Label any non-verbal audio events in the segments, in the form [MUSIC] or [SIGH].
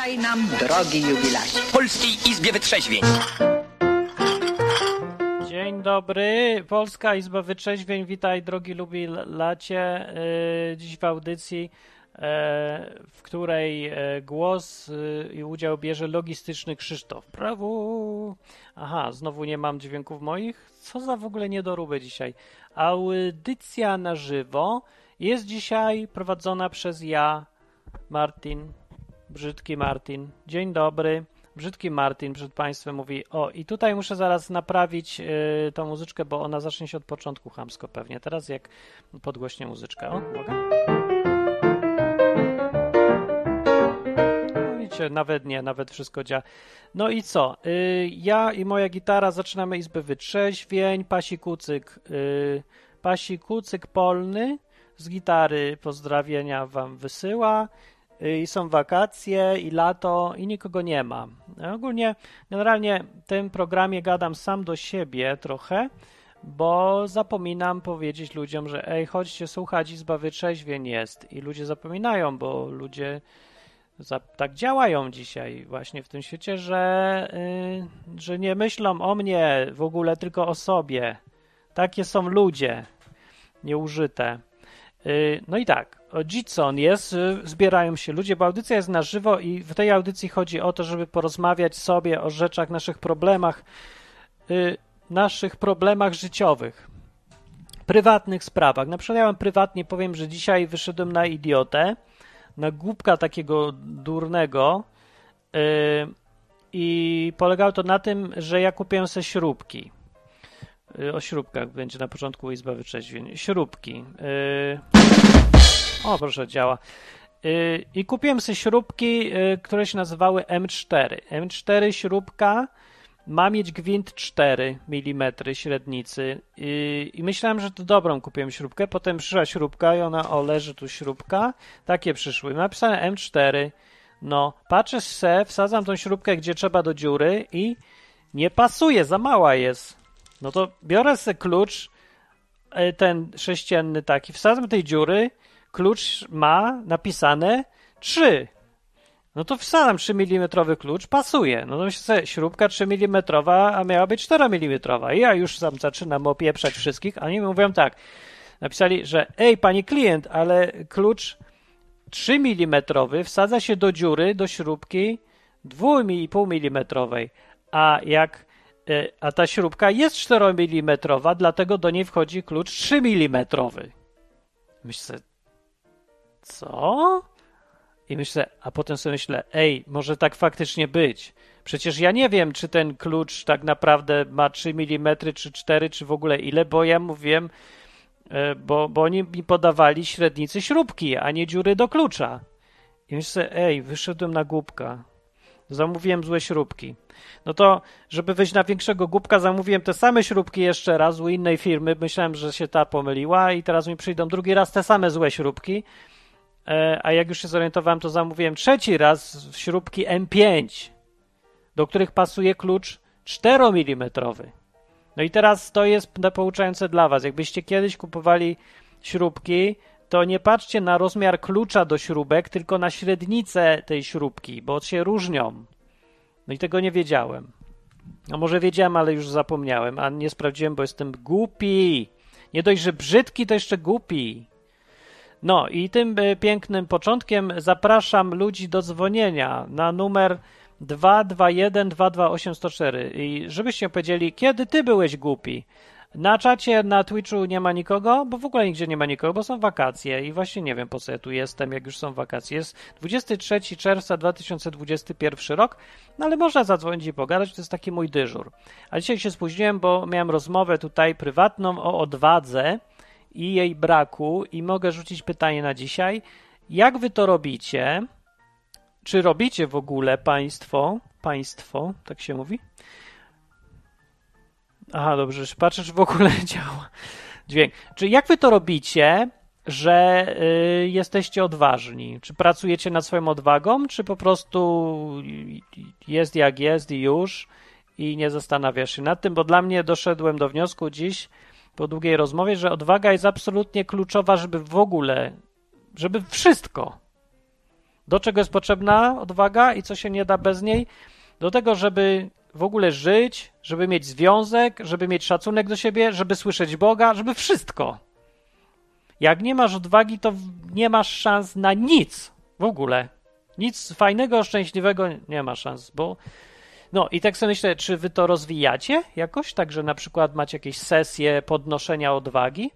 Witaj nam, drogi jubilacie. W Polskiej Izbie Wytrzeźwień. Dzień dobry, Polska Izba Wytrzeźwień, witaj drogi lubilacie. Yy, Dziś w audycji, yy, w której yy, głos i udział bierze logistyczny Krzysztof. Brawo! Aha, znowu nie mam dźwięków moich? Co za w ogóle niedoróbę dzisiaj. Audycja na żywo jest dzisiaj prowadzona przez ja, Martin, brzydki Martin. Dzień dobry. Brzydki Martin przed Państwem mówi, o i tutaj muszę zaraz naprawić y, tą muzyczkę, bo ona zacznie się od początku chamsko pewnie. Teraz jak podgłośnie muzyczkę. O, mogę? No widzicie, nawet nie, nawet wszystko działa. No i co? Y, ja i moja gitara zaczynamy Izbę Wytrzeźwień, Pasi Kucyk, y, Pasi Kucyk Polny z gitary pozdrowienia Wam wysyła i są wakacje i lato i nikogo nie ma. Ogólnie, generalnie w tym programie gadam sam do siebie trochę, bo zapominam powiedzieć ludziom, że ej, chodźcie słuchać, Izba Wytrzeźwień jest. I ludzie zapominają, bo ludzie za, tak działają dzisiaj właśnie w tym świecie, że, yy, że nie myślą o mnie w ogóle, tylko o sobie. Takie są ludzie nieużyte. Yy, no i tak, Jitson jest, y, zbierają się ludzie, bo audycja jest na żywo i w tej audycji chodzi o to, żeby porozmawiać sobie o rzeczach, naszych problemach, y, naszych problemach życiowych, prywatnych sprawach. Na przykład ja wam prywatnie powiem, że dzisiaj wyszedłem na idiotę, na głupka takiego durnego y, i polegało to na tym, że ja kupiłem sobie śrubki. O śrubkach będzie na początku Izba Wytrzeźwień. Śrubki. Y, o, proszę, działa. Yy, I kupiłem sobie śrubki, yy, które się nazywały M4. M4 śrubka ma mieć gwint 4 mm średnicy. Yy, I myślałem, że to dobrą kupiłem śrubkę. Potem przyszła śrubka i ona, o, leży tu śrubka. Takie przyszły. Napisane M4. No, patrzę se, wsadzam tą śrubkę, gdzie trzeba do dziury i nie pasuje, za mała jest. No to biorę sobie klucz, ten sześcienny taki, wsadzam tej dziury, klucz ma napisane 3. No to wsadzam 3 mm klucz, pasuje. No to myślę, śrubka 3 mm, a miała być 4 mm. I ja już sam zaczynam opieprzać wszystkich, a oni mówią tak. Napisali, że ej, pani klient, ale klucz 3 mm wsadza się do dziury, do śrubki 2,5 mm, a jak a ta śrubka jest 4 mm, dlatego do niej wchodzi klucz 3 mm. Myślę, co? I myślę, a potem sobie myślę, ej, może tak faktycznie być. Przecież ja nie wiem, czy ten klucz tak naprawdę ma 3 mm, czy 4, czy w ogóle ile, bo ja mówiłem, bo, bo oni mi podawali średnicy śrubki, a nie dziury do klucza. I myślę, ej, wyszedłem na głupka. Zamówiłem złe śrubki. No to, żeby wyjść na większego głupka, zamówiłem te same śrubki jeszcze raz u innej firmy. Myślałem, że się ta pomyliła i teraz mi przyjdą drugi raz te same złe śrubki. A jak już się zorientowałem, to zamówiłem trzeci raz śrubki M5, do których pasuje klucz 4 mm. No i teraz to jest pouczające dla Was. Jakbyście kiedyś kupowali śrubki, to nie patrzcie na rozmiar klucza do śrubek, tylko na średnicę tej śrubki, bo się różnią. No i tego nie wiedziałem. No może wiedziałem, ale już zapomniałem, a nie sprawdziłem, bo jestem głupi. Nie dość, że brzydki, to jeszcze głupi. No i tym pięknym początkiem zapraszam ludzi do dzwonienia na numer 221 228 104 i żebyście powiedzieli, kiedy ty byłeś głupi. Na czacie na Twitchu nie ma nikogo, bo w ogóle nigdzie nie ma nikogo, bo są wakacje i właśnie nie wiem po co ja tu jestem, jak już są wakacje. Jest 23 czerwca 2021 rok, no ale można zadzwonić i pogadać, to jest taki mój dyżur. A dzisiaj się spóźniłem, bo miałem rozmowę tutaj prywatną o odwadze i jej braku i mogę rzucić pytanie na dzisiaj. Jak wy to robicie? Czy robicie w ogóle państwo? Państwo, tak się mówi? Aha, dobrze, patrzę, czy w ogóle [LAUGHS] działa dźwięk. Czy jak wy to robicie, że y, jesteście odważni? Czy pracujecie nad swoją odwagą, czy po prostu jest jak jest i już i nie zastanawiasz się nad tym? Bo dla mnie doszedłem do wniosku dziś po długiej rozmowie, że odwaga jest absolutnie kluczowa, żeby w ogóle, żeby wszystko. Do czego jest potrzebna odwaga i co się nie da bez niej? Do tego, żeby w ogóle żyć, żeby mieć związek, żeby mieć szacunek do siebie, żeby słyszeć Boga, żeby wszystko. Jak nie masz odwagi, to nie masz szans na nic w ogóle. Nic fajnego, szczęśliwego nie ma szans, bo. No i tak sobie myślę, czy wy to rozwijacie jakoś, tak że na przykład macie jakieś sesje podnoszenia odwagi.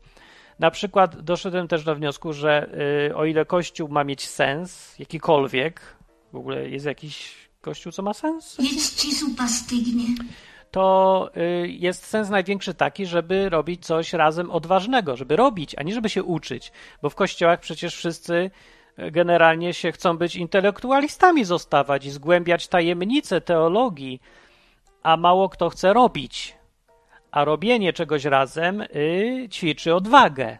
Na przykład doszedłem też do wniosku, że y, o ile Kościół ma mieć sens, jakikolwiek, w ogóle jest jakiś Kościół, co ma sens? Jedz ci zupa stygnie. To y, jest sens największy taki, żeby robić coś razem odważnego, żeby robić, a nie żeby się uczyć, bo w kościołach przecież wszyscy generalnie się chcą być intelektualistami zostawać i zgłębiać tajemnice teologii, a mało kto chce robić. A robienie czegoś razem y, ćwiczy odwagę.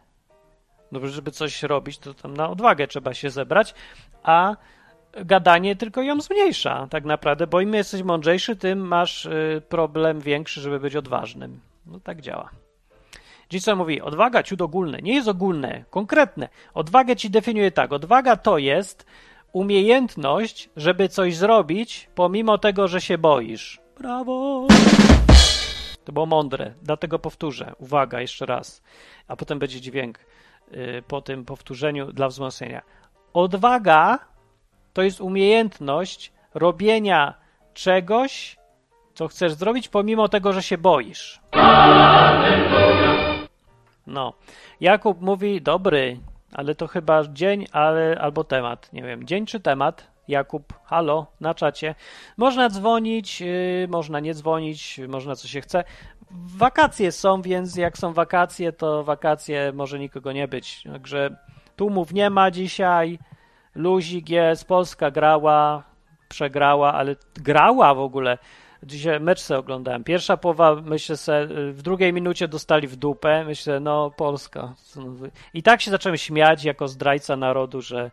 No, żeby coś robić, to tam na odwagę trzeba się zebrać, a gadanie tylko ją zmniejsza, tak naprawdę, bo im jesteś mądrzejszy, tym masz y, problem większy, żeby być odważnym. No tak działa. Dziś mówi, odwaga ciut ogólne, nie jest ogólne, konkretne. Odwagę ci definiuje tak, odwaga to jest umiejętność, żeby coś zrobić, pomimo tego, że się boisz. Brawo! To było mądre, dlatego powtórzę. Uwaga, jeszcze raz. A potem będzie dźwięk y, po tym powtórzeniu dla wzmocnienia. Odwaga to jest umiejętność robienia czegoś, co chcesz zrobić, pomimo tego, że się boisz. No. Jakub mówi, dobry, ale to chyba dzień, ale, albo temat. Nie wiem, dzień czy temat? Jakub, halo, na czacie. Można dzwonić, yy, można nie dzwonić, można co się chce. Wakacje są, więc jak są wakacje, to wakacje może nikogo nie być. Także tłumów nie ma dzisiaj. Luzik jest, Polska grała, przegrała, ale grała w ogóle. Dzisiaj mecz sobie oglądałem. Pierwsza połowa, myślę se, w drugiej minucie dostali w dupę. Myślę, no Polska. I tak się zacząłem śmiać jako zdrajca narodu, że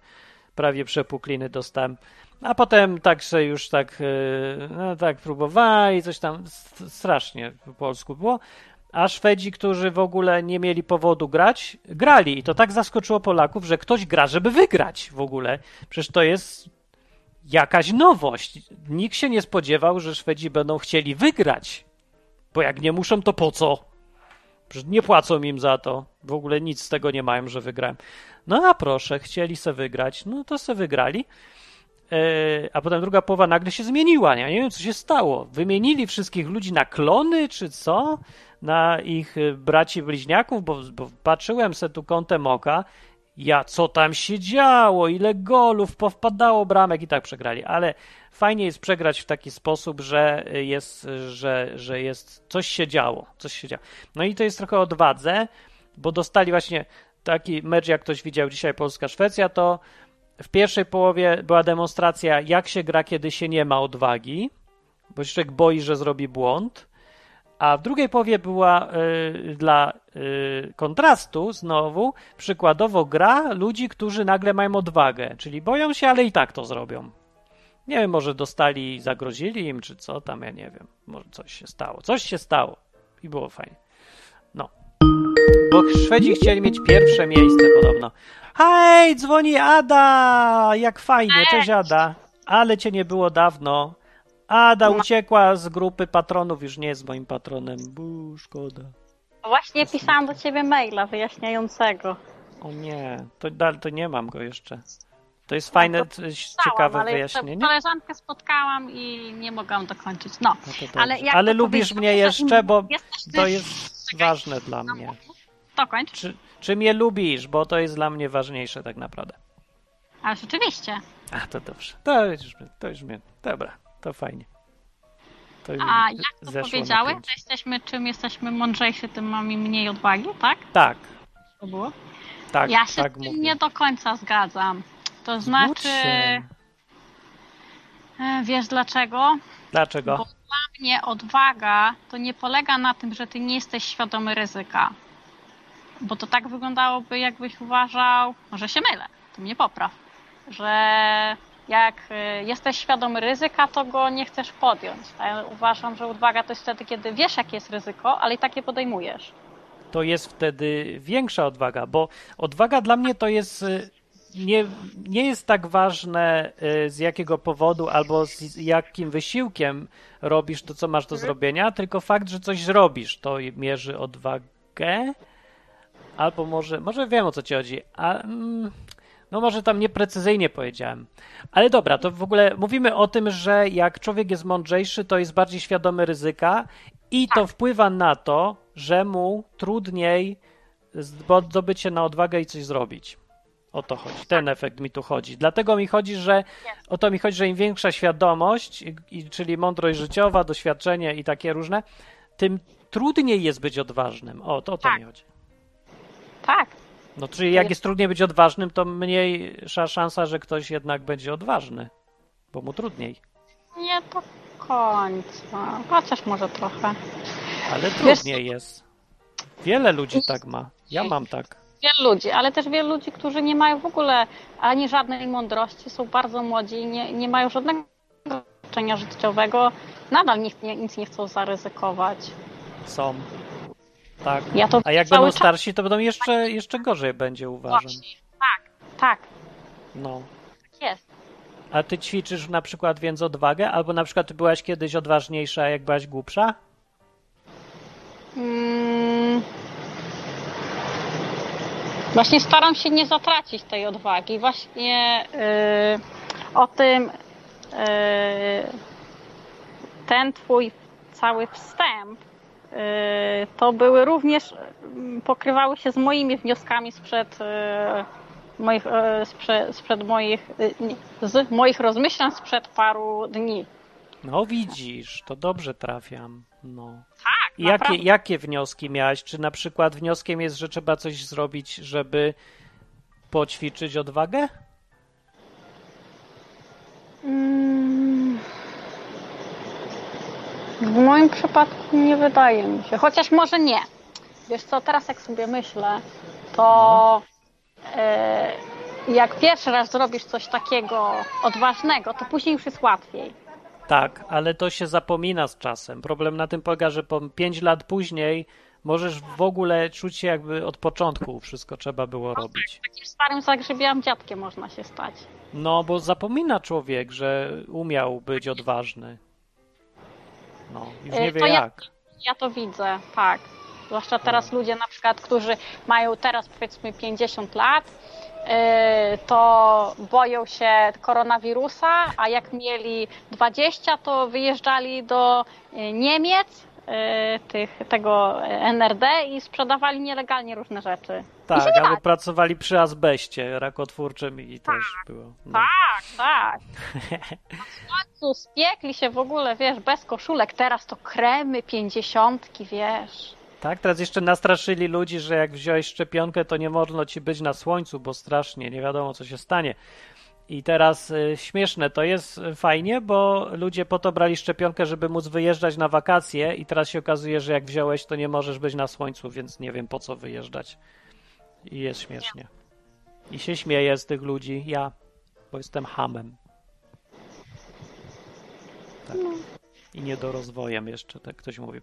prawie przepukliny dostałem. A potem tak się już tak, e, no, tak próbowali, coś tam strasznie po polsku było. A Szwedzi, którzy w ogóle nie mieli powodu grać, grali. I to tak zaskoczyło Polaków, że ktoś gra, żeby wygrać w ogóle. Przecież to jest jakaś nowość. Nikt się nie spodziewał, że Szwedzi będą chcieli wygrać. Bo jak nie muszą, to po co? Przecież nie płacą im za to. W ogóle nic z tego nie mają, że wygrałem. No a proszę, chcieli se wygrać. No to se wygrali. E, a potem druga połowa nagle się zmieniła. Ja nie wiem, co się stało. Wymienili wszystkich ludzi na klony, czy co? Na ich e, braci bliźniaków, bo, bo patrzyłem se tu kątem oka. Ja, co tam się działo? Ile golów powpadało bramek i tak przegrali. Ale fajnie jest przegrać w taki sposób, że jest, że, że jest coś się działo. Coś się działo. No i to jest trochę odwadze, bo dostali właśnie taki mecz, jak ktoś widział dzisiaj Polska-Szwecja, to w pierwszej połowie była demonstracja, jak się gra, kiedy się nie ma odwagi, bo się boi, że zrobi błąd. A w drugiej połowie była y, dla y, kontrastu znowu przykładowo gra ludzi, którzy nagle mają odwagę, czyli boją się, ale i tak to zrobią. Nie wiem, może dostali, zagrozili im, czy co tam, ja nie wiem. Może coś się stało. Coś się stało i było fajnie. No. Bo Szwedzi chcieli mieć pierwsze miejsce podobno. Hej, dzwoni Ada! Jak fajnie, cześć Ada. Ale cię nie było dawno. Ada uciekła z grupy patronów, już nie jest moim patronem. Bu, szkoda. Właśnie pisałam do ciebie maila wyjaśniającego. O nie, to, to nie mam go jeszcze. To jest fajne, No, to Pisałam, ciekawe ale wyjaśnienie. koleżankę spotkałam i nie mogłam dokończyć. No, No ale, Ale lubisz mnie jeszcze, bo to jest Czekaj. ważne dla mnie. Dokończ. Czy, czy mnie lubisz, bo to jest dla mnie ważniejsze tak naprawdę. Ale rzeczywiście. A, to dobrze. To już, to już mnie. Dobra, to fajnie. To A jak to powiedziałeś, że jesteśmy, czym jesteśmy mądrzejsi, tym mamy mniej odwagi, tak? Tak, To było? tak, ja się tak z tym mówię. nie do końca zgadzam. To znaczy, e, wiesz dlaczego? Dlaczego? Bo dla mnie odwaga to nie polega na tym, że ty nie jesteś świadomy ryzyka. Bo to tak wyglądałoby, jakbyś uważał, może się mylę, to mnie popraw, że jak y, jesteś świadomy ryzyka, to go nie chcesz podjąć. Ja uważam, że odwaga to jest wtedy, kiedy wiesz, jakie jest ryzyko, ale i tak je podejmujesz. To jest wtedy większa odwaga, bo odwaga dla mnie to jest y, nie, nie jest tak ważne y, z jakiego powodu albo z jakim wysiłkiem robisz to, co masz do zrobienia, tylko fakt, że coś robisz, to mierzy odwagę. Albo może, może wiem o co ci chodzi. A, mm, no może tam nieprecyzyjnie powiedziałem. Ale dobra, to w ogóle mówimy o tym, że jak człowiek jest mądrzejszy, to jest bardziej świadomy ryzyka i to wpływa na to, że mu trudniej zdobyć się na odwagę i coś zrobić. O to chodzi. Ten efekt mi tu chodzi. Dlatego mi chodzi, że o to mi chodzi, że im większa świadomość, czyli mądrość życiowa, doświadczenie i takie różne, tym trudniej jest być odważnym. O, to o to Tak. mi chodzi. Tak. No, czyli jak jest trudniej być odważnym, to mniejsza szansa, że ktoś jednak będzie odważny, bo mu trudniej. Nie do końca. Chociaż może trochę. Ale trudniej jest. Wiele ludzi tak ma. Ja mam tak. Wielu ludzi, ale też wielu ludzi, którzy nie mają w ogóle ani żadnej mądrości, są bardzo młodzi i nie, nie mają żadnego doświadczenia życiowego, nadal nic nie, nic nie chcą zaryzykować. Są. Tak. Ja to A jak będą czas- starsi, to będą jeszcze, jeszcze gorzej będzie, uważam. Właśnie. Tak, tak, No. tak jest. A ty ćwiczysz na przykład więc odwagę? Albo na przykład ty byłaś kiedyś odważniejsza, jak byłaś głupsza? Mm. Właśnie staram się nie zatracić tej odwagi. Właśnie yy, o tym yy, ten twój cały wstęp to były również yy, pokrywały się z moimi wnioskami sprzed yy, moich, sprze, sprzed moich z moich rozmyślań sprzed paru dni. No widzisz, to dobrze trafiam. No. Tak, Jakie, naprawdę. jakie wnioski miałaś? Czy na przykład wnioskiem jest, że trzeba coś zrobić, żeby poćwiczyć odwagę? Mm. W moim przypadku nie wydaje mi się. Chociaż może nie. Wiesz co, teraz jak sobie myślę, to e, jak pierwszy raz zrobisz coś takiego odważnego, to później już jest łatwiej. Tak, ale to się zapomina z czasem. Problem na tym polega, że po 5 lat później możesz w ogóle czuć się jakby od początku wszystko trzeba było robić. Takim starym zagrzebiałym dziadkiem można się stać. No, bo zapomina człowiek, że umiał być odważny. No, już nie Y, wie to ja- jak. Ja to widzę, tak. Zwłaszcza teraz ludzie na przykład, którzy mają teraz powiedzmy 50 lat, yy, to boją się koronawirusa, a jak mieli 20, to wyjeżdżali do yy, Niemiec, tych, tego NRD i sprzedawali nielegalnie różne rzeczy. Tak, albo pracowali przy azbeście rakotwórczym i też było. No. Tak, tak. [LAUGHS] W końcu spiekli się w ogóle, wiesz, bez koszulek. Teraz to kremy, pięćdziesiątki, wiesz. Tak, teraz jeszcze nastraszyli ludzi, że jak wziąłeś szczepionkę, to nie wolno ci być na słońcu, bo strasznie, nie wiadomo co się stanie. I teraz y, śmieszne to jest fajnie, bo ludzie po to brali szczepionkę, żeby móc wyjeżdżać na wakacje i teraz się okazuje, że jak wziąłeś, to nie możesz być na słońcu, więc nie wiem po co wyjeżdżać. I jest śmiesznie. I się śmieję z tych ludzi, ja, bo jestem hamem. Tak. I niedorozwojem jeszcze, tak ktoś mówił.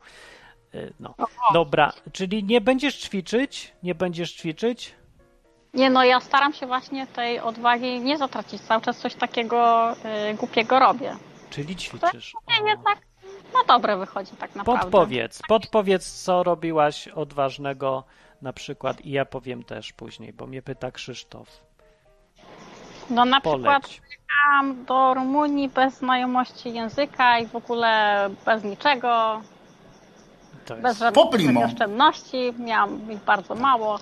Y, No. Dobra, czyli nie będziesz ćwiczyć? Nie będziesz ćwiczyć? Nie no, ja staram się właśnie tej odwagi nie zatracić. Cały czas coś takiego y, głupiego robię. Czyli ćwiczysz. Nie, nie tak na dobre wychodzi tak naprawdę. Podpowiedz, podpowiedz, co robiłaś odważnego na przykład i ja powiem też później, bo mnie pyta Krzysztof. No na przykład Poleć. jechałam do Rumunii bez znajomości języka i w ogóle bez niczego, To bez jest żadnych oszczędności. Miałam ich bardzo mało.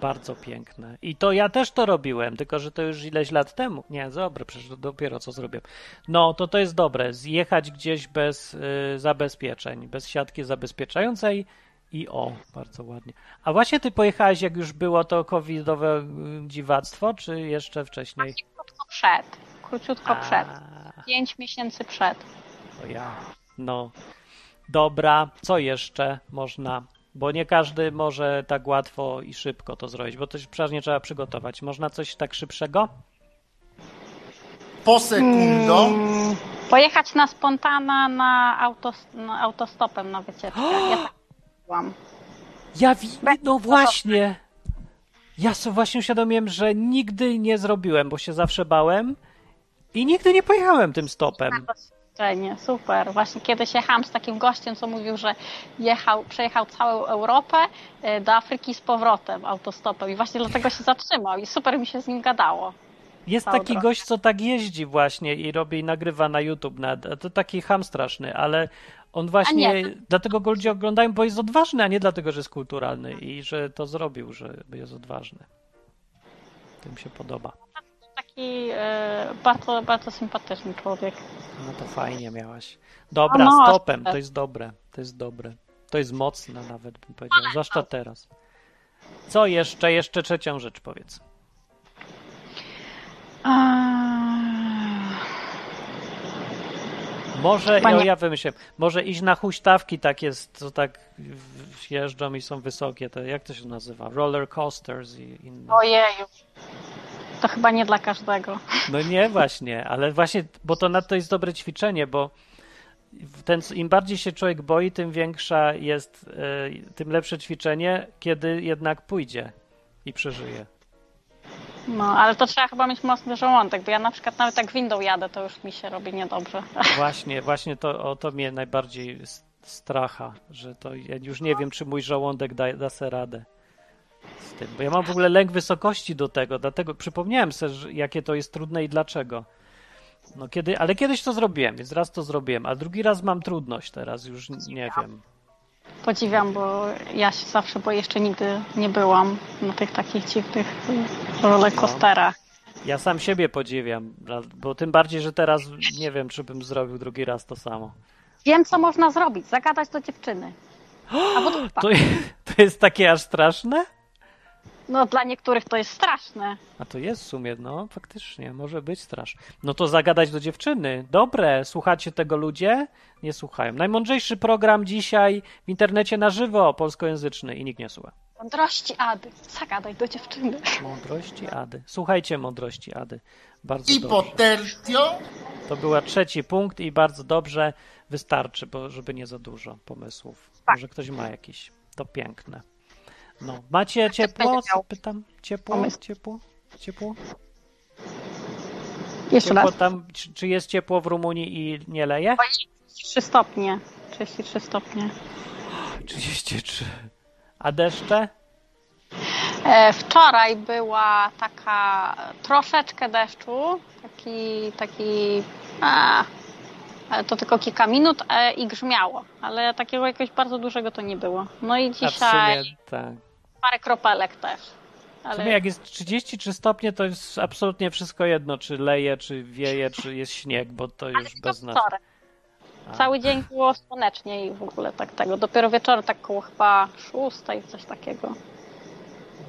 Bardzo piękne. I to ja też to robiłem, tylko że to już ileś lat temu. Nie, dobra, przecież to dopiero co zrobiłem. No, to to jest dobre. Zjechać gdzieś bez y, zabezpieczeń, bez siatki zabezpieczającej i o, bardzo ładnie. A właśnie ty pojechałeś, jak już było to covidowe y, dziwactwo, czy jeszcze wcześniej? Krótko przed. Króciutko przed. A, Pięć miesięcy przed. to ja. No. Dobra, co jeszcze można? Bo nie każdy może tak łatwo i szybko to zrobić, bo to się przeważnie trzeba przygotować. Można coś tak szybszego? Po sekundo. Mm, Pojechać na spontana na, autos, na autostopem na wycieczkę. [GASPS] Ja tak byłam. Ja wi- no właśnie. Ja sobie właśnie uświadomiłem, że nigdy nie zrobiłem, bo się zawsze bałem i nigdy nie pojechałem tym stopem. Doświadczenie, super. Właśnie kiedyś jechałam z takim gościem, co mówił, że jechał, przejechał całą Europę e, do Afryki z powrotem autostopem i właśnie dlatego się zatrzymał i super mi się z nim gadało. Jest Całą taki drogę. gość, co tak jeździ właśnie i robi i nagrywa na YouTube. Na, to taki ham straszny, ale on właśnie, nie. dlatego go ludzie oglądają, bo jest odważny, a nie dlatego, że jest kulturalny i że to zrobił, że jest odważny. To mi się podoba. Taki e, bardzo, bardzo sympatyczny człowiek. No to fajnie miałaś. Dobra, No, stopem, tak. to jest dobre, to jest dobre. To jest mocne nawet, bym powiedział, zwłaszcza teraz. Co jeszcze? Jeszcze trzecią rzecz powiedz. Może, Panie- ja, wymyślę, może iść na huśtawki takie, z- co tak jeżdżą i są wysokie, to jak to się nazywa? Roller coasters i inne. Ojeju. To chyba nie dla każdego. No nie właśnie, ale właśnie, bo to na to jest dobre ćwiczenie, bo ten, im bardziej się człowiek boi, tym większa jest, e, tym lepsze ćwiczenie, kiedy jednak pójdzie i przeżyje. No, ale to trzeba chyba mieć mocny żołądek, bo ja na przykład nawet jak windą jadę, to już mi się robi niedobrze. [LAUGHS] Właśnie, właśnie to, o to mnie najbardziej stracha, że to ja już nie wiem, czy mój żołądek da, da se radę z tym, bo ja mam w ogóle lęk wysokości do tego, dlatego przypomniałem sobie, jakie to jest trudne i dlaczego. No kiedy, ale kiedyś to zrobiłem, więc raz to zrobiłem, a drugi raz mam trudność teraz, już nie wiem. Podziwiam, bo ja się zawsze, bo jeszcze nigdy nie byłam na tych takich dziwnych rollercoasterach. Ja sam siebie podziwiam, bo tym bardziej, że teraz nie wiem, czy bym zrobił drugi raz to samo. Wiem, co można zrobić. Zagadać do dziewczyny. [GASPS] To, to jest takie aż straszne? No, dla niektórych to jest straszne. A to jest w sumie, no faktycznie, może być straszne. No to zagadać do dziewczyny. Dobre, słuchacie tego ludzie? Nie słuchają. Najmądrzejszy program dzisiaj w internecie na żywo, polskojęzyczny i nikt nie słucha. Mądrości Ady. Zagadaj do dziewczyny. Mądrości Ady. Słuchajcie mądrości Ady. Bardzo I dobrze. po tertio To była trzeci punkt i bardzo dobrze wystarczy, bo żeby nie za dużo pomysłów. Tak. Może ktoś ma jakiś. To piękne. No, macie ciepło? Pytam. Ciepło? Ciepło? Ciepło? Jeszcze Ciepło raz. tam, czy, czy jest ciepło w Rumunii i nie leje? 33 stopnie. 33 stopnie. 33. A deszcze? E, wczoraj była taka troszeczkę deszczu, taki, taki a, ale to tylko kilka minut e, i grzmiało, ale takiego jakiegoś bardzo dużego to nie było. No i dzisiaj sumie tak. Parę kropelek też. W Ale sumie jak jest 33 stopnie, to jest absolutnie wszystko jedno, czy leje, czy wieje, czy jest śnieg, bo to już bez wczoraj. Cały dzień było słonecznie i w ogóle tak tego. Dopiero wieczorem tak koło chyba szóstej, coś takiego.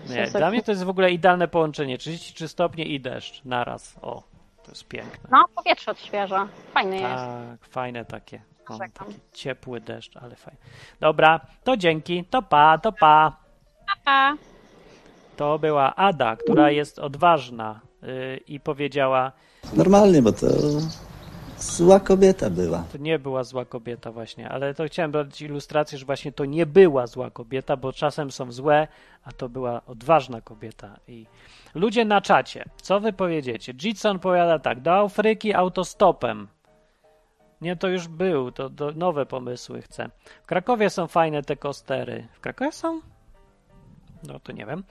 Nie, dla mnie to jest w ogóle idealne połączenie. 33 stopnie i deszcz naraz. O, to jest piękne. No, powietrze odświeża. Fajny jest. Tak, fajne takie. O, taki ciepły deszcz, ale fajnie. Dobra, to dzięki. To pa, to pa. Pa. To była Ada, która jest odważna yy, i powiedziała, Normalnie, bo to zła kobieta była. to nie była zła kobieta właśnie, ale to chciałem dać ilustrację, że właśnie to nie była zła kobieta, bo czasem są złe, a to była odważna kobieta. I ludzie na czacie, co wy powiedziecie? Jitson powiada tak, do Afryki autostopem. Nie, to już był, to, to nowe pomysły chcę. W Krakowie są fajne te kostery. W Krakowie są? No to nie wiem.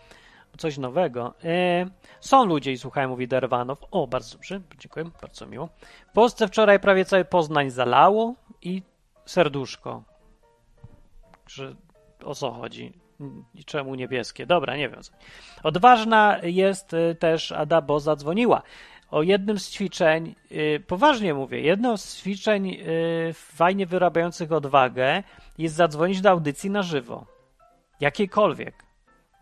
Coś nowego. E, są ludzie i słuchają, mówi Derwanow. O, bardzo dobrze, dziękuję, bardzo miło. W Polsce wczoraj prawie cały Poznań zalało i serduszko. Że o co chodzi? I czemu niebieskie? Dobra, nie wiem. Odważna jest y, też Ada, bo zadzwoniła. O jednym z ćwiczeń, y, poważnie mówię, jedno z ćwiczeń fajnie wyrabiających odwagę jest zadzwonić do audycji na żywo. Jakiejkolwiek.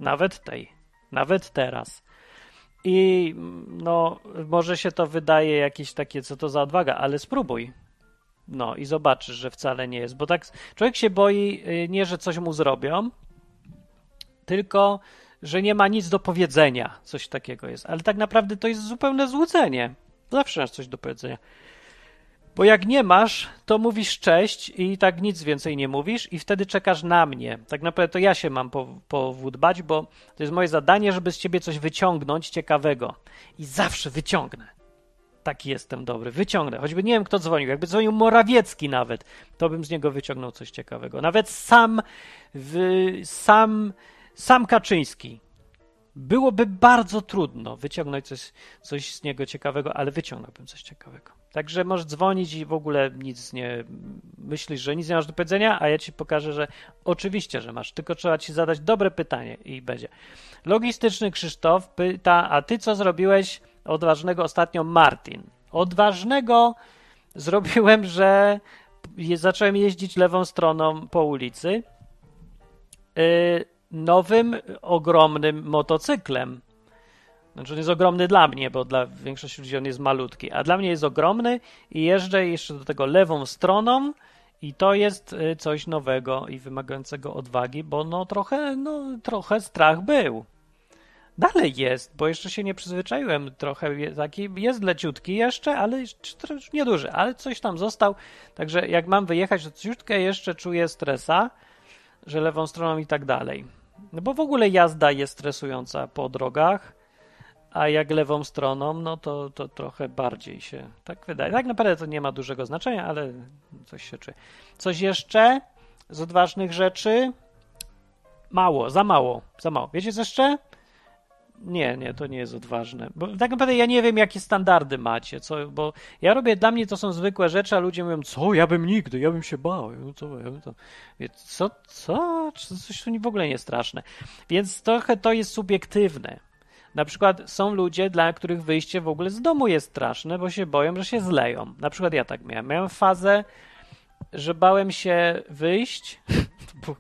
Nawet tej. Nawet teraz. I no, może się to wydaje jakieś takie, co to za odwaga, ale spróbuj. No i zobaczysz, że wcale nie jest. Bo tak człowiek się boi y, nie, że coś mu zrobią, tylko że nie ma nic do powiedzenia. Coś takiego jest. Ale tak naprawdę to jest zupełne złudzenie. Zawsze masz coś do powiedzenia. Bo jak nie masz, to mówisz cześć i tak nic więcej nie mówisz i wtedy czekasz na mnie. Tak naprawdę to ja się mam po, powódbać, bo to jest moje zadanie, żeby z ciebie coś wyciągnąć ciekawego. I zawsze wyciągnę. Taki jestem dobry. Wyciągnę. Choćby nie wiem, kto dzwonił. Jakby dzwonił Morawiecki nawet, to bym z niego wyciągnął coś ciekawego. Nawet sam, w, sam, sam Kaczyński. Byłoby bardzo trudno wyciągnąć coś, coś z niego ciekawego, ale wyciągnąłbym coś ciekawego. Także możesz dzwonić i w ogóle nic nie myślisz, że nic nie masz do powiedzenia, a ja ci pokażę, że oczywiście, że masz, tylko trzeba ci zadać dobre pytanie i będzie. Logistyczny Krzysztof pyta, a ty co zrobiłeś odważnego ostatnio Martin? Odważnego zrobiłem, że zacząłem jeździć lewą stroną po ulicy yy, nowym, ogromnym motocyklem znaczy on jest ogromny dla mnie, bo dla większości ludzi on jest malutki, a dla mnie jest ogromny i jeżdżę jeszcze do tego lewą stroną i to jest y, coś nowego i wymagającego odwagi, bo no trochę, no trochę strach był. Dalej jest, bo jeszcze się nie przyzwyczaiłem. Trochę taki jest leciutki jeszcze, ale już nieduży, ale coś tam został. Także jak mam wyjechać, to ciutkę jeszcze czuję stresa, że lewą stroną i tak dalej. No bo w ogóle jazda jest stresująca po drogach a jak lewą stroną, no to, to trochę bardziej się tak wydaje. Tak naprawdę to nie ma dużego znaczenia, ale coś się czuje. Coś jeszcze z odważnych rzeczy? Mało, za mało, za mało. Wiecie co jeszcze? Nie, nie, to nie jest odważne. Bo tak naprawdę ja nie wiem, jakie standardy macie, co, bo ja robię, dla mnie to są zwykłe rzeczy, a ludzie mówią, co, ja bym nigdy, ja bym się bał. No co, ja bym to... Co, co? Coś tu w ogóle nie straszne. Więc trochę to jest subiektywne. Na przykład są ludzie, dla których wyjście w ogóle z domu jest straszne, bo się boją, że się zleją. Na przykład ja tak miałem. Miałem fazę, że bałem się wyjść.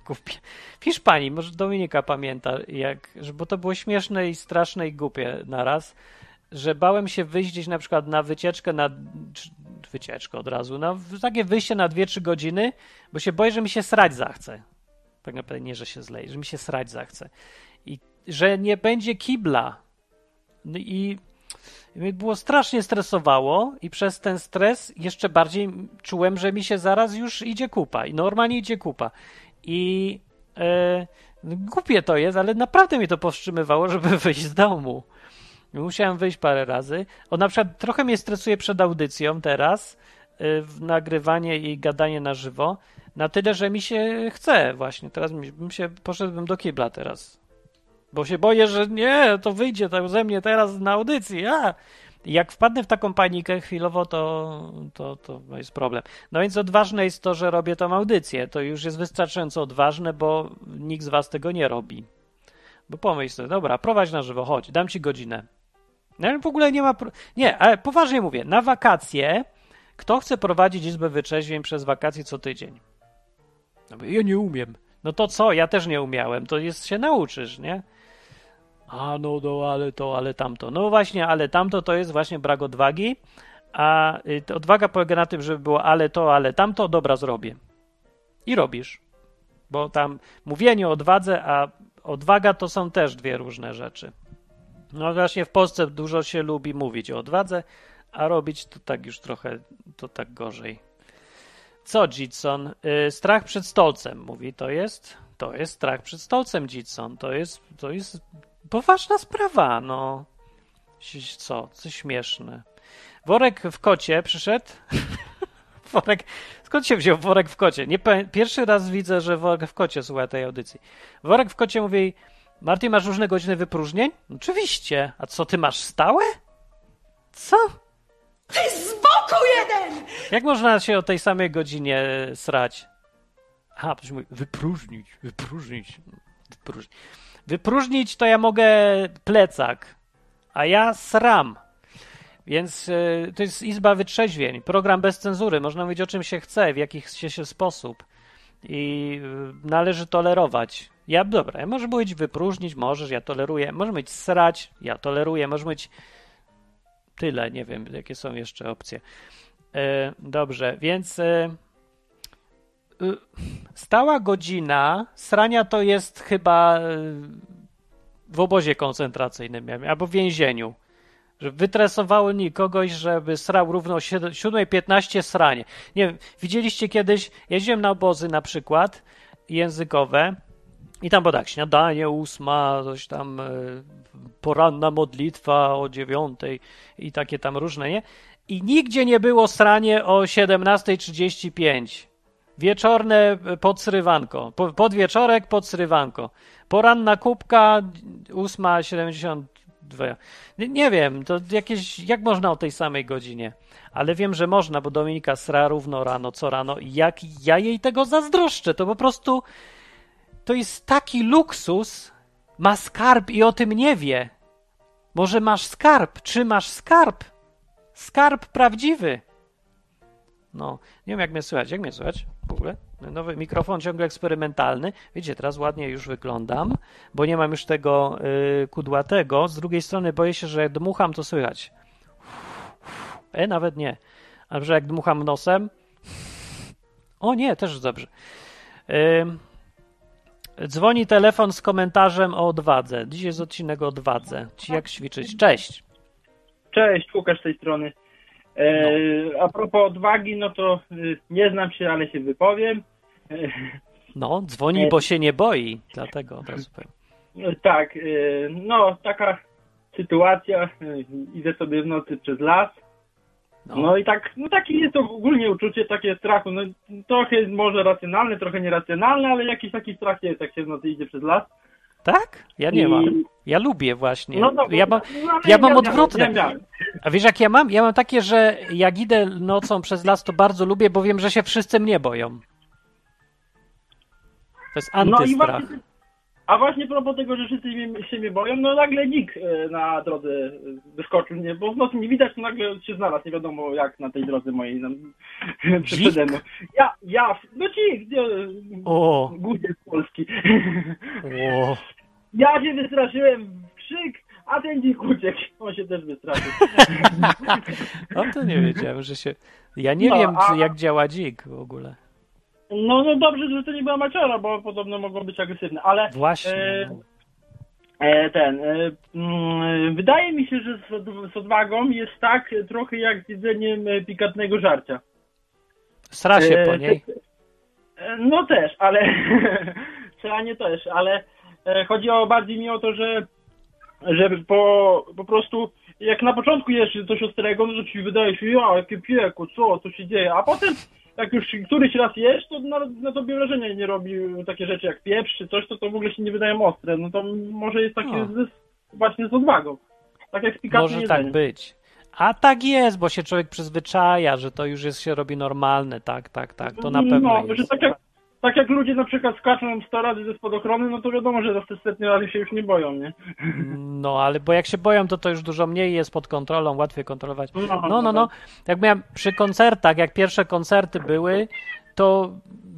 Głupie. W Hiszpanii, może Dominika pamięta, jak, bo to było śmieszne i straszne i głupie naraz, że bałem się wyjść gdzieś na przykład na wycieczkę, na wycieczkę od razu, na takie wyjście na 2-3 godziny, bo się boję, że mi się srać zachce. Tak naprawdę nie, że się zleje, że mi się srać zachce. I że nie będzie kibla. No I mnie było strasznie stresowało i przez ten stres jeszcze bardziej czułem, że mi się zaraz już idzie kupa i normalnie idzie kupa. I e, głupie to jest, ale naprawdę mnie to powstrzymywało, żeby [LAUGHS] wyjść z domu. Musiałem wyjść parę razy. O, na przykład trochę mnie stresuje przed audycją teraz, e, nagrywanie i gadanie na żywo, na tyle, że mi się chce właśnie. Teraz bym się, poszedłbym do kibla teraz. Bo się boję, że nie, to wyjdzie tak ze mnie teraz na audycji. A! Jak wpadnę w taką panikę chwilowo, to, to, to jest problem. No więc odważne jest to, że robię tą audycję. To już jest wystarczająco odważne, bo nikt z was tego nie robi. Bo pomyśl sobie, dobra, prowadź na żywo, chodź, dam ci godzinę. No w ogóle nie ma. Pro... Nie, ale poważnie mówię, na wakacje kto chce prowadzić izbę wyczeźwień przez wakacje co tydzień? No ja nie umiem. No to co? Ja też nie umiałem. To jest się nauczysz, nie? A no, no, ale to, ale tamto. No właśnie, ale tamto to jest właśnie brak odwagi, a y, odwaga polega na tym, żeby było ale to, ale tamto, dobra, zrobię. I robisz. Bo tam mówienie o odwadze, a odwaga to są też dwie różne rzeczy. No właśnie w Polsce dużo się lubi mówić o odwadze, a robić to tak już trochę, to tak gorzej. Co, Jitson? Yy, strach przed stolcem, mówi, to jest? To jest strach przed stolcem, Jitson. To jest, to jest poważna sprawa, no. Co? Co śmieszne. Worek w kocie przyszedł. [LAUGHS] worek. Skąd się wziął worek w kocie? Nie, pierwszy raz widzę, że worek w kocie słucha tej audycji. Worek w kocie mówi: Marty, masz różne godziny wypróżnień? Oczywiście. A co ty masz stałe? Co? Ty z boku jeden! Jak można się o tej samej godzinie srać? Aha, ktoś mówi, wypróżnić, wypróżnić, wypróżnić. Wypróżnić to ja mogę plecak, a ja sram. Więc y, to jest Izba Wytrzeźwień, program bez cenzury. Można mówić o czym się chce, w jakiś się sposób. I y, należy tolerować. Ja, dobra, może być wypróżnić, możesz, ja toleruję. Może być srać, ja toleruję. Może być tyle, nie wiem, jakie są jeszcze opcje. Y, dobrze, więc stała godzina srania to jest chyba y, w obozie koncentracyjnym, albo w więzieniu. Że wytresowało kogoś, żeby srał równo o 7.15 sranie. Nie wiem, widzieliście kiedyś, jeździłem na obozy na przykład językowe i tam było tak, śniadanie ósma, coś tam, e, poranna modlitwa o dziewiątej i takie tam różne, nie? I nigdzie nie było sranie o 17.35. Wieczorne e, podsrywanko. Po, podwieczorek podsrywanko. Poranna kubka 8.72. Nie, nie wiem, to jakieś, jak można o tej samej godzinie? Ale wiem, że można, bo Dominika sra równo rano, co rano. Jak ja jej tego zazdroszczę, to po prostu to jest taki luksus. Ma skarb i o tym nie wie. Może masz skarb? Czy masz skarb? Skarb prawdziwy. No, nie wiem jak mnie słychać. Jak mnie słychać w ogóle? Nowy mikrofon ciągle eksperymentalny. Widzicie, teraz ładnie już wyglądam, bo nie mam już tego yy, kudłatego. Z drugiej strony boję się, że jak dmucham, to słychać. E, nawet nie. A że jak dmucham nosem. O nie, też dobrze. Yy, dzwoni telefon z komentarzem o odwadze. Dziś jest odcinek o odwadze. Ci jak ćwiczyć. Cześć. Cześć, Łukasz z tej strony. E, A propos odwagi, no to y, nie znam się, ale się wypowiem. E, No, dzwoni, bo się nie boi. Dlatego od razu powiem. no tak, e, no taka sytuacja, e, idę sobie w nocy przez las, No. no i tak, no takie jest to ogólnie uczucie takie strachu, no trochę może racjonalne, trochę nieracjonalne, ale jakiś taki strach jest, jak się w nocy idzie przez las. Tak? Ja nie I- mam. Ja lubię właśnie. No, no, ja mam, no, ja mam odwrotne. A wiesz jak ja mam? Ja mam takie, że jak idę nocą przez las, to bardzo lubię, bo wiem, że się wszyscy mnie boją. To jest No i antystrach. właśnie, a właśnie propos tego, że wszyscy mnie, się mnie boją, no nagle dzik e, na drodze e, wyskoczył mnie, bo w nocy nie widać, to nagle się znalazł, nie wiadomo jak na tej drodze mojej no, [LAUGHS] Dzik? przede mną. Ja, ja, no dzik, nie, O, guzie z Polski. o. [LAUGHS] Ja się wystraszyłem w krzyk, a ten dzik uciekł, on się też wystraszył. [LAUGHS] O, to nie wiedziałem, że się... Ja nie No, wiem, a- jak działa dzik w ogóle. No, no dobrze, że to nie była maciora, bo podobno mogą być agresywne, ale Właśnie. E. E, ten. E, mm, wydaje mi się, że z, z odwagą jest tak trochę jak z jedzeniem e, pikantnego żarcia. Sra się po e, niej. E, no też, ale. [LAUGHS] Strzelanie też, ale chodzi o bardziej mi o to, że że po, po prostu jak na początku jesz coś ostrego, no to ci wydaje się, ja, jakie piekło, co, co się dzieje, a potem jak już któryś raz jesz, to na, na tobie wrażenia nie robi takie rzeczy jak pieprz czy coś, to to w ogóle się nie wydają ostre, no to może jest takie O. z, właśnie z odwagą. Tak jak z Może tak być. A tak jest, bo się człowiek przyzwyczaja, że to już jest, się robi normalne. Tak, tak, tak. To na pewno no, że jest. tak jak, tak jak ludzie na przykład skaczą 100 razy ze spadochrony, no to wiadomo, że za te setny razy się już nie boją, nie? [LAUGHS] No, ale bo jak się boją, to to już dużo mniej jest pod kontrolą, łatwiej kontrolować. No, No, no, no. Jak miałem przy koncertach, jak pierwsze koncerty były, to,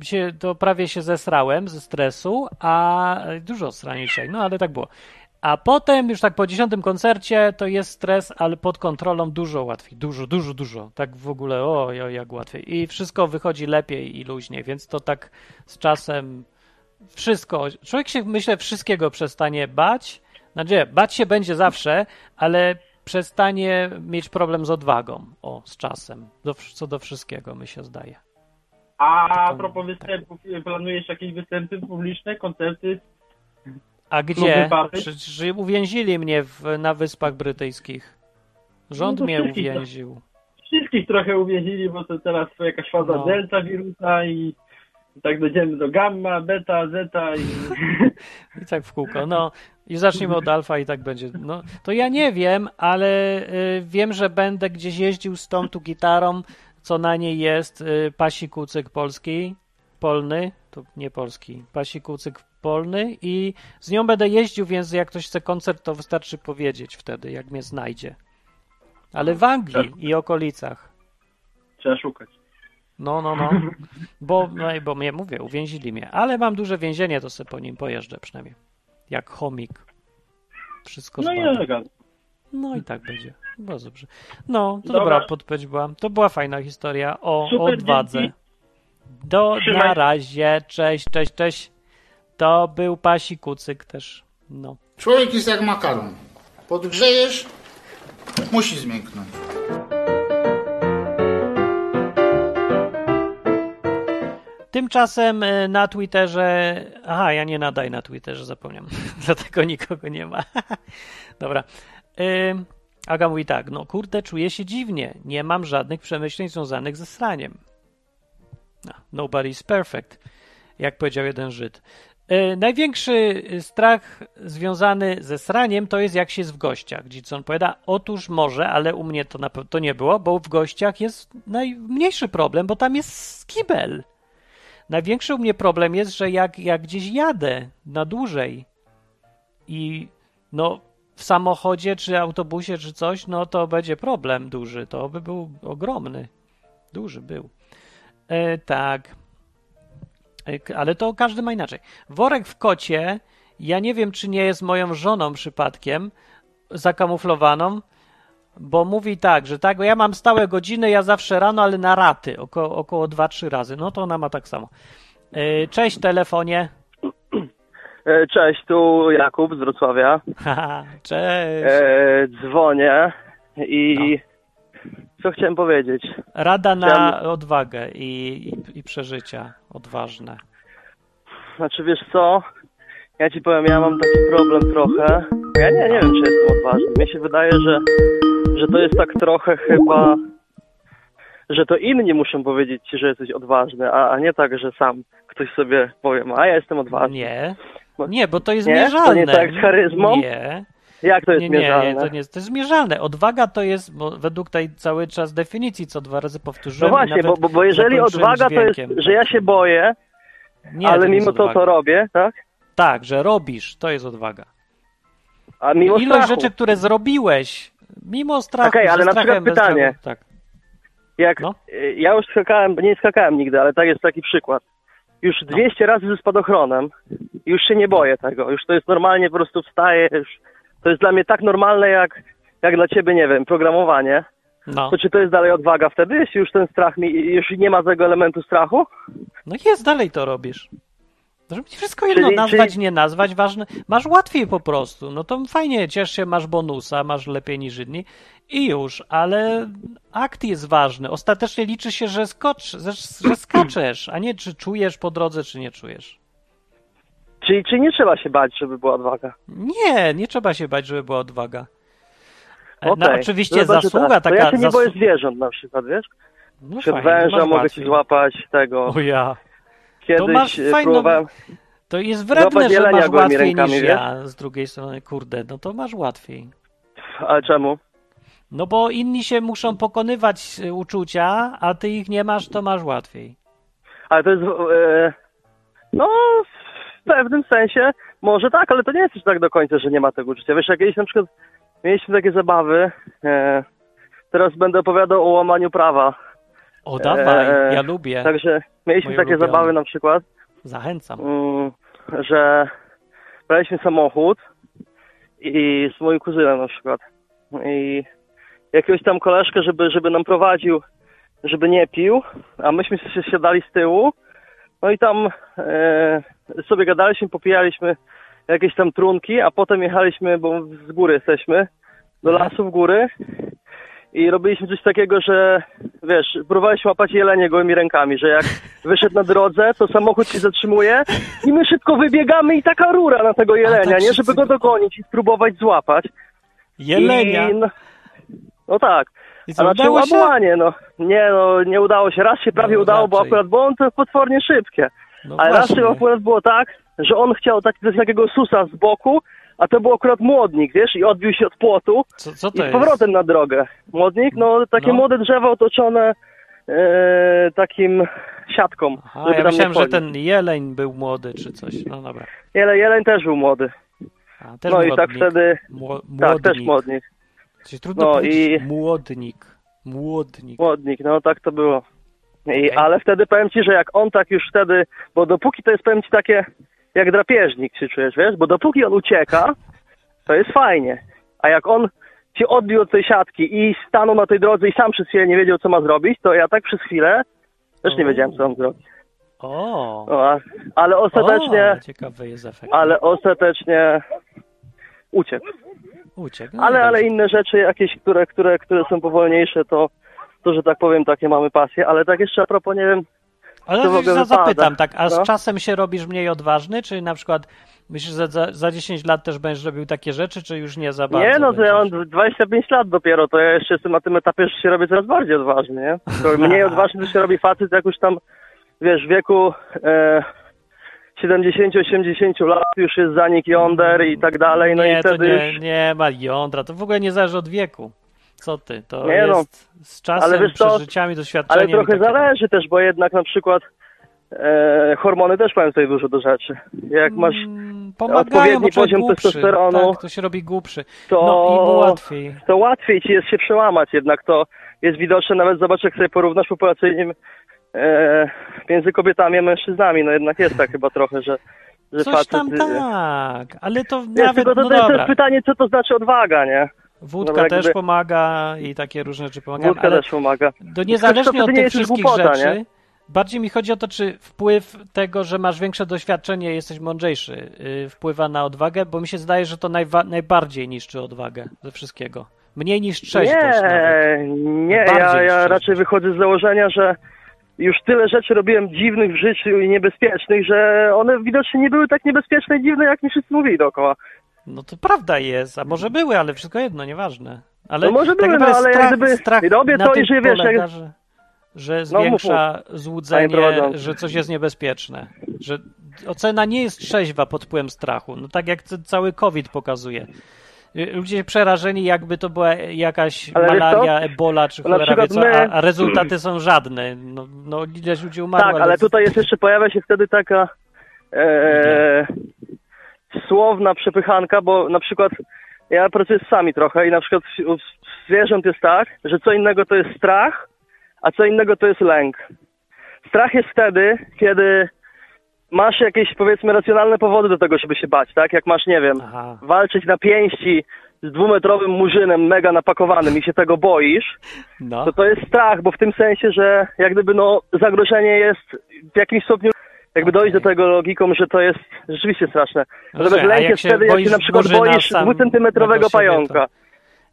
się, to prawie się zesrałem ze stresu, a dużo dzisiaj, no ale tak było. A potem już tak po dziesiątym koncercie to jest stres, ale pod kontrolą dużo łatwiej. Dużo, dużo, dużo. Tak w ogóle, o, jak łatwiej. I wszystko wychodzi lepiej i luźniej, więc to tak z czasem wszystko. Człowiek się, myślę, wszystkiego przestanie bać. Znaczy, bać się będzie zawsze, ale przestanie mieć problem z odwagą. O, z czasem. Do, co do wszystkiego, mi się zdaje. A a propos występów, planujesz jakieś występy publiczne, koncerty? A gdzie? Przecież uwięzili mnie w, na Wyspach Brytyjskich. Rząd No mnie wszystkich to- uwięził. Wszystkich trochę uwięzili, bo to teraz jakaś faza No. delta wirusa i tak dojdziemy do gamma, beta, zeta i... [LAUGHS] I tak w kółko. No i zacznijmy od alfa i tak będzie. No to ja nie wiem, ale y, wiem, że będę gdzieś jeździł z tą tu gitarą, co na niej jest y, pasi kucyk polski, polny, to nie polski, pasi kucyk polny i z nią będę jeździł, więc jak ktoś chce koncert, to wystarczy powiedzieć wtedy, jak mnie znajdzie. Ale w Anglii i okolicach. Trzeba szukać. No, no, no. Bo, no, bo mnie mówię, uwięzili mnie. Ale mam duże więzienie, to sobie po nim pojeżdżę przynajmniej. Jak chomik. Wszystko No i elegancko. No i tak będzie. Bardzo dobrze. No, to Dobra. dobra podpowiedź była. To była fajna historia o Super, odwadze. dzięki. Do Trzymaj. na razie. Cześć, cześć, cześć. To był Pasi Kucyk też. No. Człowiek jest jak makaron. Podgrzejesz, Musi zmięknąć. Tymczasem y, na Twitterze. Aha, ja nie nadaję na Twitterze, zapomniałem. [LAUGHS] Dlatego nikogo nie ma. [LAUGHS] Dobra. Y, Aga mówi tak, no kurde, czuję się dziwnie. Nie mam żadnych przemyśleń związanych ze sraniem. No, nobody's perfect, jak powiedział jeden Żyd. Y, największy strach związany ze sraniem to jest jak się jest w gościach. Gdzicon powiada, otóż może, ale u mnie to na to nie było, bo w gościach jest najmniejszy problem, bo tam jest kibel. Największy u mnie problem jest, że jak, jak gdzieś jadę na dłużej i no w samochodzie, czy autobusie, czy coś, no to będzie problem duży. To by był ogromny. Duży był. E, tak. K- ale to każdy ma inaczej. Worek w kocie, ja nie wiem, czy nie jest moją żoną przypadkiem zakamuflowaną, bo mówi tak, że tak, ja mam stałe godziny, ja zawsze rano, ale na raty, około, około 2-3 razy. No to ona ma tak samo. E, Cześć, telefonie. E, Cześć, tu Jakub z Wrocławia. [LAUGHS] Cześć. E, dzwonię i co chciałem powiedzieć? Rada na chciałem- odwagę i, i, i przeżycia odważne. Znaczy wiesz co? Ja ci powiem, ja mam taki problem trochę. Ja nie, nie wiem, czy jestem odważny. Mnie się wydaje, że, że to jest tak trochę chyba, że to inni muszą powiedzieć ci, że jesteś odważny, a, a nie tak, że sam ktoś sobie powie, a ja jestem odważny. Nie. Bo- Nie, bo to jest Nie? To mierzalne. nie tak z charyzmą? Nie. Jak to jest nie, nie, mierzalne? nie, to nie jest, to jest mierzalne. Odwaga to jest, bo według tej cały czas definicji, co dwa razy No powtórzyłem. i właśnie, bo, bo, bo jeżeli odwaga to jest, że ja się boję, Nie, ale to mimo to odwaga. to robię, tak? Tak, że robisz, to jest odwaga. A mimo Ilość strachu. rzeczy, które zrobiłeś, mimo strachu, Okej, ze ale na przykład pytanie. strachu, Tak. Jak No. y, ja już skakałem, nie skakałem nigdy, ale tak jest taki przykład. Już No. 200 razy ze spadochronem, już się nie boję tego. Już to jest normalnie, po prostu wstaję, już to jest dla mnie tak normalne jak, jak dla ciebie, nie wiem, programowanie. No. To czy to jest dalej odwaga wtedy, jeśli już ten strach mi, już nie ma tego elementu strachu? no jest, dalej to robisz. Żeby ci wszystko jedno Czyli- nazwać, czyli- nie nazwać, ważne. Masz łatwiej po prostu. No to fajnie, ciesz się, masz bonusa, masz lepiej niż inni i już, ale akt jest ważny. Ostatecznie liczy się, że, skocz, że, że skaczesz, a nie czy czujesz po drodze, czy nie czujesz. Czyli, czyli nie trzeba się bać, żeby była odwaga? Nie, nie trzeba się bać, żeby była odwaga. E, Okej. No, oczywiście zasługa tak. taka. To ja się nie boję zwierząt na przykład, wiesz? no Przed fajnie, węża mogę łatwiej. ci złapać tego. O ja. Kiedyś masz y, fajną- próbowałem... To jest wredne, że masz łatwiej rękami, niż wiesz? ja. Z drugiej strony, kurde, no to masz łatwiej. Ale czemu? No bo inni się muszą pokonywać y, uczucia, a ty ich nie masz, to masz łatwiej. Ale to jest. E, no, w pewnym sensie może tak, ale to nie jest też tak do końca, że nie ma tego uczucia. Wiesz, jak kiedyś na przykład mieliśmy takie zabawy, e, teraz będę opowiadał o łamaniu prawa. O, dawaj, E, ja lubię. Także mieliśmy Moje takie ulubione. zabawy na przykład, Zachęcam. mm, że braliśmy samochód i z moim kuzynem na przykład. I jakiegoś tam koleżkę, żeby, żeby nam prowadził, żeby nie pił, a myśmy się siadali z tyłu. No i tam e, sobie gadaliśmy, popijaliśmy jakieś tam trunki, a potem jechaliśmy, bo z góry jesteśmy, do lasu w góry i robiliśmy coś takiego, że wiesz, próbowaliśmy łapać jelenie gołymi rękami, że jak [LAUGHS] wyszedł na drodze, to samochód się zatrzymuje i my szybko wybiegamy i taka rura na tego jelenia, tak nie? Żeby go dogonić i spróbować złapać. Jelenia. I, no, no tak. I A co, znaczy udało się? łamanie, no. Nie, no, nie udało się. Raz się prawie No, udało, bo raczej. akurat, bo on to jest potwornie szybkie. No Ale raz właśnie. to akurat było tak, że on chciał tak, coś takiego susa z boku, a to był akurat młodnik, wiesz, i odbił się od płotu Co, co i z jest? powrotem na drogę. Młodnik, no, takie No. młode drzewo otoczone e, takim siatką, Aha, żeby ja tam myślałem, że ten jeleń był młody czy coś. No dobra. Jele, jeleń też był młody. A, też no i młodnik. tak wtedy, Mło, tak, też młodnik. Coś trudno No powiedzieć. i- Młodnik. Młodnik. Młodnik, no tak to było. I. Ale wtedy powiem ci, że jak on tak już wtedy, bo dopóki to jest powiem ci takie jak drapieżnik się czujesz, wiesz, bo dopóki on ucieka, to jest fajnie. A jak on ci odbił od tej siatki i stanął na tej drodze i sam przez chwilę nie wiedział, co ma zrobić, to ja tak przez chwilę też nie wiedziałem, co mam zrobić. O, No, ale ostatecznie, o, ciekawy jest efekt. ale ostatecznie uciekł. Uciekł. No Ale, ale inne rzeczy jakieś, które, które, które są powolniejsze, to, to, że tak powiem, takie mamy pasje. Ale tak jeszcze a propos, nie wiem, Ale to za- zapytam, tak, a z No. czasem się robisz mniej odważny, czy na przykład myślisz, że za, za 10 lat też będziesz robił takie rzeczy, czy już nie za bardzo? Nie, no to ja mam 25 lat dopiero, to ja jeszcze jestem na tym etapie, że się robię coraz bardziej odważny, nie? To [LAUGHS] mniej odważny to się robi facet, jak już tam, wiesz, w wieku e, 70-80 lat już jest zanik jąder i tak dalej, no nie, i to wtedy nie, już... nie ma jądra, to w ogóle nie zależy od wieku. Co ty, to Nie no, jest z czasem, ale wiesz przeżyciami, Ale doświadczeniem. i trochę takie- zależy też, bo jednak na przykład e, hormony też mają tutaj dużo do rzeczy. Jak masz Mm, Pomagają, odpowiedni poziom głupszy. testosteronu, Tak, to się robi głupszy. to, No i łatwiej. to łatwiej ci jest się przełamać, jednak to jest widoczne, nawet zobacz, jak sobie porównasz populacyjnie e, między kobietami a mężczyznami, no jednak jest tak chyba trochę, że, że Coś facet... tam tak, ale to Wiesz, nawet, tylko to, no to jest pytanie, co to znaczy odwaga, nie? Wódka No, jakby- też pomaga i takie różne rzeczy pomagają, Wódka też pomaga. to niezależnie od to nie tych wszystkich głupota, rzeczy, nie? bardziej mi chodzi o to, czy wpływ tego, że masz większe doświadczenie, jesteś mądrzejszy, yy, wpływa na odwagę, bo mi się zdaje, że to najwa- najbardziej niszczy odwagę ze wszystkiego. Mniej niż trzeźwość. Nie, nie, ja, ja raczej wychodzę z założenia, że już tyle rzeczy robiłem dziwnych w życiu i niebezpiecznych, że one widocznie nie były tak niebezpieczne i dziwne, jak mi wszyscy mówili dookoła. No to prawda jest, a może były, ale wszystko jedno, nieważne. Ale No może tak były, no, ale strach, gdyby strach robię na to i że wiesz, polega, jak- że, że No, zwiększa Panie złudzenie, że coś jest niebezpieczne. Że ocena nie jest trzeźwa pod wpływem strachu. No tak jak cały COVID pokazuje. Y, Ludzie przerażeni, jakby to była jakaś Ale malaria, ebola czy Na cholera co, my- a, rezultaty są żadne. No, no ileś ludzi umarło, Tak, ale tutaj jest jeszcze, pojawia się wtedy taka e, słowna przepychanka, bo na przykład ja pracuję z sami trochę i na przykład u zwierząt jest tak, że co innego to jest strach, a co innego to jest lęk. Strach jest wtedy, kiedy masz jakieś powiedzmy racjonalne powody do tego, żeby się bać, tak? Jak masz, nie wiem, Aha. walczyć na pięści z dwumetrowym murzynem mega napakowanym i się tego boisz, No. to to jest strach, bo w tym sensie, że jak gdyby no zagrożenie jest w jakimś stopniu jakby dojść do tego logiką, że to jest rzeczywiście straszne. No że, a lęk jest wtedy, jak się na przykład boisz dwucentymetrowego to- pająka.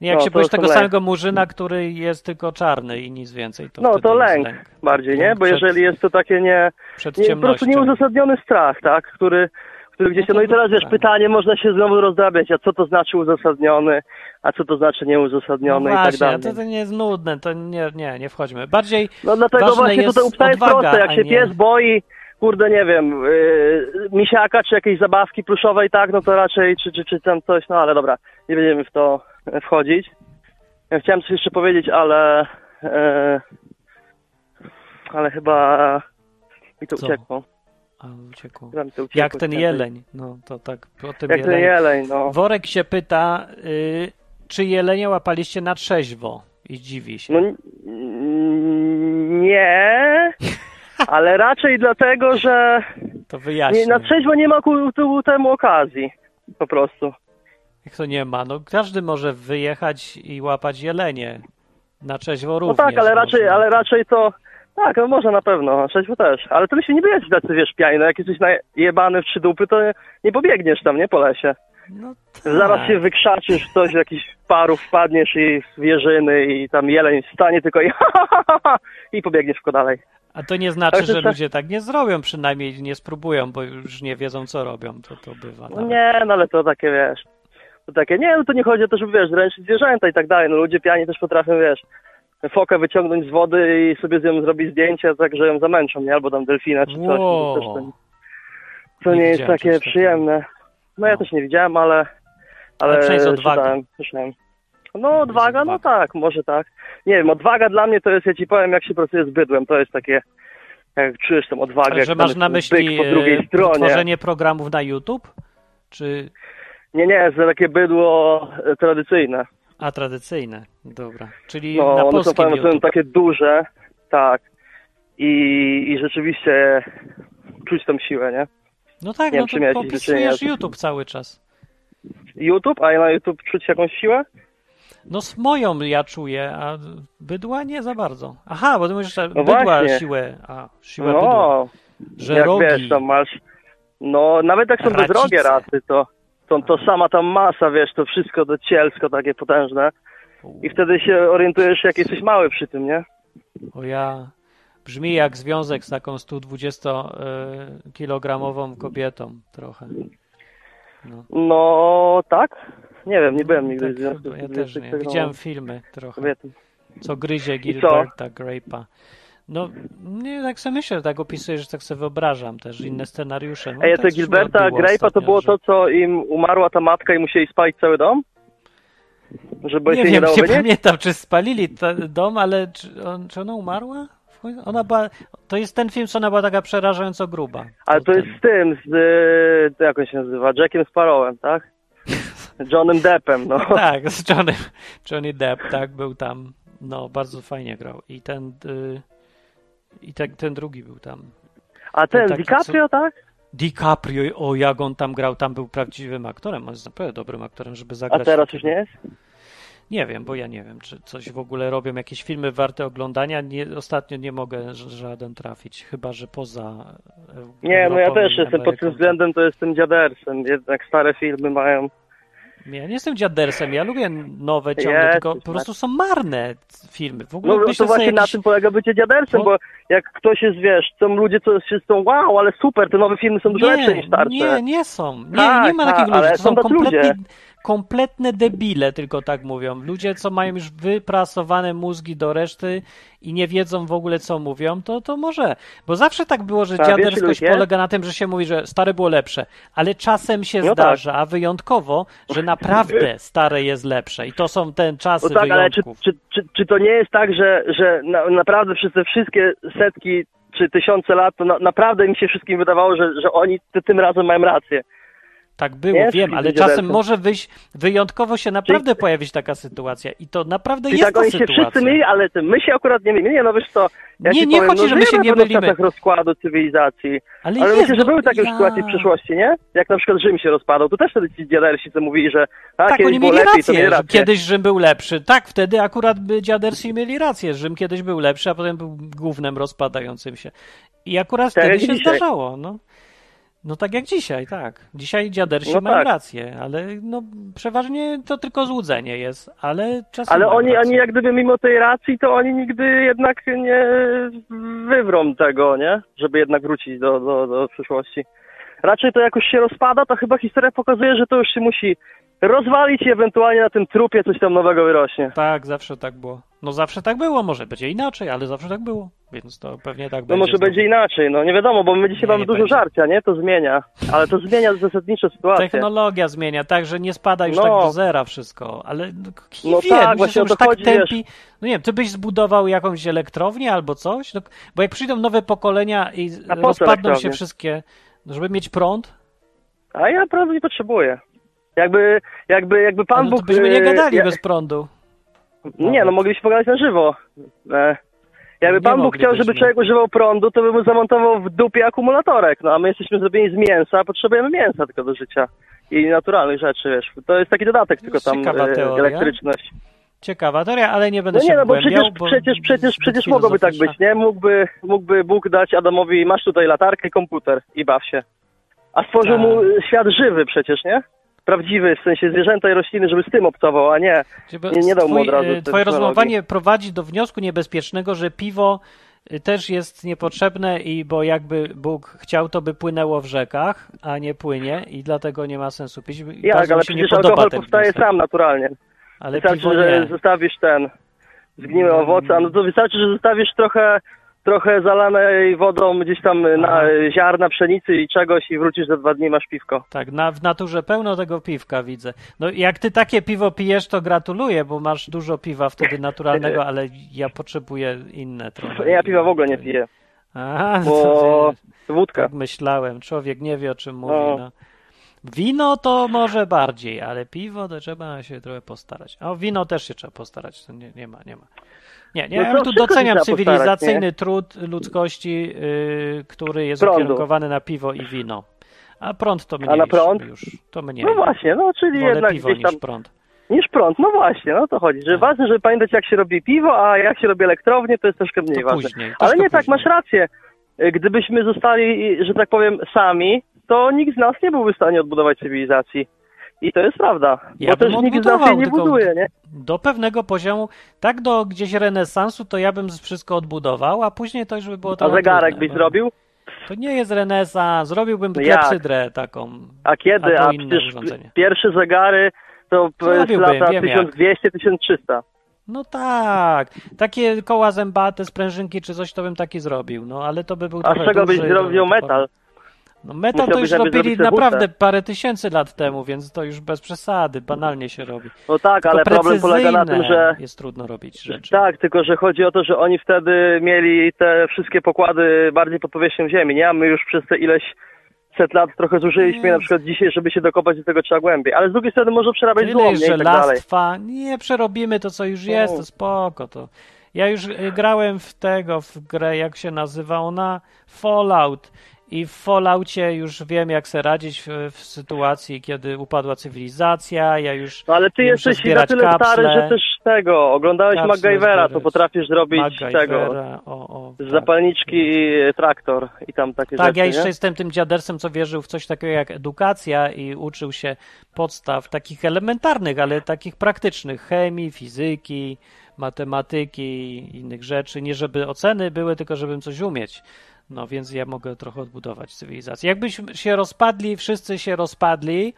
Jak No, się boisz tego lęk. samego murzyna, który jest tylko czarny i nic więcej, to No to jest lęk bardziej, nie? Lęk Bo przed- jeżeli jest to takie nie, nie po prostu nieuzasadniony strach, tak? Który, który gdzieś No No i teraz wiesz, tak. pytanie można się znowu rozdrabiać, a co to znaczy uzasadniony, a co to znaczy No nieuzasadniony i tak właśnie, dalej. to, to nie jest nudne, to nie, nie, nie wchodźmy. Bardziej No dlatego właśnie jest tutaj upsta jest odwaga, proste, jak się nie- pies boi, kurde nie wiem, yy, misiaka czy jakiejś zabawki pluszowej, tak, no to raczej, czy, czy, czy tam coś, no ale dobra, nie będziemy w to wchodzić. Ja chciałem coś jeszcze powiedzieć, ale e, ale chyba mi to Co? uciekło. A, uciekło. Uciekło Jak ten jeleń, no to tak, o tym. Jak ten jeleniu. jeleń, no. Worek się pyta, y, czy jelenia łapaliście na trzeźwo i dziwi się. No nie, [LAUGHS] ale raczej dlatego, że to nie, wyjaśnię. na trzeźwo nie ma ku, ku temu okazji, po prostu. Jak to nie ma? No każdy może wyjechać i łapać jelenie. Na trzeźwo No również. tak, ale raczej, można. ale raczej to. Tak, no może na pewno, na trzeźwo też. Ale to by się nie będzie tacy, wiesz, piaj, no jak jesteś najebany w trzy dupy, to nie pobiegniesz tam, nie, po lesie. No tak. Zaraz się wykrzaczysz, coś, jakiś parów wpadniesz i w wieżyny i tam jeleń stanie tylko i [LAUGHS] i pobiegniesz tylko dalej. A to nie znaczy, to że tak- ludzie tak nie zrobią, przynajmniej nie spróbują, bo już nie wiedzą, co robią. To, to bywa. Nawet. nie, no ale to takie, wiesz, to takie, nie, no to nie chodzi o to, żeby, wiesz, zręczyć zwierzęta i tak dalej, no ludzie piani też potrafią, wiesz, fokę wyciągnąć z wody i sobie z nią zrobić zdjęcie, tak, że ją zamęczą, nie, albo tam delfina czy coś. no to też to, Wow. to Nie nie, jest takie przyjemne. No ja No. też nie widziałem, ale, ale, Ale odwagą. czytałem, słyszałem. No odwaga, no tak, może tak. Nie wiem, odwaga dla mnie to jest, ja ci powiem, jak się pracuje z bydłem, to jest takie, jak czujesz tą odwagę, Ale że masz na myśli po drugiej e, stronie. tworzenie programów na YouTube? Czy... Nie, nie, to takie bydło e, tradycyjne. A, tradycyjne. Dobra. Czyli No, na one są, polskim powiem, są YouTube. takie duże, tak. I, I rzeczywiście czuć tą siłę, nie? No tak, nie no wiem, to popisujesz YouTube cały czas. YouTube, a na YouTube czuć jakąś siłę? No z moją ja czuję, a bydła nie za bardzo. Aha, bo ty mówisz, że No bydła właśnie. siłę, a siłę bydła. No, Że jak rogi. wiesz, tam masz... No, nawet jak są Racice. bezrogie rasy, to, to, to sama ta masa, wiesz, to wszystko to cielsko takie potężne. I wtedy się orientujesz, jak jesteś mały przy tym, nie? O ja. Brzmi jak związek z taką 120-kilogramową kobietą trochę. No, No tak? Nie wiem, nie byłem nigdy tak, w związku ja też nie. 20 Widziałem filmy trochę, kobietą. co gryzie? Gilberta Grape'a. No, nie, tak sobie myślę, tak opisuję, że tak sobie wyobrażam też inne scenariusze. No, Ej, a tak to się Gilberta Grape'a to było że- to, co im umarła ta matka i musieli spalić cały dom? Żeby Nie się wiem, nie dało nie pamiętam, czy spalili dom, ale czy, on, czy ona umarła? Ona była, to jest ten film, co ona była taka przerażająco gruba. Ale to ten. jest z tym, z... Jak on się nazywa? Jackiem Sparrowem, tak? [LAUGHS] Johnem Deppem, no. [LAUGHS] Tak, z Johnny, Johnny Depp, tak, był tam. No, bardzo fajnie grał. I ten, y, i ten, ten drugi był tam. A ten taki, DiCaprio, tak? DiCaprio, o jak on tam grał, tam był prawdziwym aktorem. On jest naprawdę dobrym aktorem, żeby zagrać. A teraz już nie jest? Nie wiem, bo ja nie wiem, czy coś w ogóle robią, jakieś filmy warte oglądania. Nie, ostatnio nie mogę żaden trafić, chyba że poza. e, Nie, no ja Europą też jestem pod tym względem, to jestem dziadersem. Jednak stare filmy mają... Ja nie jestem dziadersem, ja lubię nowe ciągle, tylko po prostu są marne filmy. W ogóle No myślę to właśnie sobie na jakiś... tym polega bycie dziadersem, bo jak ktoś jest, wiesz, są ludzie, co się są, wow, ale super, te nowe filmy są dużo lepsze niż starsze. Nie, nie są. Nie, Tak, nie ma tak, takich ludzi. ale To są są kompletnie, ludzie. Kompletne debile, tylko tak mówią. Ludzie, co mają już wyprasowane mózgi do reszty i nie wiedzą w ogóle, co mówią, to, to może. Bo zawsze tak było, że wiesz, dziaderskość polega na tym, że się mówi, że stare było lepsze. Ale czasem się No tak. zdarza, a wyjątkowo, że naprawdę [LAUGHS] stare jest lepsze. I to są te czasy No tak, ale czy, wyjątków. czy, czy, czy to nie jest tak, że, że na, naprawdę przez te wszystkie setki czy tysiące lat, to na, naprawdę mi się wszystkim wydawało, że, że oni ty, tym razem mają rację. Tak było, wiem, ale czasem może wyjść, wyjątkowo się naprawdę pojawić taka sytuacja i to naprawdę Czyli jest tak ta oni się sytuacja. wszyscy myli, ale my się akurat nie mylimy. Nie, no wiesz co, ja Nie, nie powiem, chodzi, no, że my się nie w mylimy. czasach rozkładu cywilizacji. Ale, Ale jest, myślę, że były takie ja... sytuacje w przeszłości, nie? Jak na przykład Rzym się rozpadał, to też wtedy ci dziadersi co mówili, że a, Tak, kiedyś oni mieli lepiej, rację, rację. kiedyś Rzym był lepszy. Tak, wtedy akurat by dziadersi mieli rację. Rzym kiedyś był lepszy, a potem był głównym rozpadającym się. I akurat Tak wtedy się dzisiaj. zdarzało, no. No tak jak dzisiaj, tak. Dzisiaj dziadersi No mają tak. rację, ale no przeważnie to tylko złudzenie jest, ale czasem Ale oni, rację. oni jak gdyby mimo tej racji, to oni nigdy jednak nie wywrą tego, nie? Żeby jednak wrócić do, do, do przyszłości. Raczej to jakoś się rozpada, to chyba historia pokazuje, że to już się musi rozwalić i ewentualnie na tym trupie coś tam nowego wyrośnie. Tak, zawsze tak było. No zawsze tak było, może będzie inaczej, ale zawsze tak było, więc to pewnie tak No będzie. może znowu. będzie inaczej, no nie wiadomo, bo my dzisiaj Nie, mamy nie dużo będzie. żarcia, nie? To zmienia. Ale to zmienia zasadniczo sytuację. Technologia zmienia, tak, że nie spada już No. tak do zera wszystko, ale no, kim No wie, tak, właśnie już tak tępi. No nie wiem, ty byś zbudował jakąś elektrownię albo coś? No, bo jak przyjdą nowe pokolenia i rozpadną się wszystkie, no, żeby mieć prąd, A ja prawda nie potrzebuję. Jakby, jakby, jakby Pan no Bóg... byśmy nie e, gadali ja- bez prądu. Nie, no mogliśmy pogadać na żywo. E, jakby Pan Bóg chciał, żeby człowiek używał prądu, to by mu zamontował w dupie akumulatorek. No a my jesteśmy zrobieni z mięsa, potrzebujemy mięsa tylko do życia. I naturalnych rzeczy, wiesz. To jest taki dodatek, tylko tam e, elektryczność. Ciekawa teoria, ale nie będę No się nie, no bo przecież, bo przecież, przecież, przecież mogłoby tak być, nie? Mógłby, mógłby Bóg dać Adamowi, masz tutaj latarkę komputer i baw się. A stworzył Tak. mu świat żywy przecież, nie? Prawdziwy, w sensie zwierzęta i rośliny, żeby z tym obcował, a nie. Nie- nie dał mu od razu e, Twoje rozmowanie prowadzi do wniosku niebezpiecznego, że piwo e, też jest niepotrzebne i bo jakby Bóg chciał, to by płynęło w rzekach, a nie płynie i dlatego nie ma sensu pić. Jak, ale przecież alkohol powstaje sam naturalnie. Ale wystarczy, że nie. zostawisz ten zgniłe Mm. owoce, a no to wystarczy, że zostawisz trochę trochę zalanej wodą gdzieś tam na ziarna pszenicy i czegoś i wrócisz za dwa dni, masz piwko. Tak, na, w naturze pełno tego piwka widzę. No jak ty takie piwo pijesz, to gratuluję, bo masz dużo piwa wtedy naturalnego, [LAUGHS] ale ja potrzebuję inne trochę. Ja piwa w ogóle nie piję, Aha, [LAUGHS] bo to, wódka. tak myślałem. Człowiek nie wie, o czym mówi. No. No. Wino to może bardziej, ale piwo to trzeba się trochę postarać. A o wino też się trzeba postarać, to nie, nie ma, nie ma. Nie, nie, No ja tu doceniam cywilizacyjny trud ludzkości, yy, który jest Prądu. ukierunkowany na piwo i wino. A prąd to mniej A na prąd? już. To mniej. No właśnie, no czyli Wolę jednak piwo gdzieś tam niż prąd. niż prąd. No właśnie, no to chodzi, że Tak. ważne, żeby pamiętać jak się robi piwo, a jak się robi elektrownię, to jest troszkę mniej To ważne. później. Ale nie tak, później. masz rację. Gdybyśmy zostali, że tak powiem, sami, to nikt z nas nie byłby w stanie odbudować cywilizacji. I to jest prawda. Ja bo też nikt z nie buduje, nie? Do pewnego poziomu, tak do gdzieś renesansu, to ja bym wszystko odbudował, a później to już by było A trochę zegarek trudne, byś bo zrobił? To nie jest renesans, zrobiłbym No klepsydrę taką. A kiedy? A inne przecież urządzenie. pierwsze zegary to Zrobiłbym, lata wiem jak. 1200-1300. No tak, takie koła zębate, sprężynki czy coś, to bym taki zrobił, no ale to by był A z czego byś zrobił no, to metal? No metal to Musiałbyś już robili naprawdę parę tysięcy lat temu, więc to już bez przesady, banalnie się robi. No tak, Tylko ale problem polega na tym, że jest trudno robić rzeczy. Tak, tylko że chodzi o to, że oni wtedy mieli te wszystkie pokłady bardziej pod powierzchnią ziemi, nie? A my już przez te ileś set lat trochę zużyliśmy, Nie. na przykład dzisiaj, żeby się dokopać do tego trzeba głębiej. Ale z drugiej strony może przerabiać Tyle złomnie jest i tak dalej. żelastwa, nie przerobimy to, co już jest, to spoko. To. Ja już y, grałem w tego, w grę, jak się nazywa ona, Fallout. I w Falloutie już wiem, jak sobie radzić w, w sytuacji, kiedy upadła cywilizacja. Ja już No ale ty jesteś na tyle kapsle, stary, że też tego, oglądałeś Kapsle MacGyvera, to potrafisz zrobić tego, MacGyvera, o, o, z tak. zapalniczki i traktor i tam takie Tak, rzeczy, ja jeszcze nie? jestem tym dziadersem, co wierzył w coś takiego jak edukacja i uczył się podstaw takich elementarnych, ale takich praktycznych chemii, fizyki, matematyki i innych rzeczy. Nie żeby oceny były, tylko żebym coś umieć. No więc ja mogę trochę odbudować cywilizację. Jakbyśmy się rozpadli, wszyscy się rozpadli,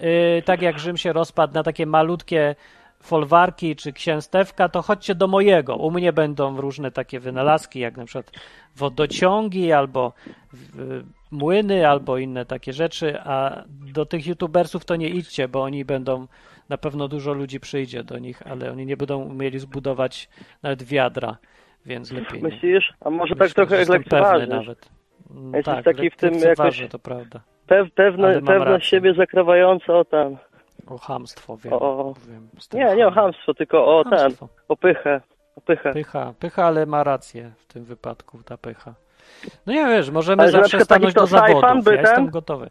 yy, tak jak Rzym się rozpadł na takie malutkie folwarki czy księstewka, to chodźcie do mojego. U mnie będą różne takie wynalazki, jak na przykład wodociągi albo w- młyny, albo inne takie rzeczy, a do tych youtubersów to nie idźcie, bo oni będą, na pewno dużo ludzi przyjdzie do nich, ale oni nie będą umieli zbudować nawet wiadra, więc lepiej. Myślisz? A może tak Myślę, trochę jestem pewny lekceważysz? nawet. Mm, Jesteś tak, taki w tym jakoś- to prawda. Pew, pewne, pewność siebie zakrawająca o ten... O chamstwo, wiem. O- wiem Nie, nie o ham. chamstwo, tylko o ten, Chamstwo. o pychę. O pychę. Pycha, pycha, ale ma rację w tym wypadku, ta pycha. No nie wiesz, możemy Ale zawsze stanąć do zawodów. by Ja ten- jestem gotowy.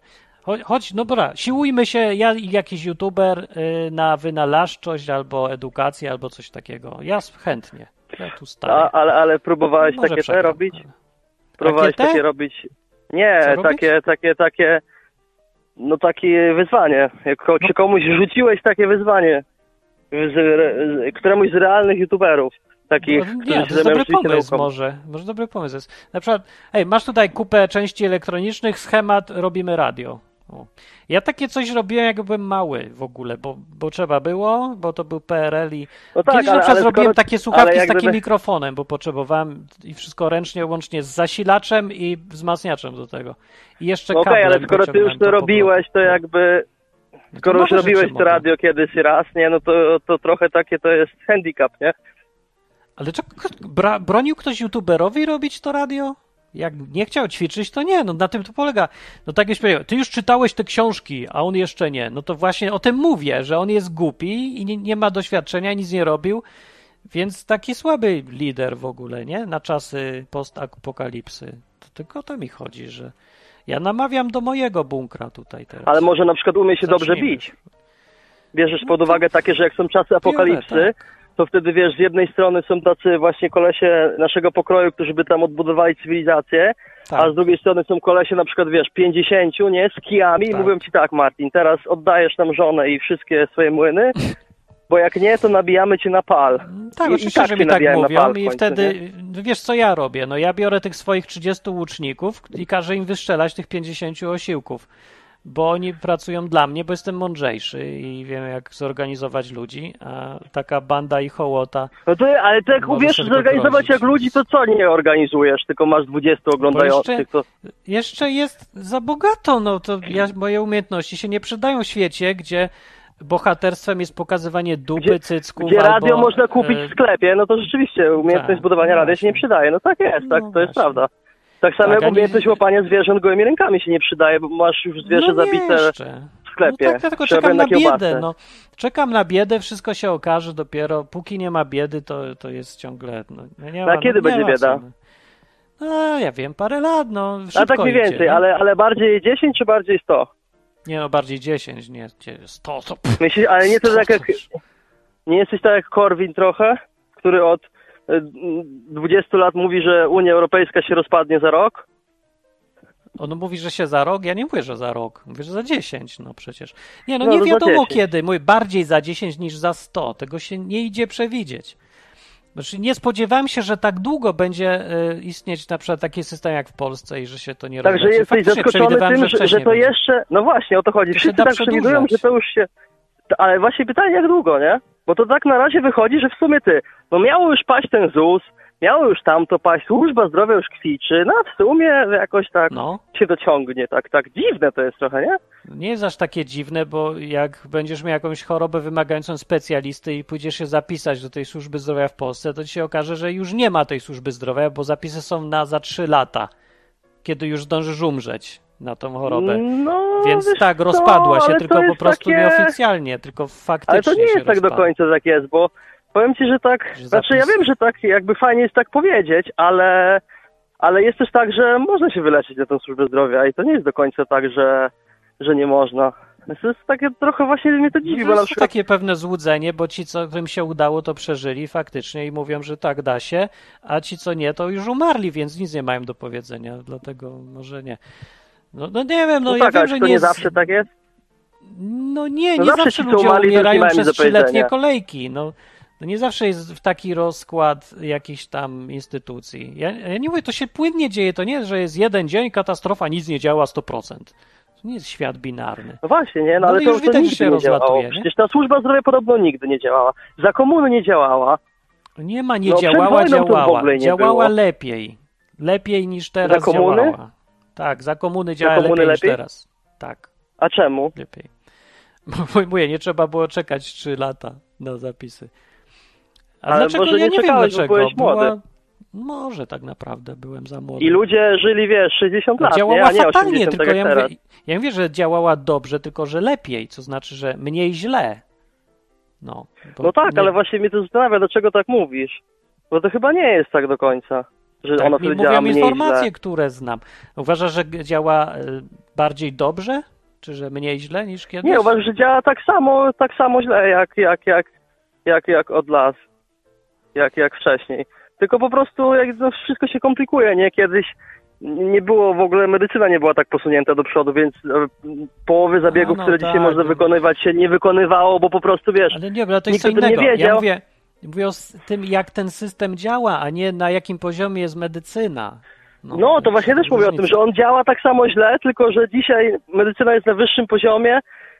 Chodź, no dobra, siłujmy się, ja i jakiś youtuber y, na wynalazczość albo edukację, albo coś takiego. Ja chętnie. Ja tu staję. A, ale, ale próbowałeś Może takie te robić? Próbowałeś Takie takie robić? Nie, Co robić? takie, takie, takie, no takie wyzwanie. Jak No. czy komuś rzuciłeś takie wyzwanie, z, z, któremuś z realnych youtuberów, takich, No, nie, to jest dobry pomysł może. Może dobry pomysł jest. Na przykład, hej, masz tutaj kupę części elektronicznych, schemat, robimy radio. O. Ja takie coś robiłem, jak byłem mały w ogóle, bo, bo trzeba było, bo to był PRL i No tak, Kiedyś ale, na przykład zrobiłem skoro, takie słuchawki z takim gdyby- mikrofonem, bo potrzebowałem i wszystko ręcznie, łącznie z zasilaczem i wzmacniaczem do tego. I jeszcze Okej, kablem ale skoro ty już to robiłeś, to jakby, No to skoro już robiłeś to radio kiedyś raz, nie, no to, to trochę takie to jest handicap, nie? Ale czy bra, bronił ktoś youtuberowi robić to radio? Jak nie chciał ćwiczyć, to nie, no na tym to polega. No tak jak powiedział, ty już czytałeś te książki, a on jeszcze nie. No to właśnie o tym mówię, że on jest głupi i nie, nie ma doświadczenia, nic nie robił, więc taki słaby lider w ogóle, nie? Na czasy postapokalipsy. To tylko o to mi chodzi, że ja namawiam do mojego bunkra tutaj teraz. Ale może na przykład umie się dobrze Zacznijmy. bić. Bierzesz pod uwagę takie, że jak są czasy apokalipsy, Biorę, tak. To wtedy wiesz, z jednej strony są tacy właśnie kolesie naszego pokroju, którzy by tam odbudowali cywilizację, Tak. a z drugiej strony są kolesie na przykład, wiesz, 50, nie, z kijami i Tak. mówią ci tak, Martin, teraz oddajesz nam żonę i wszystkie swoje młyny, [LAUGHS] bo jak nie, to nabijamy cię na pal. Tak, I- i oczywiście, tak że mi tak mówią pal i końcu, wtedy, wiesz co ja robię, no ja biorę tych swoich 30 łuczników i każę im wystrzelać tych 50 osiłków, bo oni pracują dla mnie, bo jestem mądrzejszy i wiem jak zorganizować ludzi, a taka banda i hołota, No to, ale to jak umiesz zorganizować grozić. jak ludzi, to co nie organizujesz, tylko masz 20 oglądających, jeszcze- to... jeszcze jest za bogato, no to ja, moje umiejętności się nie przydają w świecie, gdzie bohaterstwem jest pokazywanie dupy, Gdzie- cycków Gdzie albo, radio można kupić e, w sklepie, no to rzeczywiście umiejętność tak, budowania no radia się nie przydaje. No tak jest, tak, No to jest prawda. Tak samo Tak, jak a nie- umiejętność łapania zwierząt gołymi rękami się nie przydaje, bo masz już zwierzę no zabite jeszcze. w sklepie. No tak, ja tylko czekam na biedę. No. Czekam na biedę, wszystko się okaże dopiero. Póki nie ma biedy, to, to jest ciągle. No, no nie A ma, kiedy no, będzie bieda? no. Ja wiem, parę lat, no. A tak mniej idzie, więcej, nie? ale, ale bardziej 10 czy bardziej 100? Nie, no bardziej 10, nie 100, to pff, Myślisz, ale nie to 100 tak jak, nie jesteś tak jak Korwin trochę, który od 20 lat mówi, że Unia Europejska się rozpadnie za rok? On mówi, że się za rok, ja nie mówię, że za rok, mówię, że za 10, no przecież. Nie, no, No, nie za wiadomo 10. kiedy, mówię, bardziej za 10 niż za 100, tego się nie idzie przewidzieć. Znaczy, nie spodziewałem się, że tak długo będzie y, istnieć na przykład taki system jak w Polsce i że się to nie Także rozleci. jesteś zaskoczony tym, że, że to jeszcze. No właśnie, o to chodzi. Wszyscy tak przewidują, że to już się. Ale właśnie pytanie, jak długo, nie? Bo to tak na razie wychodzi, że w sumie ty, no miało już paść ten ZUS, miało już tamto paść, służba zdrowia już kwiczy, no a w sumie jakoś tak No. się dociągnie, tak, tak dziwne to jest trochę, nie? Nie jest aż takie dziwne, bo jak będziesz miał jakąś chorobę wymagającą specjalisty i pójdziesz się zapisać do tej służby zdrowia w Polsce, to ci się okaże, że już nie ma tej służby zdrowia, bo zapisy są na za 3 lata, kiedy już zdążysz umrzeć na tą chorobę. No, Więc tak, co, rozpadła się, tylko po prostu takie... nieoficjalnie, tylko faktycznie Ale to nie jest tak do rozpadła. końca tak jest, bo powiem ci, że tak, Że znaczy ja wiem, że tak jakby fajnie jest tak powiedzieć, ale, ale jest też tak, że można się wyleczyć na tę służbę zdrowia i to nie jest do końca tak, że, że nie można. To jest takie trochę właśnie mnie to dziwi, No bo na przykład takie pewne złudzenie, bo ci, co, którym się udało, to przeżyli faktycznie i mówią, że tak da się, a ci, co nie, to już umarli, więc nic nie mają do powiedzenia, dlatego może nie. No, no nie wiem, no, no ja tak, wiem, że to nie zawsze tak jest? No nie, No nie zawsze zawsze ludzie umierają przez trzyletnie kolejki. No, no nie zawsze jest w taki rozkład jakichś tam instytucji. Ja, ja nie mówię, to się płynnie dzieje, to nie jest, że jest jeden dzień, katastrofa, nic nie działa 100%. To nie jest świat binarny. No właśnie, nie, no, No ale to, już to widać, że się rozlatuje? Przecież ta służba zdrowia podobno nigdy nie działała. Za komuny nie działała. Nie ma, nie No, działała, działała. Działała było. lepiej. Lepiej niż teraz Za komuny? działała. Tak, za komuny działa komuny lepiej, lepiej? niż teraz. Tak, A czemu? lepiej. [LAUGHS] Bo mówię, nie trzeba było czekać 3 lata na zapisy. A Ale dlaczego? może ja nie nie wiem bo dlaczego. byłeś młody. Może tak naprawdę byłem za młody. I ludzie żyli, wiesz, 60 lat, nie? działała a nie fatalnie, 80 tylko tak ja teraz. mówię, ja mówię, że działała dobrze, tylko że lepiej, co znaczy, że mniej źle. No, bo No tak, nie- ale właśnie mnie to zastanawia, dlaczego tak mówisz. Bo to chyba nie jest tak do końca, że Tak ona mi wtedy działa mówią mniej informacje, źle. które znam. Uważasz, że działa y, bardziej dobrze, czy że mniej źle niż kiedyś? Nie, uważam, że działa tak samo, tak samo źle, jak, jak, jak, jak, jak od lat, jak, jak wcześniej. Tylko po prostu jak no, wszystko się komplikuje, nie? Kiedyś nie było w ogóle, medycyna nie była tak posunięta do przodu, więc e, połowy zabiegów, no które tak, dzisiaj można no. wykonywać się nie wykonywało, bo po prostu, wiesz, Ale nie, ale to jest co o tym nie innego. Ja wiedział. mówię, mówię o tym, jak ten system działa, a nie na jakim poziomie jest medycyna. No, to jest właśnie też mówię o tym, że on działa tak samo źle, tylko że dzisiaj medycyna jest na wyższym poziomie,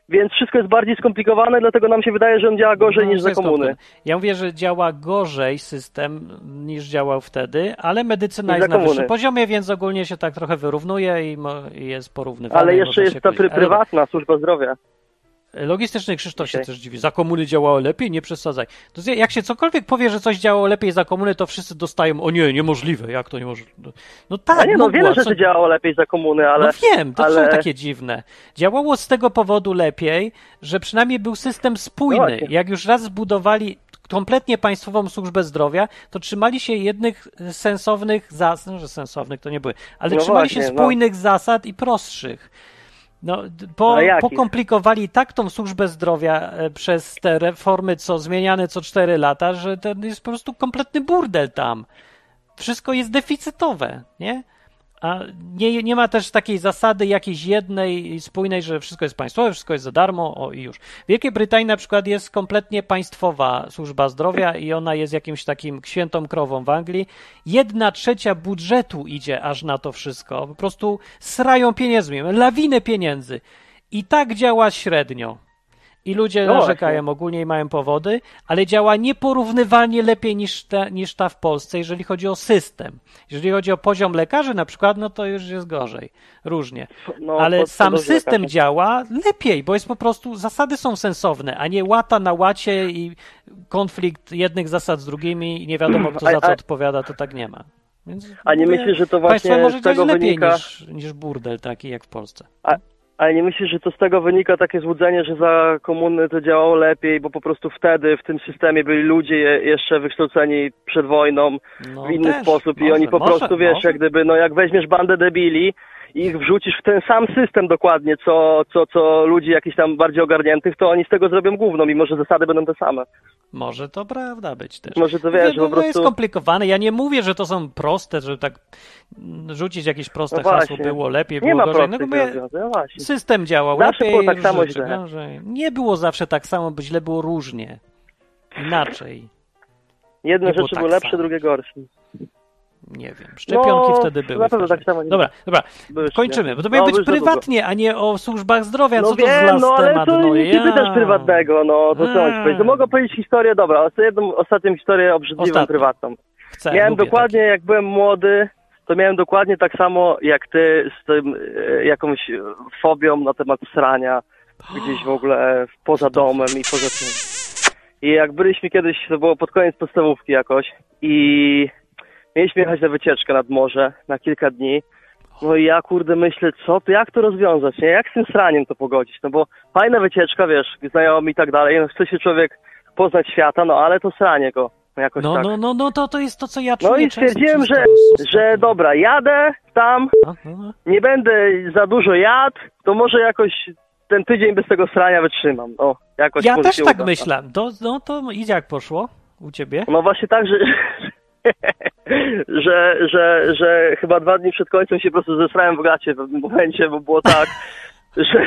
więc wszystko jest bardziej skomplikowane, dlatego nam się wydaje, że on działa gorzej No, niż to za komuny. Ja mówię, że działa gorzej system niż działał wtedy, ale medycyna jest na wyższym komuny. poziomie, więc ogólnie się tak trochę wyrównuje i, jest porównywalne. Ale jeszcze jest ta Ale prywatna służba zdrowia. Logistyczny Krzysztof się też dziwi. Za komuny działało lepiej, nie przesadzaj. To jak się cokolwiek powie, że coś działało lepiej za komuny, to wszyscy dostają, o nie, niemożliwe, jak to niemożliwe. No, no tak, A nie, no mogło, wiele co- rzeczy działało lepiej za komuny, ale... No wiem, to ale... są takie dziwne. Działało z tego powodu lepiej, że przynajmniej był system No spójny. właśnie. Jak już raz zbudowali kompletnie państwową służbę zdrowia, to trzymali się jednych sensownych zasad, no, że sensownych to nie były, ale No trzymali właśnie, się no. spójnych zasad i prostszych. No, po, pokomplikowali tak tą służbę zdrowia e, przez te reformy, co zmieniane co 4 lata, że to jest po prostu kompletny burdel tam. Wszystko jest deficytowe, nie? A nie, nie ma też takiej zasady jakiejś jednej spójnej, że wszystko jest państwowe, wszystko jest za darmo o, i już. W Wielkiej Brytanii na przykład jest kompletnie państwowa służba zdrowia i ona jest jakimś takim świętą krową w Anglii. Jedna trzecia budżetu idzie aż na to wszystko. Po prostu srają pieniędzmi, lawinę pieniędzy. I tak działa średnio. I ludzie No narzekają ogólnie i mają powody, ale działa nieporównywalnie lepiej niż ta, niż ta w Polsce, jeżeli chodzi o system. Jeżeli chodzi o poziom lekarzy na przykład, no to już jest gorzej. Różnie. No, ale sam system lekarze. działa lepiej, bo jest po prostu, zasady są sensowne, a nie łata na łacie i konflikt jednych zasad z drugimi i nie wiadomo kto A- za co a- odpowiada, to tak nie ma. Więc A nie myślisz, że to Państwo właśnie może z tego lepiej wynika... niż, niż burdel taki jak w Polsce. Ale nie myślisz, że to z tego wynika takie złudzenie, że za komuny to działało lepiej, bo po prostu wtedy w tym systemie byli ludzie je- jeszcze wykształceni przed wojną No, w inny też, sposób i może, oni po może, prostu, wiesz, może. jak gdyby, no jak weźmiesz bandę debili ich wrzucisz w ten sam system dokładnie, co, co, co ludzi jakichś tam bardziej ogarniętych, to oni z tego zrobią gówno, mimo że zasady będą te same. Może to prawda być też. Może to wiesz, no, po no jest prostu... skomplikowane. Ja nie mówię, że to są proste, że tak rzucić jakieś proste No hasło było lepiej, Nie było gorzej. prostych mówię, no system działał Zawsze lepiej, było tak samo źle. gorzej. Nie było zawsze tak samo, bo źle było różnie. Inaczej. Jedne nie było rzeczy tak były lepsze, samo. drugie gorsze. Nie wiem. Szczepionki No, wtedy były. na pewno tak samo nie Dobra, dobra. Były Kończymy, bo to No, miało były być prywatnie, a nie o służbach zdrowia. No Co to wiem, no ale temat? to no, nie ja... pytasz prywatnego, no to co powiedzieć? To mogę powiedzieć historię, dobra, jedną ostatnią historię obrzydliwą, prywatną. Chcę, miałem dokładnie, jak byłem młody, to miałem dokładnie tak samo jak ty z tym e, jakąś e, fobią na temat srania gdzieś w ogóle poza domem i poza tym. I jak byliśmy kiedyś, to było pod koniec podstawówki jakoś i mieliśmy jechać na wycieczkę nad morze na kilka dni. No i ja kurde myślę, co to, jak to rozwiązać, nie? Jak z tym sraniem to pogodzić? No bo fajna wycieczka, wiesz, znajomi i tak dalej, no chce się człowiek poznać świata, no ale to sranie go jakoś No, tak. no, no, no to, to jest to, co ja czuję No i stwierdziłem, że, że dobra, jadę tam, nie będę za dużo jadł, to może jakoś ten tydzień bez tego srania wytrzymam. O, jakoś Ja też tak uda. myślałem. To, no to i jak poszło u ciebie? No właśnie tak, że, [LAUGHS] że, że, że chyba dwa dni przed końcem się po prostu zesrałem w gacie w pewnym momencie, bo było tak, [LAUGHS] że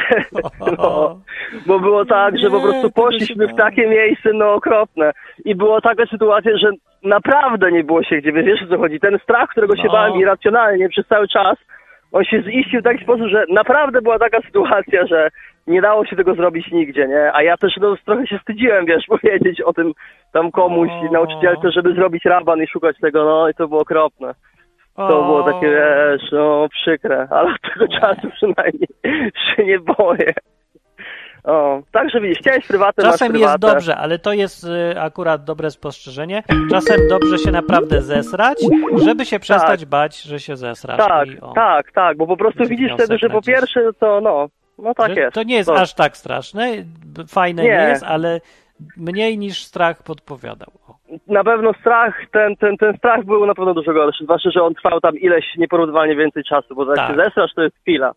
no, bo było tak, że po prostu poszliśmy w takie miejsce, no okropne. I była taka sytuacja, że naprawdę nie było się gdzie, wiesz o co chodzi. Ten strach, którego się No. bałem irracjonalnie przez cały czas, on się ziścił w taki sposób, że naprawdę była taka sytuacja, że nie dało się tego zrobić nigdzie, nie? A ja też no, trochę się wstydziłem, wiesz, [LAUGHS] powiedzieć o tym tam komuś, O. nauczycielce, żeby zrobić raban i szukać tego, no i to było okropne. To O, było takie, wiesz, no przykre, [LAUGHS] ale od tego czasu przynajmniej [LAUGHS] się nie boję. O, także widzisz, chciałeś prywatne, masz Czasem jest dobrze, ale to jest y, akurat dobre spostrzeżenie. Czasem dobrze się naprawdę zesrać, żeby się przestać bać, że się zesrasz. Tak, I, o, tak, tak, bo po prostu widzisz wtedy, że po pierwsze to no, no tak jest. To nie jest No. aż tak straszne. Fajne nie. Nie. jest, ale mniej niż strach podpowiadał. O. Na pewno strach, ten, ten, ten strach był na pewno dużo gorszy, zwłaszcza, że on trwał tam ileś nieporównywalnie więcej czasu, bo jak Tak. się zesrasz, to jest chwila.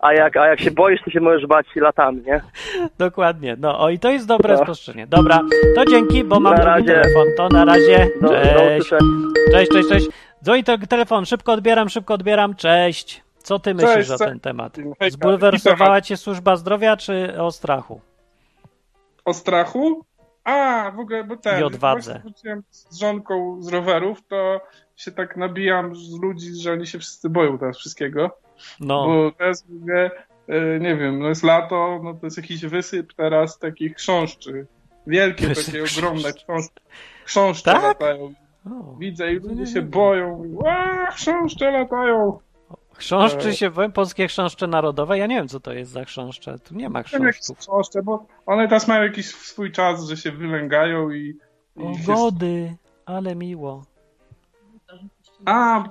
A jak, a jak się boisz, to się możesz bać latami, nie? [LAUGHS] Dokładnie. No, o i to jest dobre No. spostrzeżenie. Dobra, to dzięki, bo mam Na drugi razie. telefon. To na razie. Do, do Cześć. usłyszenia. Cześć, cześć, cześć. Dzwoni to telefon, szybko odbieram, szybko odbieram. Cześć. Co ty myślisz Cześć, na cześć. ten temat? Zbulwersowała cię służba zdrowia, czy o strachu? O strachu? A, w ogóle, bo ten. I odwadze. z żonką z rowerów, to się tak nabijam z ludzi, że oni się wszyscy boją teraz wszystkiego. No, Bo teraz w ogóle, e, nie wiem, no jest lato, no to jest jakiś wysyp teraz takich chrząszczy. Wielkie, Wysyp takie chrząszczy. ogromne chrząszcze. Chrząszcze Tak? latają. o. Widzę i ludzie się boją. A, chrząszcze latają. Chrząszczy E. się, polskie chrząszcze narodowe. Ja nie wiem, co to jest za chrząszcze. Tu nie ma Nie chrząszczów. chrząszcze, bo one teraz mają jakiś swój czas, że się wylęgają i... i O, się gody, ale miło. A,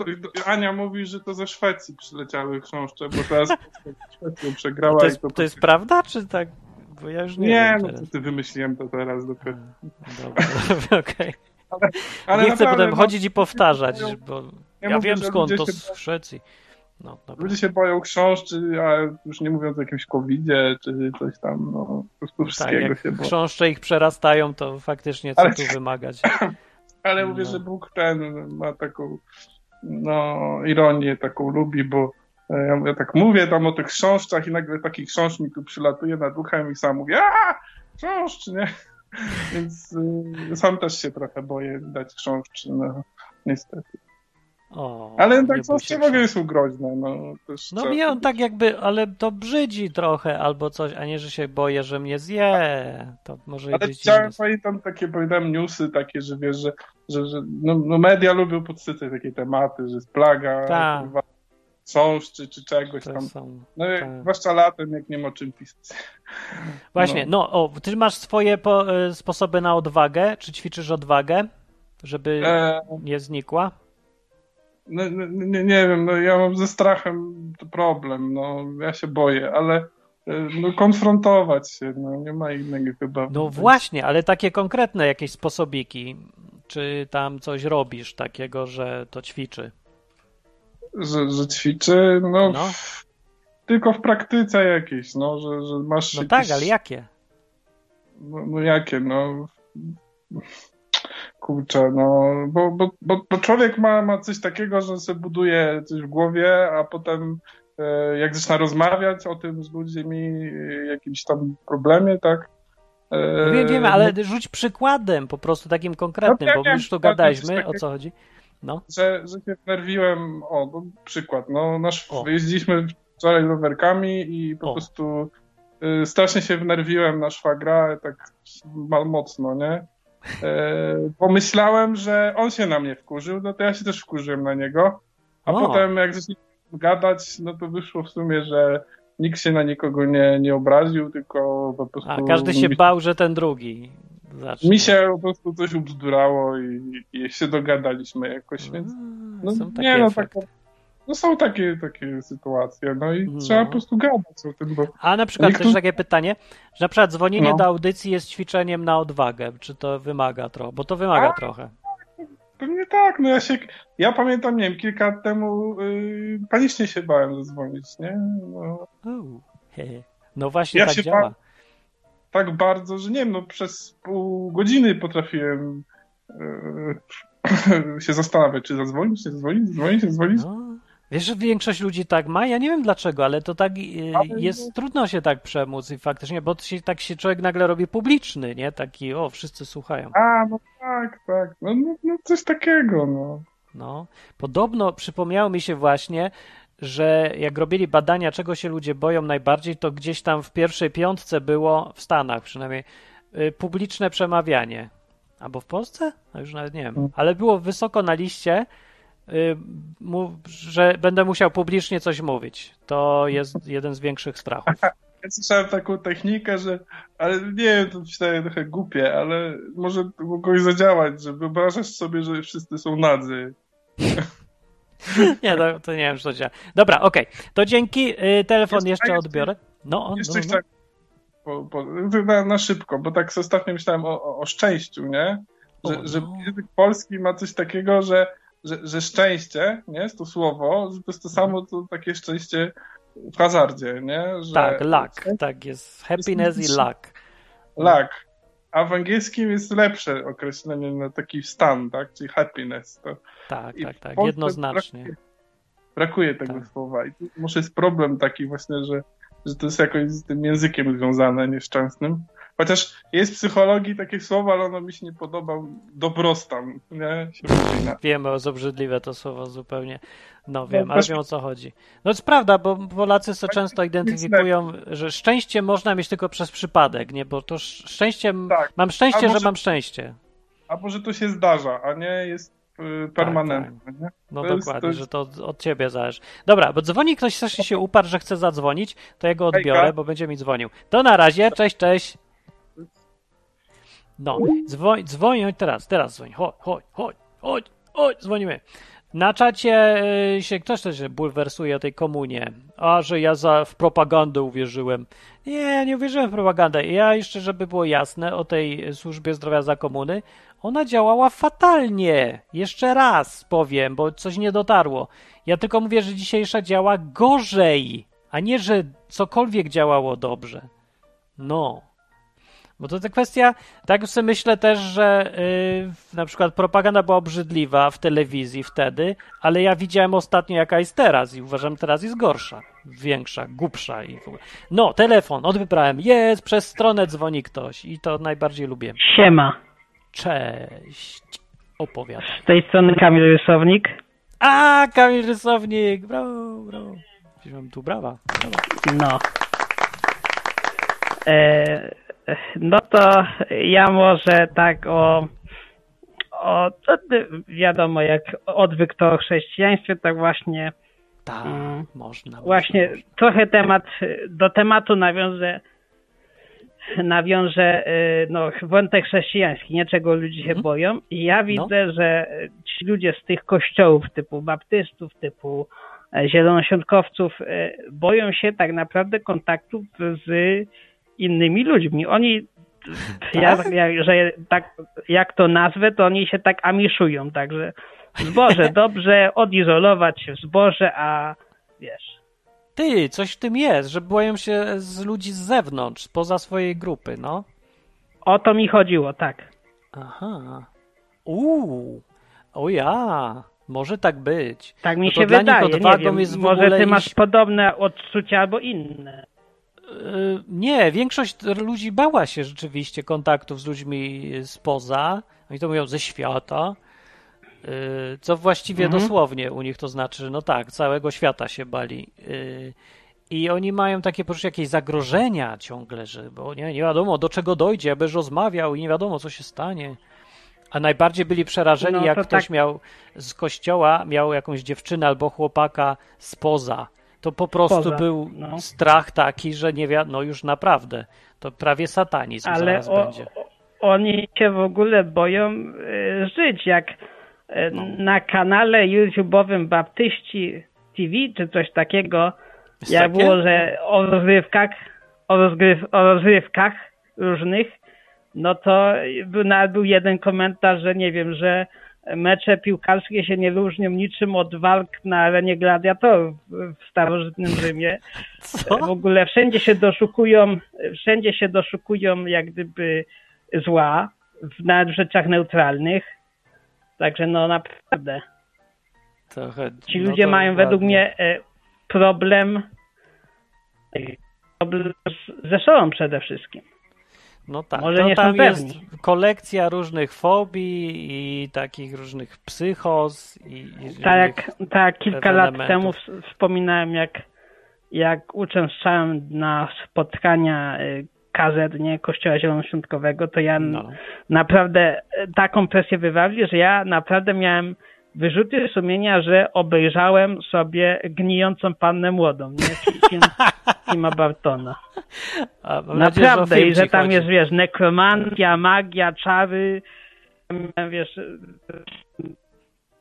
Ania mówi, że to ze Szwecji przyleciały chrząszcze, bo teraz [LAUGHS] Szwecją przegrała To i jest, to... to jest prawda, czy tak? Bo ja już nie, Nie, wiem no teraz. to ty wymyśliłem to teraz dopiero. Dobra, [LAUGHS] okej. Ale Nie chcę potem no, chodzić i powtarzać, bo ja ja mówię, wiem skąd to z Szwecji. No. Ludzie się boją chrząszczy, a już nie mówiąc o jakimś covidzie, czy coś tam, no po prostu Tak, wszystkiego się boją. chrząszcze ich przerastają, to faktycznie co Ale- tu [LAUGHS] wymagać? Ale mówię, No. że Bóg ten ma taką, no, ironię taką lubi, bo e, ja mówię, tak mówię tam o tych chrząszczach i nagle taki chrząszcz mi tu przylatuje nad uchem i sam mówię, a chrząszcz, nie? [LAUGHS] Więc y, sam też się trochę boję dać chrząszcz, no, niestety. O, Ale tak ogóle chrząszcza. są groźne, no. No mnie on tak jakby, ale to brzydzi trochę albo coś, a nie, że się boję, że mnie zje. To może Ale chciałem, pamiętam takie, pamiętam newsy takie, że wiesz, że, że, że no, no media lubią podsycać takie tematy, że jest plaga, Tak. kurwa, chrząszczy czy czegoś To tam. są... No tak. zwłaszcza latem, jak nie ma czym pisać. Właśnie, no, o, ty masz swoje po, e, sposoby na odwagę, czy ćwiczysz odwagę, żeby E, nie znikła? No, no, nie, nie wiem, no ja mam ze strachem problem, no ja się boję, ale e, no konfrontować się, no nie ma innego chyba. No właśnie, ale takie konkretne jakieś sposobiki, czy tam coś robisz takiego, że to ćwiczy? że, że ćwiczy, no, No. tylko w praktyce jakieś, no, że, że masz No jakieś, tak, ale jakie? No, no jakie, no. Kurczę, no, bo, bo, bo, człowiek ma, ma coś takiego, że sobie buduje coś w głowie, a potem e, jak zaczyna rozmawiać o tym z ludźmi, e, jakimś tam problemie, tak? E, No wiem, wiem, ale rzuć przykładem po prostu takim konkretnym, No, bo wiem, już wiem, coś gadaliśmy, o takiego. co chodzi. No, że, że się wnerwiłem, o, no, przykład, no, nasz, O. jeździliśmy wczoraj rowerkami i po O. prostu y, strasznie się wnerwiłem na szwagra, tak ma- mocno, nie? E, pomyślałem, że on się na mnie wkurzył, no to ja się też wkurzyłem na niego, a O. potem jak zaczęliśmy gadać, no to wyszło w sumie, że nikt się na nikogo nie, nie obraził, tylko po prostu... a każdy się mi, bał, że ten drugi zacznie. mi się po prostu coś ubzdurało i, i się dogadaliśmy jakoś, więc... No, Są takie nie, no, tak, no są takie, takie sytuacje, no i No. trzeba po prostu gadać o tym, bo A na przykład Niektórzy- [LAUGHS] też takie pytanie, że na przykład dzwonienie No. do audycji jest ćwiczeniem na odwagę. Czy to wymaga trochę? Bo to wymaga A. trochę. pewnie tak, no ja się, ja pamiętam, nie wiem, kilka lat temu yy, panicznie się bałem zadzwonić, nie? No. No właśnie Ja tak się działa. bałem. tak bardzo, że nie wiem, no przez pół godziny potrafiłem yy, [LAUGHS] się zastanawiać, czy zadzwonić, nie zadzwonić, zadzwonić, zadzwonić. No. Wiesz, że większość ludzi tak ma? Ja nie wiem dlaczego, ale to tak y, jest trudno się tak przemóc i faktycznie, bo się, tak się człowiek nagle robi publiczny, nie? Taki, o, wszyscy słuchają. A, no tak, tak, no, no, no coś takiego, no. No. Podobno przypomniało mi się właśnie, że jak robili badania, czego się ludzie boją najbardziej, to gdzieś tam w pierwszej piątce było, w Stanach przynajmniej, y, publiczne przemawianie. Albo w Polsce? A już nawet nie wiem. Mm. Ale było wysoko na liście, że będę musiał publicznie coś mówić. To jest jeden z większych strachów. [LAUGHS] Ja słyszałem taką technikę, że, ale nie wiem, to myślałem trochę głupie, ale może mogło zadziałać, że wyobrażasz sobie, że wszyscy są nadzy. Nie, to, to nie wiem, czy to działa. Dobra, okej. To dzięki. Y, Telefon Jeszcze- jeszcze jeszcze- odbiorę. No, no, Jeszcze no. chciałem, po, po, na, na szybko, bo tak ostatnio myślałem o, o, o szczęściu, nie? Że, O, że no. język polski ma coś takiego, że, że, że szczęście, nie? Jest to słowo, że to jest to samo, co takie szczęście w hazardzie, nie? Że, Tak, luck. Tak jest. Happiness i luck. Luck. A w angielskim jest lepsze określenie na taki stan, tak? Czyli happiness. To Tak, I tak, tak. Jednoznacznie. Brakuje, brakuje tego Tak. słowa. I może jest problem taki właśnie, że, że to jest jakoś z tym językiem związane nieszczęsnym. Chociaż jest w psychologii takie słowo, ale ono mi się nie podoba. Dobrostan, nie? Się wycina. Wiemy, o obrzydliwe to słowo zupełnie. No wiem, No, ale wiem o co chodzi. No jest prawda, bo Polacy sobie często identyfikują, że szczęście można mieć tylko przez przypadek, nie? Bo to sz- szczęście, Tak. mam szczęście, Albo że że- mam szczęście. A może to się zdarza, a nie jest y, permanentne, nie? No To jest- dokładnie, to jest- że to od, od ciebie zależy. Dobra, bo dzwoni ktoś, strasznie się uparł, że chce zadzwonić, to ja go odbiorę, Hejka. bo będzie mi dzwonił. To na razie, cześć, cześć. No, dzwoń, dzwoni teraz, teraz dzwoń, chodź, chodź, chodź, chodź, chodź, dzwonimy. Na czacie y, się ktoś też bulwersuje o tej komunie. A, że ja za, w propagandę uwierzyłem. Nie, nie uwierzyłem w propagandę. Ja jeszcze, żeby było jasne, o tej służbie zdrowia za komuny, ona działała fatalnie. Jeszcze raz powiem, bo coś nie dotarło. Ja tylko mówię, że dzisiejsza działa gorzej, a nie, że cokolwiek działało dobrze. No. Bo to ta kwestia, tak sobie myślę też, że yy, na przykład propaganda była obrzydliwa w telewizji wtedy, ale ja widziałem ostatnio jaka jest teraz i uważam teraz jest gorsza, większa, głupsza i w ogóle. No, telefon, odwybrałem, jest, przez stronę dzwoni ktoś i to najbardziej lubię. Siema. Cześć, opowiadaj. Z tej strony Kamil Rysownik. A, Kamil Rysownik, brawo, brawo. Gdzieś mam tu brawa. brawa. No. E, no to ja może tak o, o wiadomo, jak odwyk to o chrześcijaństwie, tak właśnie Tak, Mm. można. Właśnie można. trochę temat, do tematu nawiążę, nawiążę y, no, wątek chrześcijański, nie czego ludzie się Mhm. boją. I ja widzę, że ci ludzie z tych kościołów typu baptystów, typu e, zielonoświątkowców e, boją się tak naprawdę kontaktów z innymi ludźmi. Oni, ja, ja, że tak, jak to nazwę, to oni się tak amiszują, także zboże [LAUGHS] dobrze, odizolować się w zboże, a wiesz. Ty, coś w tym jest, że boją się z ludzi z zewnątrz, spoza swojej grupy, no. O to mi chodziło, tak. Aha. Uuu. O ja. Może tak być. Tak mi No się wydaje. Nie wiem, może ty masz iść- podobne odczucia albo inne. Y, Nie, większość ludzi bała się rzeczywiście kontaktów z ludźmi spoza. Oni to mówią ze świata. Y, Co właściwie Mhm. dosłownie u nich to znaczy, no tak, całego świata się bali. Y, I oni mają takie poczucie jakieś zagrożenia ciągle, że bo nie, nie wiadomo do czego dojdzie, będziesz rozmawiał i nie wiadomo co się stanie. A najbardziej byli przerażeni, No jak to ktoś tak. miał z kościoła, miał jakąś dziewczynę albo chłopaka spoza. To po prostu Spoza, był no. strach taki, że nie wiadomo, no już naprawdę, to prawie satanizm Ale zaraz o, będzie. oni się w ogóle boją e, żyć, jak e, No. na kanale YouTube'owym Baptyści TV czy coś takiego, Jest jak takie? było, że o rozrywkach, o, rozgryw, o rozrywkach różnych, no to był, nawet był jeden komentarz, że nie wiem, że mecze piłkarskie się nie różnią niczym od walk na arenie gladiatorów w starożytnym Rzymie. Co? W ogóle wszędzie się doszukują, wszędzie się doszukują jak gdyby zła, w, nawet w rzeczach neutralnych. Także no naprawdę. Trochę, Ci no ludzie mają według ładnie. mnie e, problem, problem z- ze sobą przede wszystkim. No tak, Może to nie tam jest pewni. kolekcja różnych fobii i takich różnych psychos i, i Tak jak, tak kilka lat elementów. temu w- wspominałem, jak, jak uczęszczałem na spotkania y, kazet, nie, Kościoła Zielonoświątkowego, to ja No. naprawdę e, taką presję wywarli, że ja naprawdę miałem wyrzuty sumienia, że obejrzałem sobie Gnijącą Pannę Młodą, nie? Film [LAUGHS] Tima Bartona. Naprawdę, i że tam chodzi. jest, wiesz, nekromantia, magia, czary, wiesz,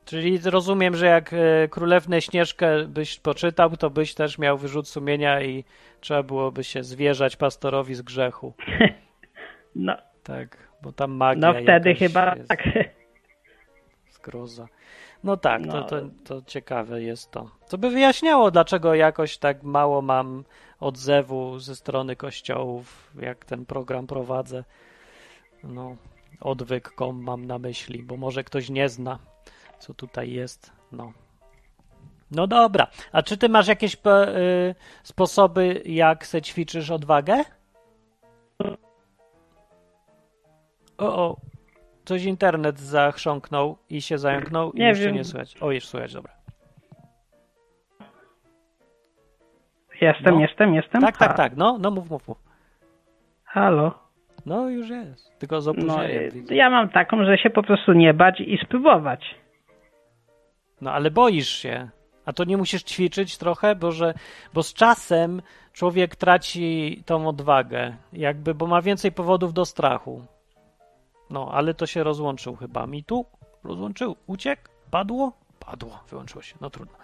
Czyli rozumiem, że jak e, Królewnę Śnieżkę byś poczytał, to byś też miał wyrzut sumienia i trzeba byłoby się zwierzać pastorowi z grzechu. [LAUGHS] no, Tak, bo tam magia no wtedy chyba jest, tak. zgroza. No tak, No. To, to, to ciekawe jest to. Co by wyjaśniało, dlaczego jakoś tak mało mam odzewu ze strony kościołów, jak ten program prowadzę. No, odwyk.com mam na myśli, bo może ktoś nie zna, co tutaj jest. No. No dobra, a czy ty masz jakieś y, sposoby, jak se ćwiczysz odwagę? O, o, coś internet zachrząknął i się zająknął i Nie już wiem. nie słychać. O, już słychać, dobra. Jestem, No. jestem, jestem. Tak, tak, tak, no, no mów, mów, mów. Halo. No już jest, tylko z No, opóźnieniem. y, ja mam taką, że się po prostu nie bać i spróbować. No ale boisz się. A to nie musisz ćwiczyć trochę, bo, że, bo z czasem człowiek traci tą odwagę, jakby, bo ma więcej powodów do strachu. No, ale to się rozłączył chyba. Mi tu rozłączył, uciekł, padło? Padło, wyłączyło się, no trudno.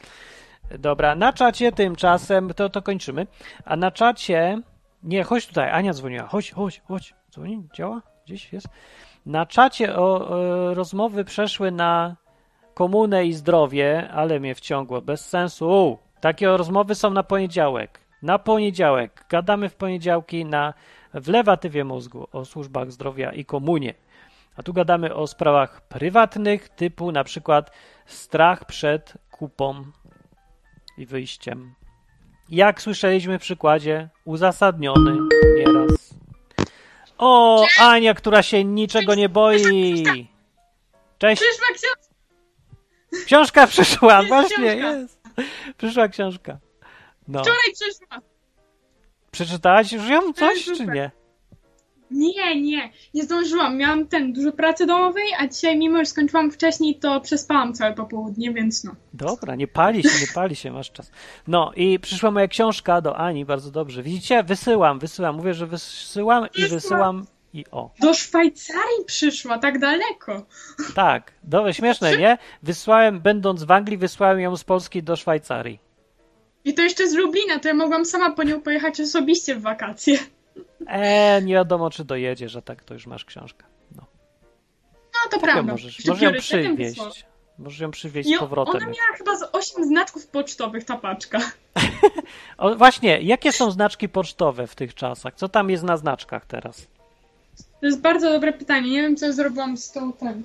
Dobra, na czacie tymczasem, to, to kończymy. A na czacie, nie, chodź tutaj, Ania dzwoniła, chodź, chodź, chodź. Dzwoni, działa? Gdzieś jest? Na czacie o, e, rozmowy przeszły na komunę i zdrowie, ale mnie wciągło, bez sensu. U, takie rozmowy są na poniedziałek. Na poniedziałek. Gadamy w poniedziałki na, w lewatywie mózgu o służbach zdrowia i komunie. A tu gadamy o sprawach prywatnych, typu na przykład strach przed kupą i wyjściem. Jak słyszeliśmy w przykładzie, uzasadniony nieraz. O, Ania, która się niczego nie boi. Cześć. Przyszła książka! Książka przyszła, właśnie, jest. Przyszła książka. No. Wczoraj przyszła! Przeczytałaś już ją coś, Tak, czy nie? Nie, nie, nie zdążyłam. Miałam ten, dużo pracy domowej, a dzisiaj mimo, że skończyłam wcześniej, to przespałam całe popołudnie, więc no. Dobra, nie pali się, nie pali się, masz czas. No i przyszła moja książka do Ani, bardzo dobrze. Widzicie? Wysyłam, wysyłam. Mówię, że wysyłam i wysyłam i o. Do Szwajcarii przyszła, tak daleko. Tak, dobre, śmieszne, nie? Wysłałem, będąc w Anglii, wysłałem ją z Polski do Szwajcarii. I to jeszcze z Lublina, to ja mogłam sama po nią pojechać osobiście w wakacje. E, nie wiadomo, czy dojedziesz, a tak to już masz książkę. No to Tak prawda. możesz, Jeszcze może ją przywieźć. Możesz ją przywieźć z powrotem. ona miała chyba z 8 znaczków pocztowych, ta paczka. [LAUGHS] O, właśnie, jakie są znaczki pocztowe w tych czasach? Co tam jest na znaczkach teraz? To jest bardzo dobre pytanie. Nie wiem, co zrobiłam z tą ten.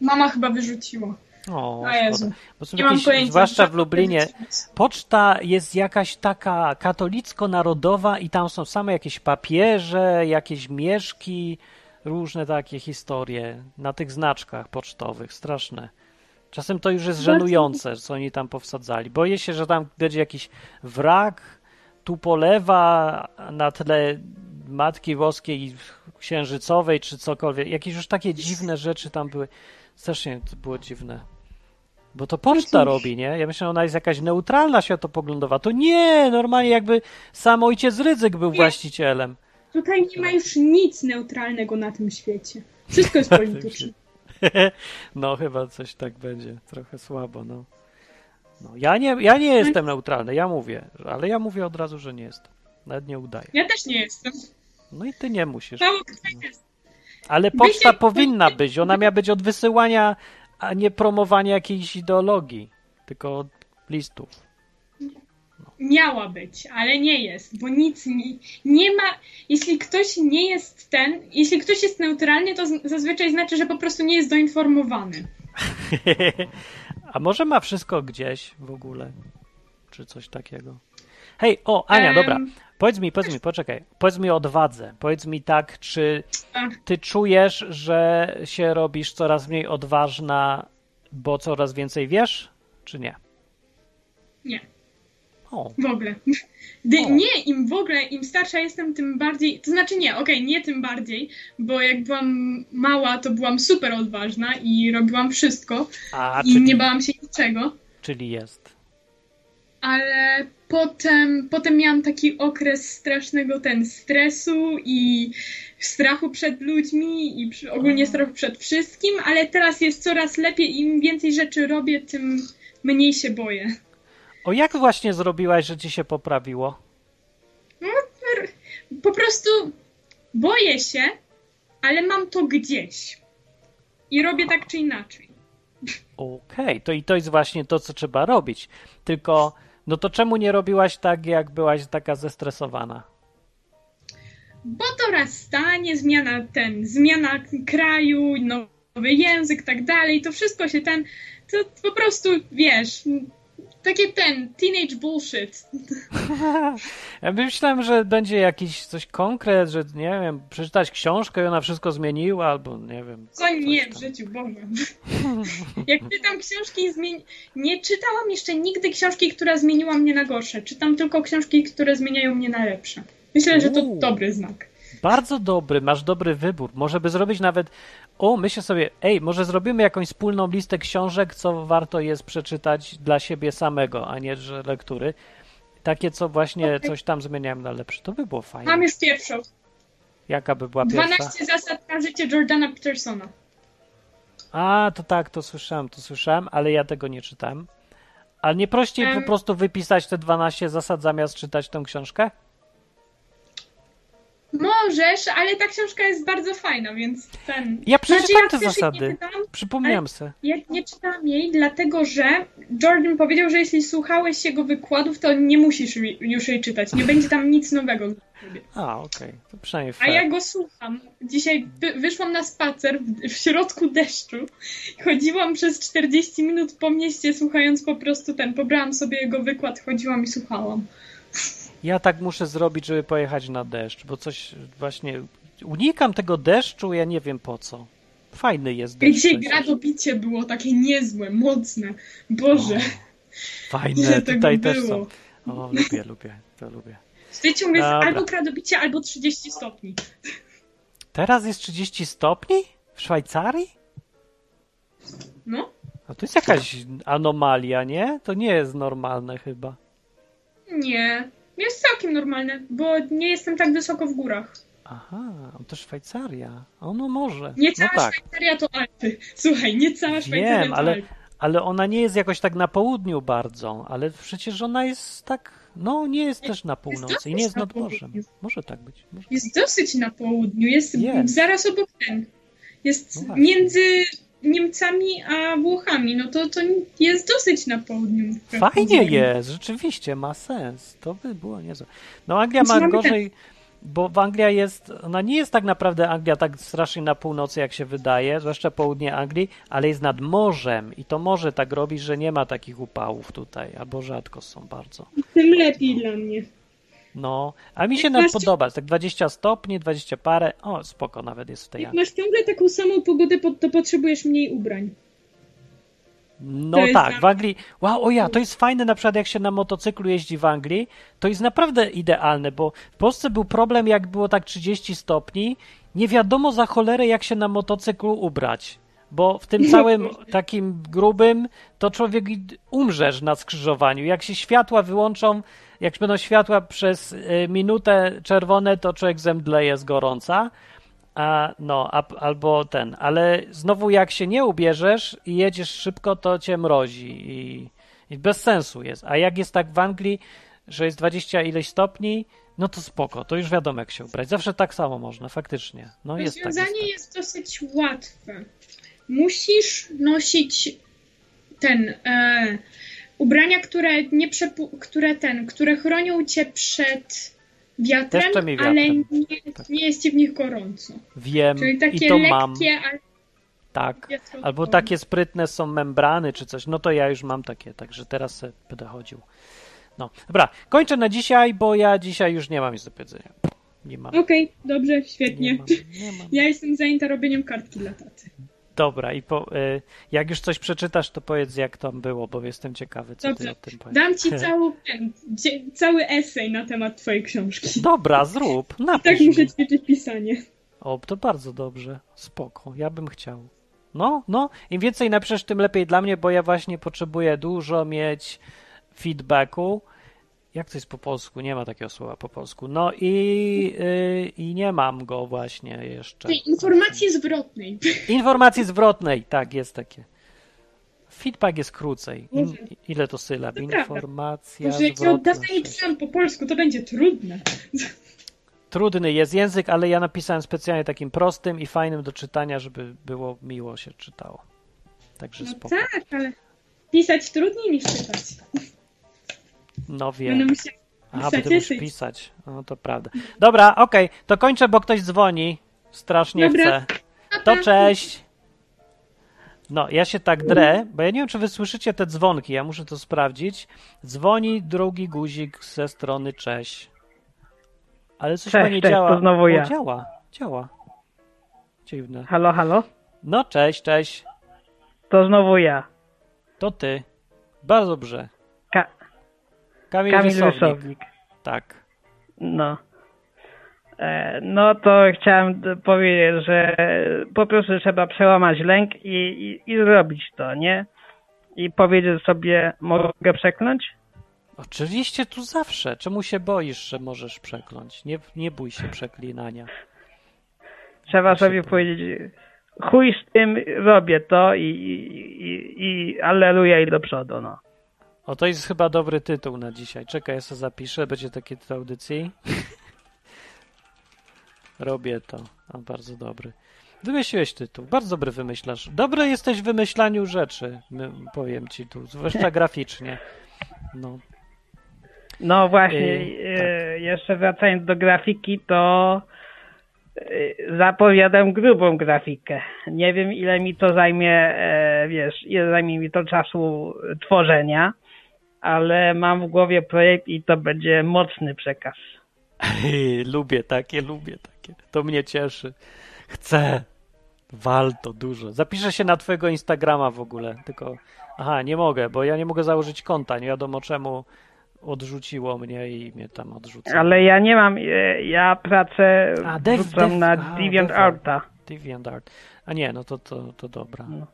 Mama chyba wyrzuciła. O, szkoda. Bo są Nie mam jakieś, pojęcia. zwłaszcza w Lublinie, poczta jest jakaś taka katolicko-narodowa i tam są same jakieś papieże, jakieś mieszki, różne takie historie na tych znaczkach pocztowych. Straszne. Czasem to już jest żenujące, co oni tam powsadzali. Boję się, że tam będzie jakiś wrak, tu polewa na tle Matki Boskiej Księżycowej, czy cokolwiek. Jakieś już takie dziwne rzeczy tam były. Strasznie to było dziwne. Bo to poczta robi, nie? Ja myślę, że ona jest jakaś neutralna światopoglądowa. To nie, normalnie jakby sam ojciec Rydzyk był Nie. właścicielem. Tutaj nie ma już nic neutralnego na tym świecie. Wszystko jest [LAUGHS] polityczne. [LAUGHS] No chyba coś tak będzie. Trochę słabo, no. no ja, nie, ja nie jestem neutralny, ja mówię. Ale ja mówię od razu, że nie jestem. Nawet nie udaję. Ja też nie jestem. No i ty nie musisz. Mało kto jest. Ale poczta powinna być. Ona miała być od wysyłania, a nie promowania jakiejś ideologii, tylko listów. Miała być, ale nie jest, bo nic nie, nie ma. Jeśli ktoś nie jest ten, jeśli ktoś jest neutralny, to zazwyczaj znaczy, że po prostu nie jest doinformowany. [LAUGHS] A może ma wszystko gdzieś w ogóle? Czy coś takiego? Hej, o, Ania, Em. dobra. Powiedz mi, powiedz mi, poczekaj. Powiedz mi o odwadze. Powiedz mi tak, czy ty czujesz, że się robisz coraz mniej odważna, bo coraz więcej wiesz, czy nie? Nie. O, W ogóle. Gdy, O. nie, im w ogóle, im starsza jestem, tym bardziej. To znaczy nie, okej, nie tym bardziej, bo jak byłam mała, to byłam super odważna i robiłam wszystko a i czyli, nie bałam się niczego. czyli jest. Ale potem, potem miałam taki okres strasznego ten stresu i strachu przed ludźmi i przy, ogólnie strachu przed wszystkim, ale teraz jest coraz lepiej i im więcej rzeczy robię, tym mniej się boję. O, jak właśnie zrobiłaś, że ci się poprawiło? Po prostu boję się, ale mam to gdzieś. I robię tak czy inaczej. Okej, to i to jest właśnie to, co trzeba robić. Tylko, no to czemu nie robiłaś tak, jak byłaś taka zestresowana? Bo to raz stanie, zmiana ten, zmiana kraju, nowy język, tak dalej, to wszystko się ten, to po prostu, wiesz, takie ten, teenage bullshit. [LAUGHS] Ja myślałem, że będzie jakiś coś konkret, że nie wiem, przeczytać książkę i ona wszystko zmieniła, albo nie wiem. Co nie tam. w życiu, Boże. [LAUGHS] Jak czytam książki i zmieni... Nie czytałam jeszcze nigdy książki, która zmieniła mnie na gorsze. Czytam tylko książki, które zmieniają mnie na lepsze. Myślę, że to Uuu. dobry znak. Bardzo dobry, masz dobry wybór. Może by zrobić nawet. O, myślę sobie, ej, może zrobimy jakąś wspólną listę książek, co warto jest przeczytać dla siebie samego, a nie że lektury. Takie, co właśnie Okej. coś tam zmieniają na lepsze. To by było fajne. Mam już pierwszą. Jaka by była pierwsza? 12 zasad na życie Jordana Petersona. A, to tak, to słyszałem, to słyszałem, ale ja tego nie czytałem. Ale nie prościej Em. po prostu wypisać te 12 zasad zamiast czytać tą książkę? Możesz, ale ta książka jest bardzo fajna, więc ten... Ja przeczytałem te też jej zasady. Nie czytałam, Przypomniałem se. ja nie czytałam jej, dlatego że Jordan powiedział, że jeśli słuchałeś jego wykładów, to nie musisz ju- już jej czytać. Nie będzie tam nic nowego dla ciebie. A, okej, to przynajmniej A fair. ja go słucham. Dzisiaj wy- wyszłam na spacer w, w środku deszczu. Chodziłam przez 40 minut po mieście, słuchając po prostu ten. Pobrałam sobie jego wykład, chodziłam i słuchałam. Ja tak muszę zrobić, żeby pojechać na deszcz, bo coś właśnie unikam tego deszczu, ja nie wiem po co. Fajny jest deszcz. dzisiaj gradobicie było takie niezłe, mocne. Boże, Fajne, ile tego tutaj też było. są. O, lubię, lubię, to lubię. Tutaj ciągle jest Dobra. albo kradobicie, albo 30 stopni. Teraz jest 30 stopni? W Szwajcarii? No, No to jest jakaś anomalia, nie? To nie jest normalne chyba. nie. Jest całkiem normalne, bo nie jestem tak wysoko w górach. Aha, to Szwajcaria. O, no może. Nie no cała tak. Szwajcaria to Alpy. [LAUGHS] Słuchaj, nie cała Szwajcaria Wiem, to ale, Alpy. ale ona nie jest jakoś tak na południu bardzo, ale przecież ona jest tak, no nie jest też na północy i nie jest na nad morzem. Może tak być. Może. Jest dosyć na południu, jest Jest. zaraz obok ten. Jest No między Niemcami a Włochami. No to, to jest dosyć na południu. Fajnie jest, rzeczywiście, ma sens. To by było niezłe. No Anglia Znaczy, ma mamy gorzej, bo w Anglia jest, ona nie jest tak naprawdę Anglia tak strasznie na północy, jak się wydaje, zwłaszcza południe Anglii, ale jest nad morzem i to może tak robi, że nie ma takich upałów tutaj, albo rzadko są bardzo. Tym lepiej dla mnie. No, a mi się nawet podoba, tak 20 stopni, 20 parę, o spoko nawet jest w tej Jak masz ciągle taką samą pogodę, po- to potrzebujesz mniej ubrań. No tak, w Anglii. Wow, o ja, to jest fajne na przykład jak się na motocyklu jeździ w Anglii, to jest naprawdę idealne, bo w Polsce był problem, jak było tak 30 stopni, nie wiadomo za cholerę jak się na motocyklu ubrać. Bo w tym całym takim grubym, to człowiek umrzesz na skrzyżowaniu. Jak się światła wyłączą, jak będą światła przez y, minutę czerwone, to człowiek zemdleje z gorąca. A, no, a, albo ten, ale znowu jak się nie ubierzesz i jedziesz szybko, to cię mrozi i, i bez sensu jest. A jak jest tak w Anglii, że jest 20 ileś stopni, no to spoko, to już wiadomo jak się ubrać. Zawsze tak samo można, faktycznie. No jest tak. Jest Rozwiązanie tak. jest dosyć łatwe. Musisz nosić ten e, ubrania, które nie przepu- które ten, które chronią cię przed wiatrem, i ale wiatrem. nie, nie jest ci w nich gorąco. Wiem Czyli takie i to lekkie, mam. ale Tak. Albo takie sprytne są membrany czy coś. No to ja już mam takie, także teraz będę chodził. No, dobra, kończę na dzisiaj, bo ja dzisiaj już nie mam nic do powiedzenia. Nie mam. Okej, dobrze, świetnie. Nie mam, nie mam. Ja jestem zajęta robieniem kartki dla taty. Dobra, i po, y, jak już coś przeczytasz, to powiedz, jak tam było, bo jestem ciekawy, co ty Dobrze. o tym powiesz. Dam ci [LAUGHS] cały, ten, cały esej na temat twojej książki. Dobra, zrób, Tak napisz muszę mi. ćwiczyć pisanie. O, to bardzo dobrze, spoko, ja bym chciał. No, no, im więcej napiszesz, tym lepiej dla mnie, bo ja właśnie potrzebuję dużo mieć feedbacku. Jak to jest po polsku? Nie ma takiego słowa po polsku. No i, y, i nie mam go właśnie jeszcze. Tej informacji zwrotnej. [LAUGHS] Informacji zwrotnej, tak, jest takie. Feedback jest krócej. In, Boże. ile to sylab? To. Informacja Może jak ja zwrotna. sześć. pisałam po polsku, to będzie trudne. Trudny jest język, ale ja napisałem specjalnie takim prostym i fajnym do czytania, żeby było miło się czytało. Także No spoko. tak, ale pisać trudniej niż czytać. No Będę wiem. A, bo pisać ty musisz esej. pisać. No to prawda. Dobra, okej, to kończę, bo ktoś dzwoni. Strasznie Dobra. chcę. To cześć. No, ja się tak drę, bo ja nie wiem, czy wy słyszycie te dzwonki, ja muszę to sprawdzić. Dzwoni drugi guzik ze strony cześć. Ale coś Cześć, nie cześć, działa. to znowu O, ja. działa, działa. Dziwne. Halo, halo? No, cześć, cześć. To znowu ja. To ty. Bardzo dobrze. Ka- Kamil, Kamil Wysownik. Wysownik. Tak. No. E, No to chciałem powiedzieć, że po prostu trzeba przełamać lęk i, i, i zrobić to, nie? I powiedzieć sobie, mogę przekląć? Oczywiście tu zawsze. Czemu się boisz, że możesz przekląć? Nie, nie bój się przeklinania. Trzeba Właśnie sobie to. powiedzieć, chuj z tym, robię to i, i, i, i alleluja i do przodu, no. O, to jest chyba dobry tytuł na dzisiaj. Czekaj, ja sobie zapiszę. Będzie taki tytuł audycji. [LAUGHS] Robię to. A, bardzo dobry. Wymyśliłeś tytuł. Bardzo dobry wymyślasz. Dobry jesteś w wymyślaniu rzeczy, powiem ci tu. Zwłaszcza graficznie. No. No właśnie, Yy, e, jeszcze wracając do grafiki, to e, zapowiadam grubą grafikę. Nie wiem, ile mi to zajmie, e, wiesz, ile zajmie mi to czasu tworzenia, ale mam w głowie projekt i to będzie mocny przekaz. [LAUGHS] lubię takie, lubię takie. To mnie cieszy. Chcę. Wal to dużo. Zapiszę się na twojego Instagrama w ogóle, tylko aha, nie mogę, bo ja nie mogę założyć konta. Nie wiadomo czemu odrzuciło mnie i mnie tam odrzuca. Ale ja nie mam, e, ja pracę A, dev- na DeviantArta. DeviantArt. A nie, no to, to, to dobra. No.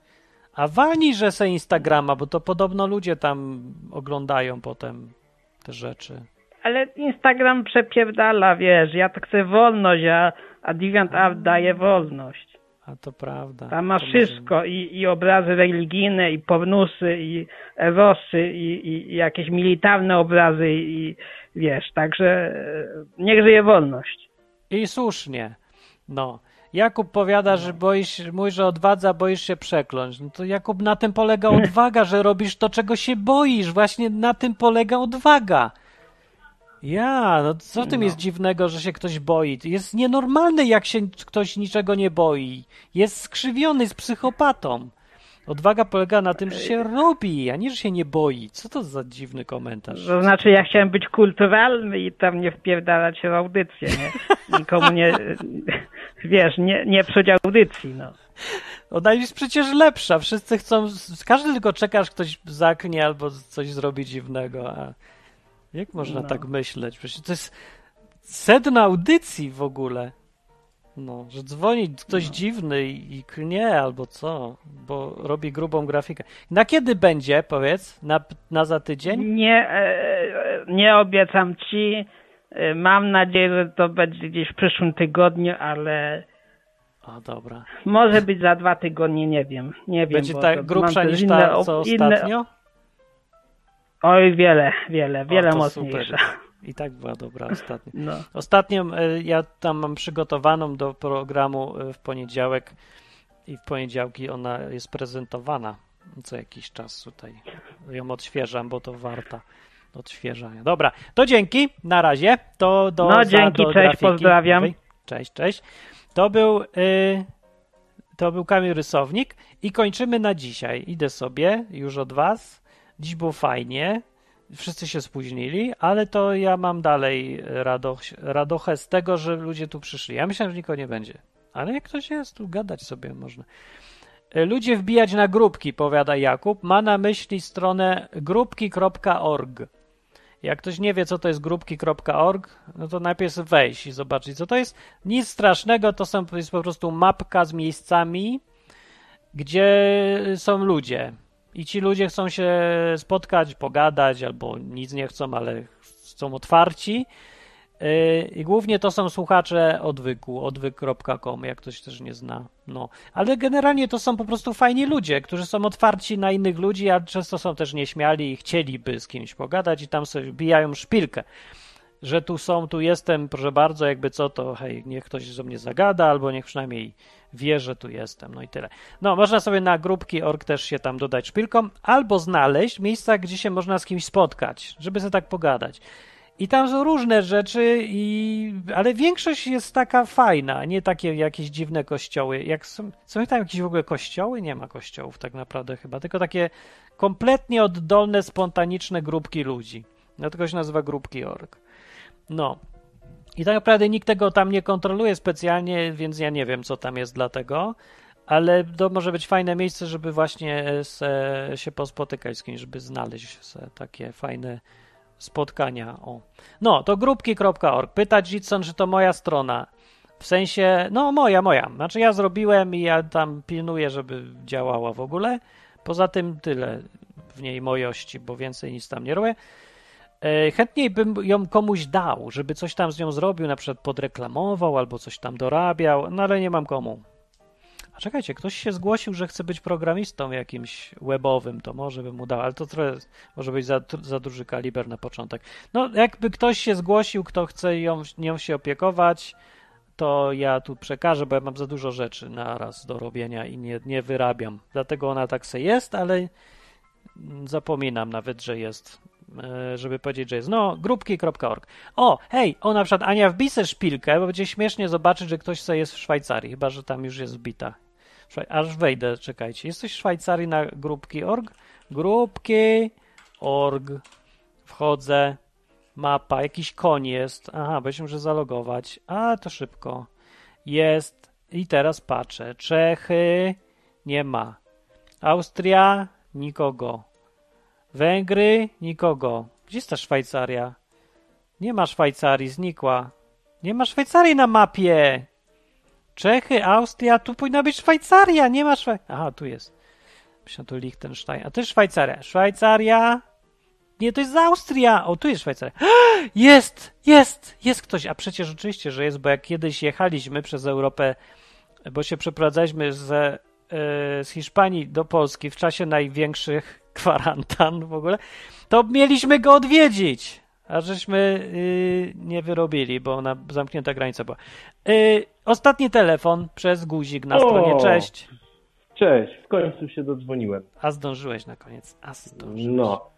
A walnij, że se Instagrama, bo to podobno ludzie tam oglądają potem te rzeczy. Ale Instagram przepierdala, wiesz, ja tak chcę wolność, a, a DeviantArt daje wolność. A to prawda. Tam masz może- wszystko, i, i obrazy religijne, i pornusy, i erosy, i, i, i jakieś militarne obrazy, i wiesz, także e, niech żyje wolność. I słusznie. No. Jakub powiada, że boisz, mówi, że odwadza, boisz się przekląć. No to Jakub, na tym polega [LAUGHS] odwaga, że robisz to, czego się boisz. Właśnie na tym polega odwaga. Ja, no co w tym No. jest dziwnego, że się ktoś boi? Jest nienormalny, jak się ktoś niczego nie boi. Jest skrzywiony, z psychopatą. Odwaga polega na tym, że się robi, a nie, że się nie boi. Co to za dziwny komentarz? To znaczy, ja chciałem być kulturalny i tam nie wpierdalać w audycję, nie? Nikomu nie, wiesz, nie, nie psuć audycji, no. Ona jest przecież lepsza. Wszyscy chcą. Każdy tylko czeka, aż ktoś zaknie albo coś zrobi dziwnego. A jak można No. tak myśleć? Przecież to jest sedno audycji w ogóle. No, że dzwoni ktoś dziwny i, i klnie albo co, bo robi grubą grafikę. Na kiedy będzie, powiedz? Na, na za tydzień? Nie, e, nie obiecam ci. E, Mam nadzieję, że to będzie gdzieś w przyszłym tygodniu, ale O, dobra. może być za dwa tygodnie, nie wiem. Nie wiem. Będzie tak grubsza niż inne ta, op- co inne- ostatnio? Oj, wiele, wiele, wiele o, mocniejsza. Super. I tak była dobra ostatnio. No. Ostatnią e, ja tam mam przygotowaną do programu e, w poniedziałek i w poniedziałki ona jest prezentowana co jakiś czas tutaj. Ją odświeżam, bo to warta odświeżania. Dobra, to dzięki, na razie. To do, No, dzięki, do cześć, grafiki. pozdrawiam. Cześć, cześć. To był, y, to był Kamil Rysownik i kończymy na dzisiaj. Idę sobie już od was. Dziś było fajnie. Wszyscy się spóźnili, ale to ja mam dalej radoch, radochę z tego, że ludzie tu przyszli. Ja myślałem, że nikogo nie będzie. Ale jak ktoś jest, tu gadać sobie można. Ludzie wbijać na grupki, powiada Jakub. Ma na myśli stronę grupki.org. Jak ktoś nie wie, co to jest grupki.org, no to najpierw wejść i zobaczyć, co to jest. Nic strasznego, to są, jest po prostu mapka z miejscami, gdzie są ludzie. I ci ludzie chcą się spotkać, pogadać, albo nic nie chcą, ale są otwarci. Yy, I głównie to są słuchacze odwyku, odwyk.com, jak ktoś też nie zna. No. Ale generalnie to są po prostu fajni ludzie, którzy są otwarci na innych ludzi, a często są też nieśmiali i chcieliby z kimś pogadać i tam sobie bijają szpilkę. Że tu są, tu jestem, proszę bardzo, jakby co, to hej, niech ktoś do mnie zagada, albo niech przynajmniej wie, że tu jestem, no i tyle. No, można sobie na grupki.org też się tam dodać szpilką, albo znaleźć miejsca, gdzie się można z kimś spotkać, żeby sobie tak pogadać. I tam są różne rzeczy, i... ale większość jest taka fajna, nie takie jakieś dziwne kościoły. Jak są, są tam jakieś w ogóle kościoły? Nie ma kościołów tak naprawdę chyba, tylko takie kompletnie oddolne, spontaniczne grupki ludzi. Dlatego się nazywa grupki.org. No. I tak naprawdę nikt tego tam nie kontroluje specjalnie, więc ja nie wiem, co tam jest dlatego, ale to może być fajne miejsce, żeby właśnie se, się pospotykać z kimś, żeby znaleźć takie fajne spotkania. O. No, to grupki.org. Pyta Jitson, czy to moja strona. W sensie, no moja, moja. Znaczy ja zrobiłem i ja tam pilnuję, żeby działała w ogóle. Poza tym tyle w niej mojości, bo więcej nic tam nie robię. E, Chętniej bym ją komuś dał, żeby coś tam z nią zrobił, na przykład podreklamował albo coś tam dorabiał, no ale nie mam komu. A czekajcie, ktoś się zgłosił, że chce być programistą jakimś webowym, to może bym mu dał, ale to trochę może być za, za duży kaliber na początek. No, jakby ktoś się zgłosił, kto chce ją, nią się opiekować, to ja tu przekażę, bo ja mam za dużo rzeczy na raz do robienia i nie, nie wyrabiam. Dlatego ona tak se jest, ale zapominam nawet, że jest, żeby powiedzieć, że jest. No, grupki.org. O, hej, o na przykład Ania wbij se szpilkę, bo będzie śmiesznie zobaczyć, że ktoś sobie jest w Szwajcarii, chyba, że tam już jest wbita. Aż wejdę, czekajcie. Jesteś w Szwajcarii na grupki.org? Grupki.org. Wchodzę. Mapa, jakiś koń jest. Aha, bo się muszę zalogować. A, to szybko. Jest. I teraz patrzę. Czechy nie ma. Austria nikogo. Węgry nikogo. Gdzie jest ta Szwajcaria? Nie ma Szwajcarii, znikła. Nie ma Szwajcarii na mapie. Czechy, Austria, tu powinna być Szwajcaria, nie ma Szwajcarii. Aha, tu jest. Myślę, tu Liechtenstein. A to jest Szwajcaria. Szwajcaria. Nie, to jest Austria. O, tu jest Szwajcaria. [GASPS] Jest, jest, jest ktoś. A przecież oczywiście, że jest, bo jak kiedyś jechaliśmy przez Europę, bo się przeprowadzaliśmy ze, e, z Hiszpanii do Polski w czasie największych kwarantan w ogóle, to mieliśmy go odwiedzić. A żeśmy y, nie wyrobili, bo ona zamknięta granica była. Y, ostatni telefon przez guzik na O! stronie. Cześć. Cześć, w końcu się dodzwoniłem. A zdążyłeś na koniec. A zdążyłeś. No.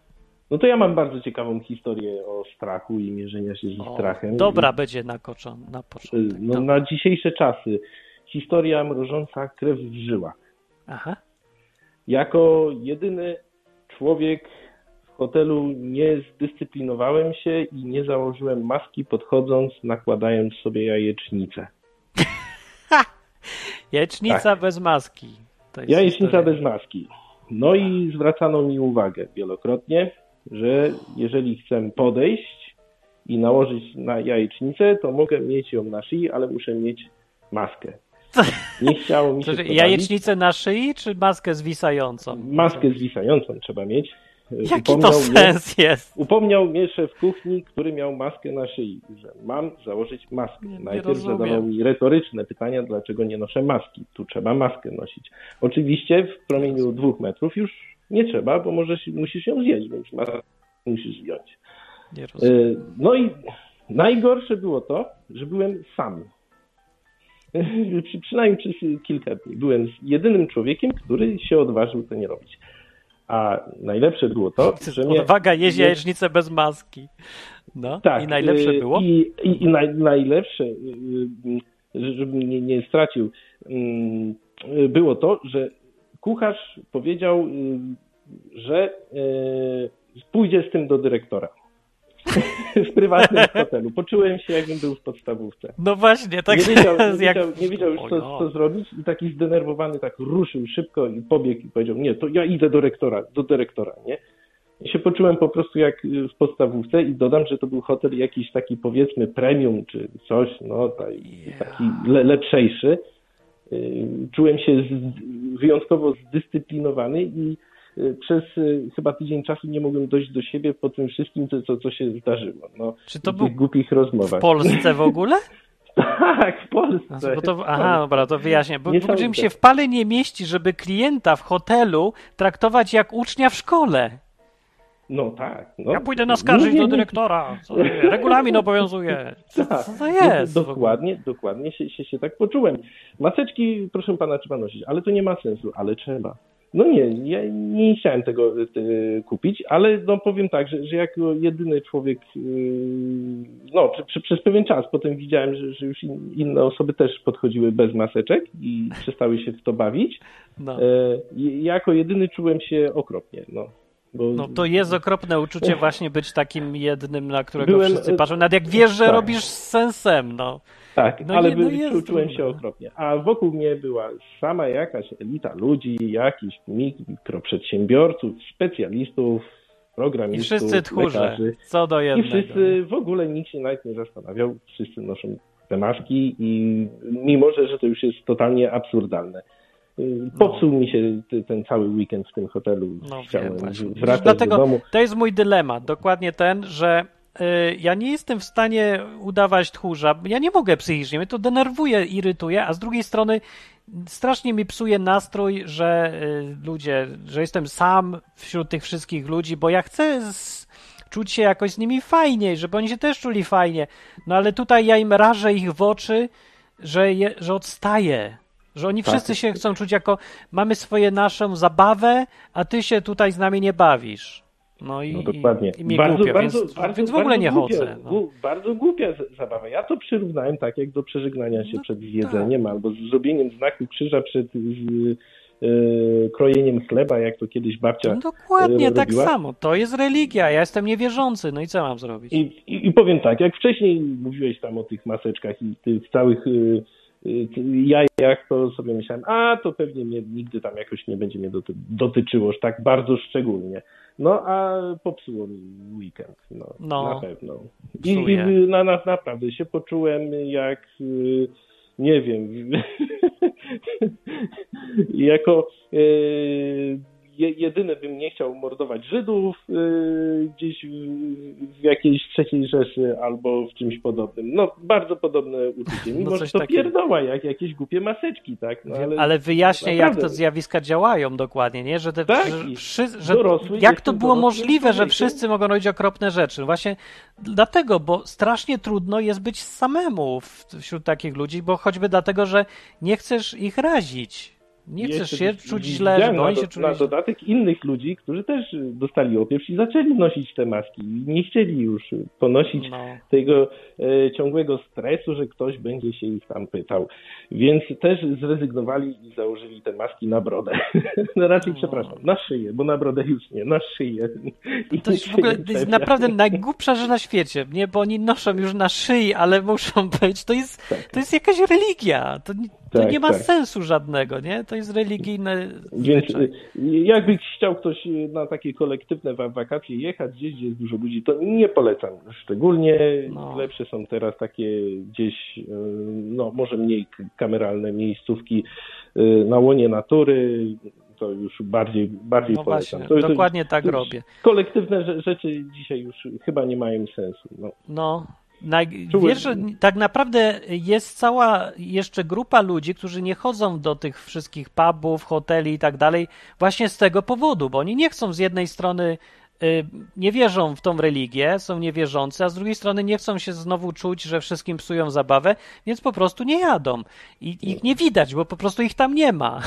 No to ja mam bardzo ciekawą historię o strachu i mierzenia się ze O, strachem. Dobra I, będzie na, koczon, na y, początek. no, Dobra. na dzisiejsze czasy. Historia mrożąca krew w żyłach. Aha. Jako jedyny człowiek w hotelu nie zdyscyplinowałem się i nie założyłem maski podchodząc, nakładając sobie jajecznicę. Jajecznica bez maski. Jajecznica historia. bez maski. No i zwracano mi uwagę wielokrotnie, że jeżeli chcę podejść i nałożyć na jajecznicę, to mogę mieć ją na szyi, ale muszę mieć maskę. Nie chciało mi się To, to jajecznicę na szyi, czy maskę zwisającą? Maskę zwisającą trzeba mieć. Jaki to Upomniał mnie- sens jest? Upomniał mnie szef kuchni, który miał maskę na szyi, że mam założyć maskę. Nie- nie Najpierw rozumiem. zadawał mi retoryczne pytania, dlaczego nie noszę maski. Tu trzeba maskę nosić. Oczywiście w promieniu dwóch metrów już nie trzeba, bo możesz, musisz ją zjeść, więc maskę musisz zdjąć. Nie. Y, No i najgorsze było to, że byłem sam. [LAUGHS] Przy- Przynajmniej przez kilka dni. Byłem jedynym człowiekiem, który się odważył to nie robić. A najlepsze było to, [LAUGHS] że mnie... Odwaga jeść nie- jajecznicę bez maski. No tak. i najlepsze y, było? I, i, i naj, najlepsze, y, y, żebym nie, nie stracił, y, było to, że kucharz powiedział, że pójdzie z tym do dyrektora. [LAUGHS] w prywatnym [LAUGHS] hotelu. Poczułem się, jakbym był w podstawówce. No właśnie, tak nie, wiedział, [LAUGHS] nie, jak... wiedział, nie wiedział już, co, no. co zrobić i taki zdenerwowany tak ruszył szybko i pobiegł i powiedział, nie, to ja idę do rektora, do dyrektora, nie? I się poczułem po prostu jak y, w podstawówce i dodam, że to był hotel jakiś taki powiedzmy premium czy coś, no taj, taki le, lepszejszy. Y, Czułem się z, wyjątkowo zdyscyplinowany i przez y, chyba tydzień czasu nie mogłem dojść do siebie po tym wszystkim, co, co, co się zdarzyło. No, Czy to był głupich rozmowach. w Polsce w ogóle? [LAUGHS] tak, w Polsce. No, to, aha, dobra, to wyjaśnię. Bo, bo mi się w pale nie mieści, żeby klienta w hotelu traktować jak ucznia w szkole. No tak. No. Ja pójdę naskarżyć Nie, do dyrektora. Co, regulamin obowiązuje. [LAUGHS] Co, Tak, co to jest? do- Dokładnie, dokładnie się, się, się tak poczułem. Maseczki, proszę pana, trzeba nosić, ale to nie ma sensu, ale trzeba. No nie, ja nie chciałem tego e, kupić, ale no powiem tak, że, że jako jedyny człowiek, yy, no przy, przez pewien czas potem widziałem, że, że już in, inne osoby też podchodziły bez maseczek i przestały się w to bawić. No. E, jako jedyny czułem się okropnie, no. Bo No to jest okropne uczucie właśnie być takim jednym, na którego Byłem, wszyscy e, patrzą. Nawet jak wiesz, że tak. robisz z sensem, no. Tak, No ale nie, no jest czułem się okropnie. A wokół mnie była sama jakaś elita ludzi, jakichś mikroprzedsiębiorców, specjalistów, I programistów, wszyscy tchórze, lekarzy. co do I jednego. wszyscy, w ogóle nikt się nawet nie zastanawiał, wszyscy noszą te maski i mimo, że, że to już jest totalnie absurdalne. Y, Popsuł mi się ten cały weekend w tym hotelu. No Chciałem wracać Dlatego do domu. to jest mój dylemat, dokładnie ten, że y, ja nie jestem w stanie udawać tchórza, ja nie mogę psychicznie, mnie to denerwuje, irytuje, a z drugiej strony strasznie mi psuje nastrój, że y, ludzie, że jestem sam wśród tych wszystkich ludzi, bo ja chcę z, czuć się jakoś z nimi fajniej, żeby oni się też czuli fajnie, no ale tutaj ja im rażę ich w oczy, że, je, że odstaję. Że oni Tak. wszyscy się chcą czuć jako mamy swoje naszą zabawę, a ty się tutaj z nami nie bawisz. No i, No dokładnie. i, i mnie bardzo, głupio, bardzo, więc, bardzo, więc w ogóle nie głupia, chodzę. No. Bardzo głupia zabawa. Ja to przyrównałem tak jak do przeżegnania się przed jedzeniem albo z zrobieniem znaku krzyża przed z, e, krojeniem chleba, jak to kiedyś babcia No dokładnie e, tak robiła. samo. To jest religia. Ja jestem niewierzący. No i co mam zrobić? I, i, I powiem tak, jak wcześniej mówiłeś tam o tych maseczkach i tych całych y, y, jajach, to sobie myślałem, a to pewnie mnie nigdy tam jakoś nie będzie mnie doty dotyczyło, tak bardzo szczególnie. No a popsuło mi weekend, no, No, na pewno. I, i na, na, naprawdę się poczułem jak, y, nie wiem, [LAUGHS] jako y, je, jedyny bym nie chciał mordować Żydów y, gdzieś w, w jakiejś trzeciej Rzeszy albo w czymś podobnym. No, bardzo podobne uczucie. Mimo, No że to takiego. pierdoła, jak jakieś głupie maseczki, tak? No, ale, Ale wyjaśnia, jak to zjawiska działają dokładnie, nie? Że, te, Tak, że, wszy- że dorosły jak to było możliwe, że wszyscy mogą robić okropne rzeczy? Właśnie dlatego, bo strasznie trudno jest być samemu wśród takich ludzi, bo choćby dlatego, że nie chcesz ich razić. Nie chcesz się czuć źle, na, oni się czuli na dodatek innych ludzi, którzy też dostali opieprz i zaczęli nosić te maski i nie chcieli już ponosić No. tego e, ciągłego stresu, że ktoś będzie się ich tam pytał. Więc też zrezygnowali i założyli te maski na brodę. [LAUGHS] no raczej, przepraszam, na szyję, bo na brodę już nie, na szyję. I To jest w ogóle jest naprawdę najgłupsza rzecz na świecie, nie? Bo oni noszą już na szyi, ale muszą być. To jest, to jest jakaś religia. To, nie- to Tak, nie ma tak. sensu żadnego, nie? To jest religijne. Więc zwyczaj. y, jakby chciał ktoś y, na takie kolektywne wa- wakacje jechać gdzieś, gdzie jest dużo ludzi, to nie polecam. Szczególnie No. lepsze są teraz takie gdzieś, y, no może mniej kameralne miejscówki na łonie natury. To już bardziej, bardziej No polecam. właśnie, to, dokładnie tak to już robię. Kolektywne rze- rzeczy dzisiaj już chyba nie mają sensu. No. No. Czułem- Wiesz, że tak naprawdę jest cała jeszcze grupa ludzi, którzy nie chodzą do tych wszystkich pubów, hoteli i tak dalej, właśnie z tego powodu, bo oni nie chcą z jednej strony nie wierzą w tą religię, są niewierzący, a z drugiej strony nie chcą się znowu czuć, że wszystkim psują zabawę, więc po prostu nie jadą. I ich nie widać, bo po prostu ich tam nie ma.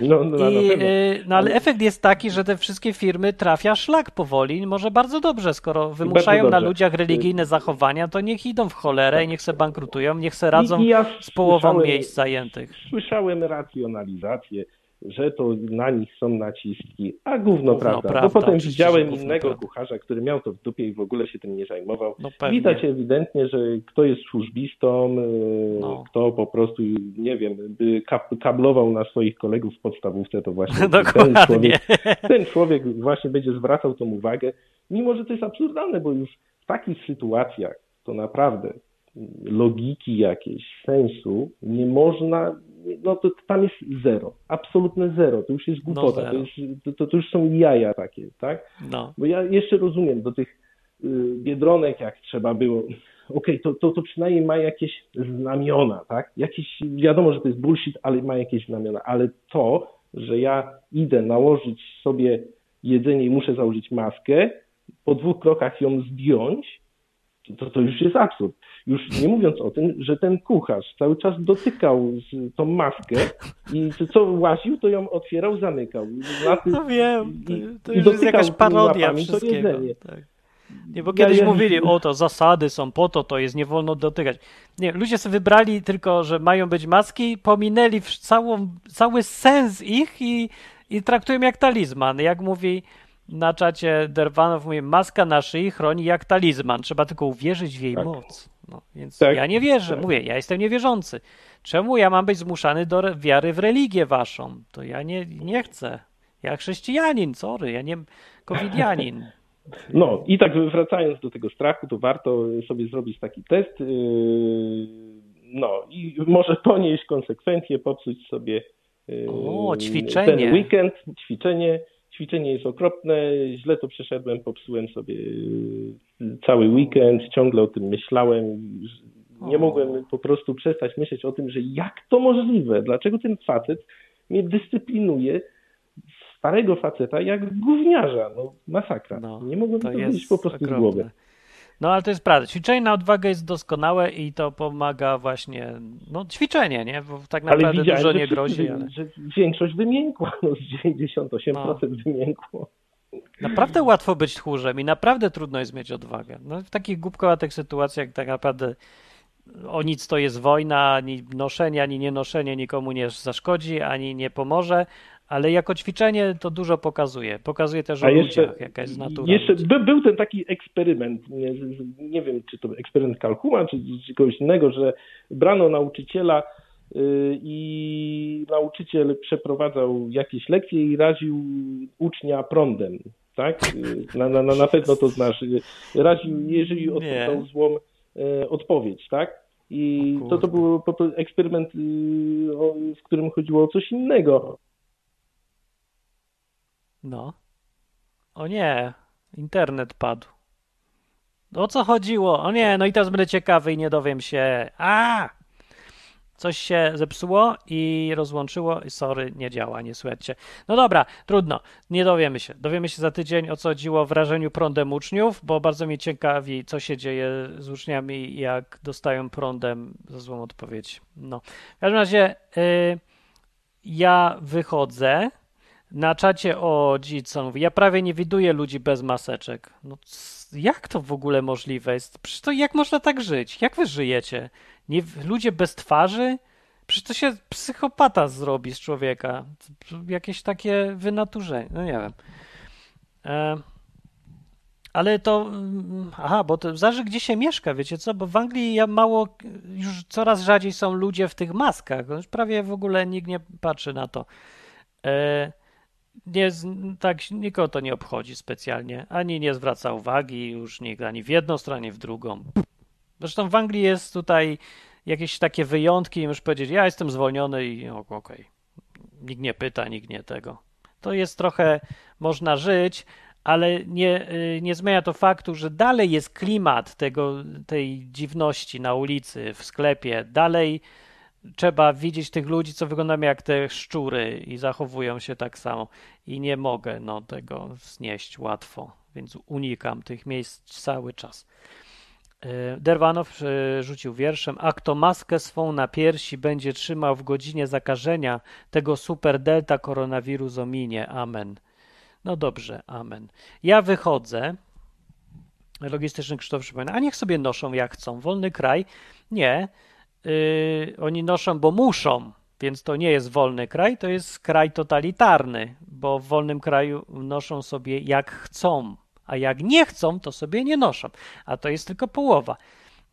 No, no, I, y, no ale efekt jest taki, że te wszystkie firmy trafia szlak powoli, może bardzo dobrze, skoro wymuszają na ludziach religijne zachowania, to niech idą w cholerę i niech se bankrutują, niech se radzą ja z połową miejsc zajętych. Słyszałem racjonalizację, że to na nich są naciski, a gówno, prawda. prawda, Bo potem widziałem innego prawda. kucharza, który miał to w dupie i w ogóle się tym nie zajmował. No pewnie. Widać ewidentnie, że kto jest służbistą, yy, No. kto po prostu, nie wiem, kablował na swoich kolegów w podstawówce, to właśnie [LAUGHS] ten człowiek, ten człowiek właśnie będzie zwracał tą uwagę, mimo że to jest absurdalne, bo już w takich sytuacjach to naprawdę logiki jakiejś, sensu nie można, no to tam jest zero, absolutne zero, to już jest głupota, No to, jest, to, to, to już są jaja takie, tak? No. Bo ja jeszcze rozumiem, do tych y, biedronek jak trzeba było, okej, to, to, to przynajmniej ma jakieś znamiona, tak? Jakieś, wiadomo, że to jest bullshit, ale ma jakieś znamiona, ale to, że ja idę nałożyć sobie jedzenie i muszę założyć maskę, po dwóch krokach ją zdjąć, to, to już jest absurd. Już nie mówiąc o tym, że ten kucharz cały czas dotykał z, tą maskę i co- łaził, to ją otwierał, zamykał. Na ty- No wiem, to, to już jest jakaś parodia łapami wszystkiego. Tak. Nie, bo Ja- kiedyś ja- mówili, o to zasady są po to, to jest, nie wolno dotykać. Nie, ludzie sobie wybrali tylko, że mają być maski, pominęli całą, cały sens ich i, i traktują jak talizman. Jak mówi na czacie Derwanow, mówi, maska na szyi chroni jak talizman. Trzeba tylko uwierzyć w jej Tak. moc. No, więc Tak. ja nie wierzę, Tak. mówię, ja jestem niewierzący. Czemu ja mam być zmuszany do wiary w religię waszą? To ja nie, nie chcę. Ja chrześcijanin, sorry, ja nie covidianin. [LAUGHS] No i tak wracając do tego strachu, to warto sobie zrobić taki test. yy, No i może ponieść konsekwencje, popsuć sobie yy, O, ćwiczenie. ten weekend, ćwiczenie. Ćwiczenie jest okropne, źle to przeszedłem, popsułem sobie yy, cały weekend, ciągle o tym myślałem. Nie mogłem po prostu przestać myśleć o tym, że jak to możliwe, dlaczego ten facet mnie dyscyplinuje starego faceta jak gówniarza, no masakra. No, nie mogłem to to, jest po prostu z okropne. głowy. No ale to jest prawda. Ćwiczenie na odwagę jest doskonałe i to pomaga właśnie, no ćwiczenie, nie? Bo tak naprawdę dużo nie grozi, ale że większość wymiękła, no z 98% wymiękło. naprawdę łatwo być tchórzem i naprawdę trudno jest mieć odwagę. No w takich głupkowatych sytuacjach tak naprawdę o nic to jest wojna, ani noszenie, ani nienoszenie nikomu nie zaszkodzi, ani nie pomoże, ale jako ćwiczenie to dużo pokazuje. Pokazuje też o A jeszcze, ludziach, jaka jest natura. jeszcze by, był ten taki eksperyment, nie, nie wiem czy to eksperyment Kalkuma, czy, czy kogoś innego, że brano nauczyciela y, i nauczyciel przeprowadzał jakieś lekcje i raził ucznia prądem. Tak? Y, Na, na, na, pewno to znasz. Raził, jeżeli odpowiedział złą y, odpowiedź, tak? I to, to był eksperyment, y, w którym chodziło o coś innego. No. O nie, internet padł. O co chodziło? O nie, no i teraz będę ciekawy i nie dowiem się. A! Coś się zepsuło i rozłączyło. Sorry, nie działa, nie słuchajcie. No dobra, trudno, nie dowiemy się. Dowiemy się za tydzień, o co chodziło w rażeniu prądem uczniów, bo bardzo mnie ciekawi, co się dzieje z uczniami, jak dostają prądem za złą odpowiedź. No. W każdym razie y, ja wychodzę. Na czacie o Jitson ja prawie nie widuję ludzi bez maseczek. No jak to w ogóle możliwe jest? Przecież to jak można tak żyć? Jak wy żyjecie? Nie, ludzie bez twarzy? Przecież to się psychopata zrobi z człowieka. Jakieś takie wynaturzenie. No nie wiem. E, ale to. mm, Aha, bo to zależy, gdzie się mieszka, wiecie co? Bo w Anglii ja mało. Już coraz rzadziej są ludzie w tych maskach. Już prawie w ogóle nikt nie patrzy na to. E, nie, tak nikogo to nie obchodzi specjalnie, ani nie zwraca uwagi już nikt ani w jedną stronę, ani w drugą. Zresztą w Anglii jest tutaj jakieś takie wyjątki i możesz powiedzieć, ja jestem zwolniony i okej. Nikt nie pyta, nikt nie tego. To jest trochę, można żyć, ale nie, y, nie zmienia to faktu, że dalej jest klimat tego, tej dziwności na ulicy, w sklepie, dalej trzeba widzieć tych ludzi, co wyglądają jak te szczury i zachowują się tak samo. I nie mogę no, tego znieść łatwo, więc unikam tych miejsc cały czas. E, Derwanow e, rzucił wierszem, a kto maskę swą na piersi będzie trzymał w godzinie zakażenia, tego super delta koronawirus ominie. Amen. No dobrze, amen. Ja wychodzę. Logistyczny Krzysztof przypomina, a niech sobie noszą jak chcą. Wolny kraj. Nie. Yy, oni noszą, bo muszą, więc to nie jest wolny kraj, to jest kraj totalitarny, bo w wolnym kraju noszą sobie jak chcą, a jak nie chcą, to sobie nie noszą. A to jest tylko połowa.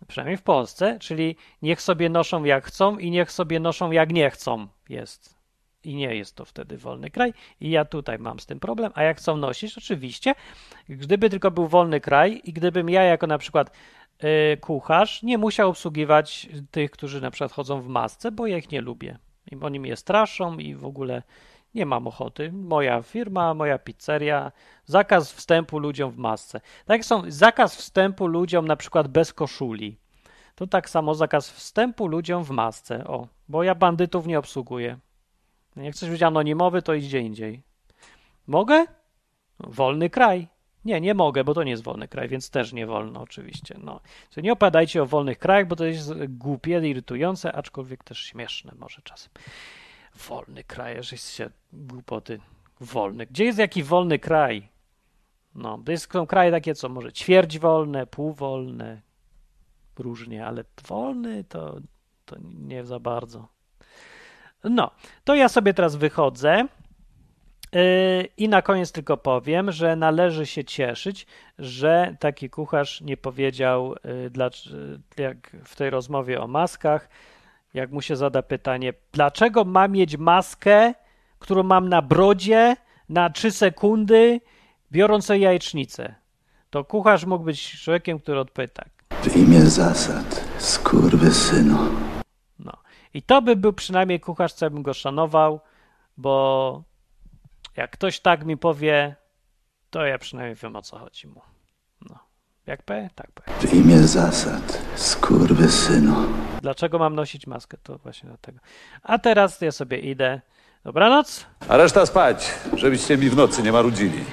Przynajmniej w Polsce, czyli niech sobie noszą jak chcą i niech sobie noszą jak nie chcą jest. I nie jest to wtedy wolny kraj. I ja tutaj mam z tym problem. A jak chcą nosić, oczywiście, gdyby tylko był wolny kraj i gdybym ja jako na przykład y, kucharz nie musiał obsługiwać tych, którzy na przykład chodzą w masce, bo ja ich nie lubię. I oni mnie straszą i w ogóle nie mam ochoty. Moja firma, moja pizzeria, zakaz wstępu ludziom w masce. Tak są zakaz wstępu ludziom na przykład bez koszuli. To tak samo zakaz wstępu ludziom w masce. O, bo ja bandytów nie obsługuję. Jak chcesz być anonimowy, to idź gdzie indziej. Mogę? Wolny kraj. Nie, nie mogę, bo to nie jest wolny kraj, więc też nie wolno oczywiście. No. Czyli nie opowiadajcie o wolnych krajach, bo to jest głupie, irytujące, aczkolwiek też śmieszne może czasem. Wolny kraj, się głupoty. Wolny. Gdzie jest jaki wolny kraj? No, to jest, są kraje takie, co może ćwierć wolne, półwolne, różnie, ale wolny to, to nie za bardzo. No, to ja sobie teraz wychodzę. Yy, I na koniec tylko powiem, że należy się cieszyć, że taki kucharz nie powiedział, dlacz- jak w tej rozmowie o maskach, jak mu się zada pytanie, dlaczego mam mieć maskę, którą mam na brodzie na 3 sekundy, biorąc sobie jajecznicę. To kucharz mógł być człowiekiem, który odpowie tak. W imię zasad, skurwysynu. No. I to by był przynajmniej kucharz, co ja bym go szanował, bo jak ktoś tak mi powie, to ja przynajmniej wiem o co chodzi mu. No. Jak P? Tak P. W imię zasad, skurwysynu. Dlaczego mam nosić maskę? To właśnie dlatego. A teraz ja sobie idę. Dobranoc. A reszta spać, żebyście mi w nocy nie marudzili.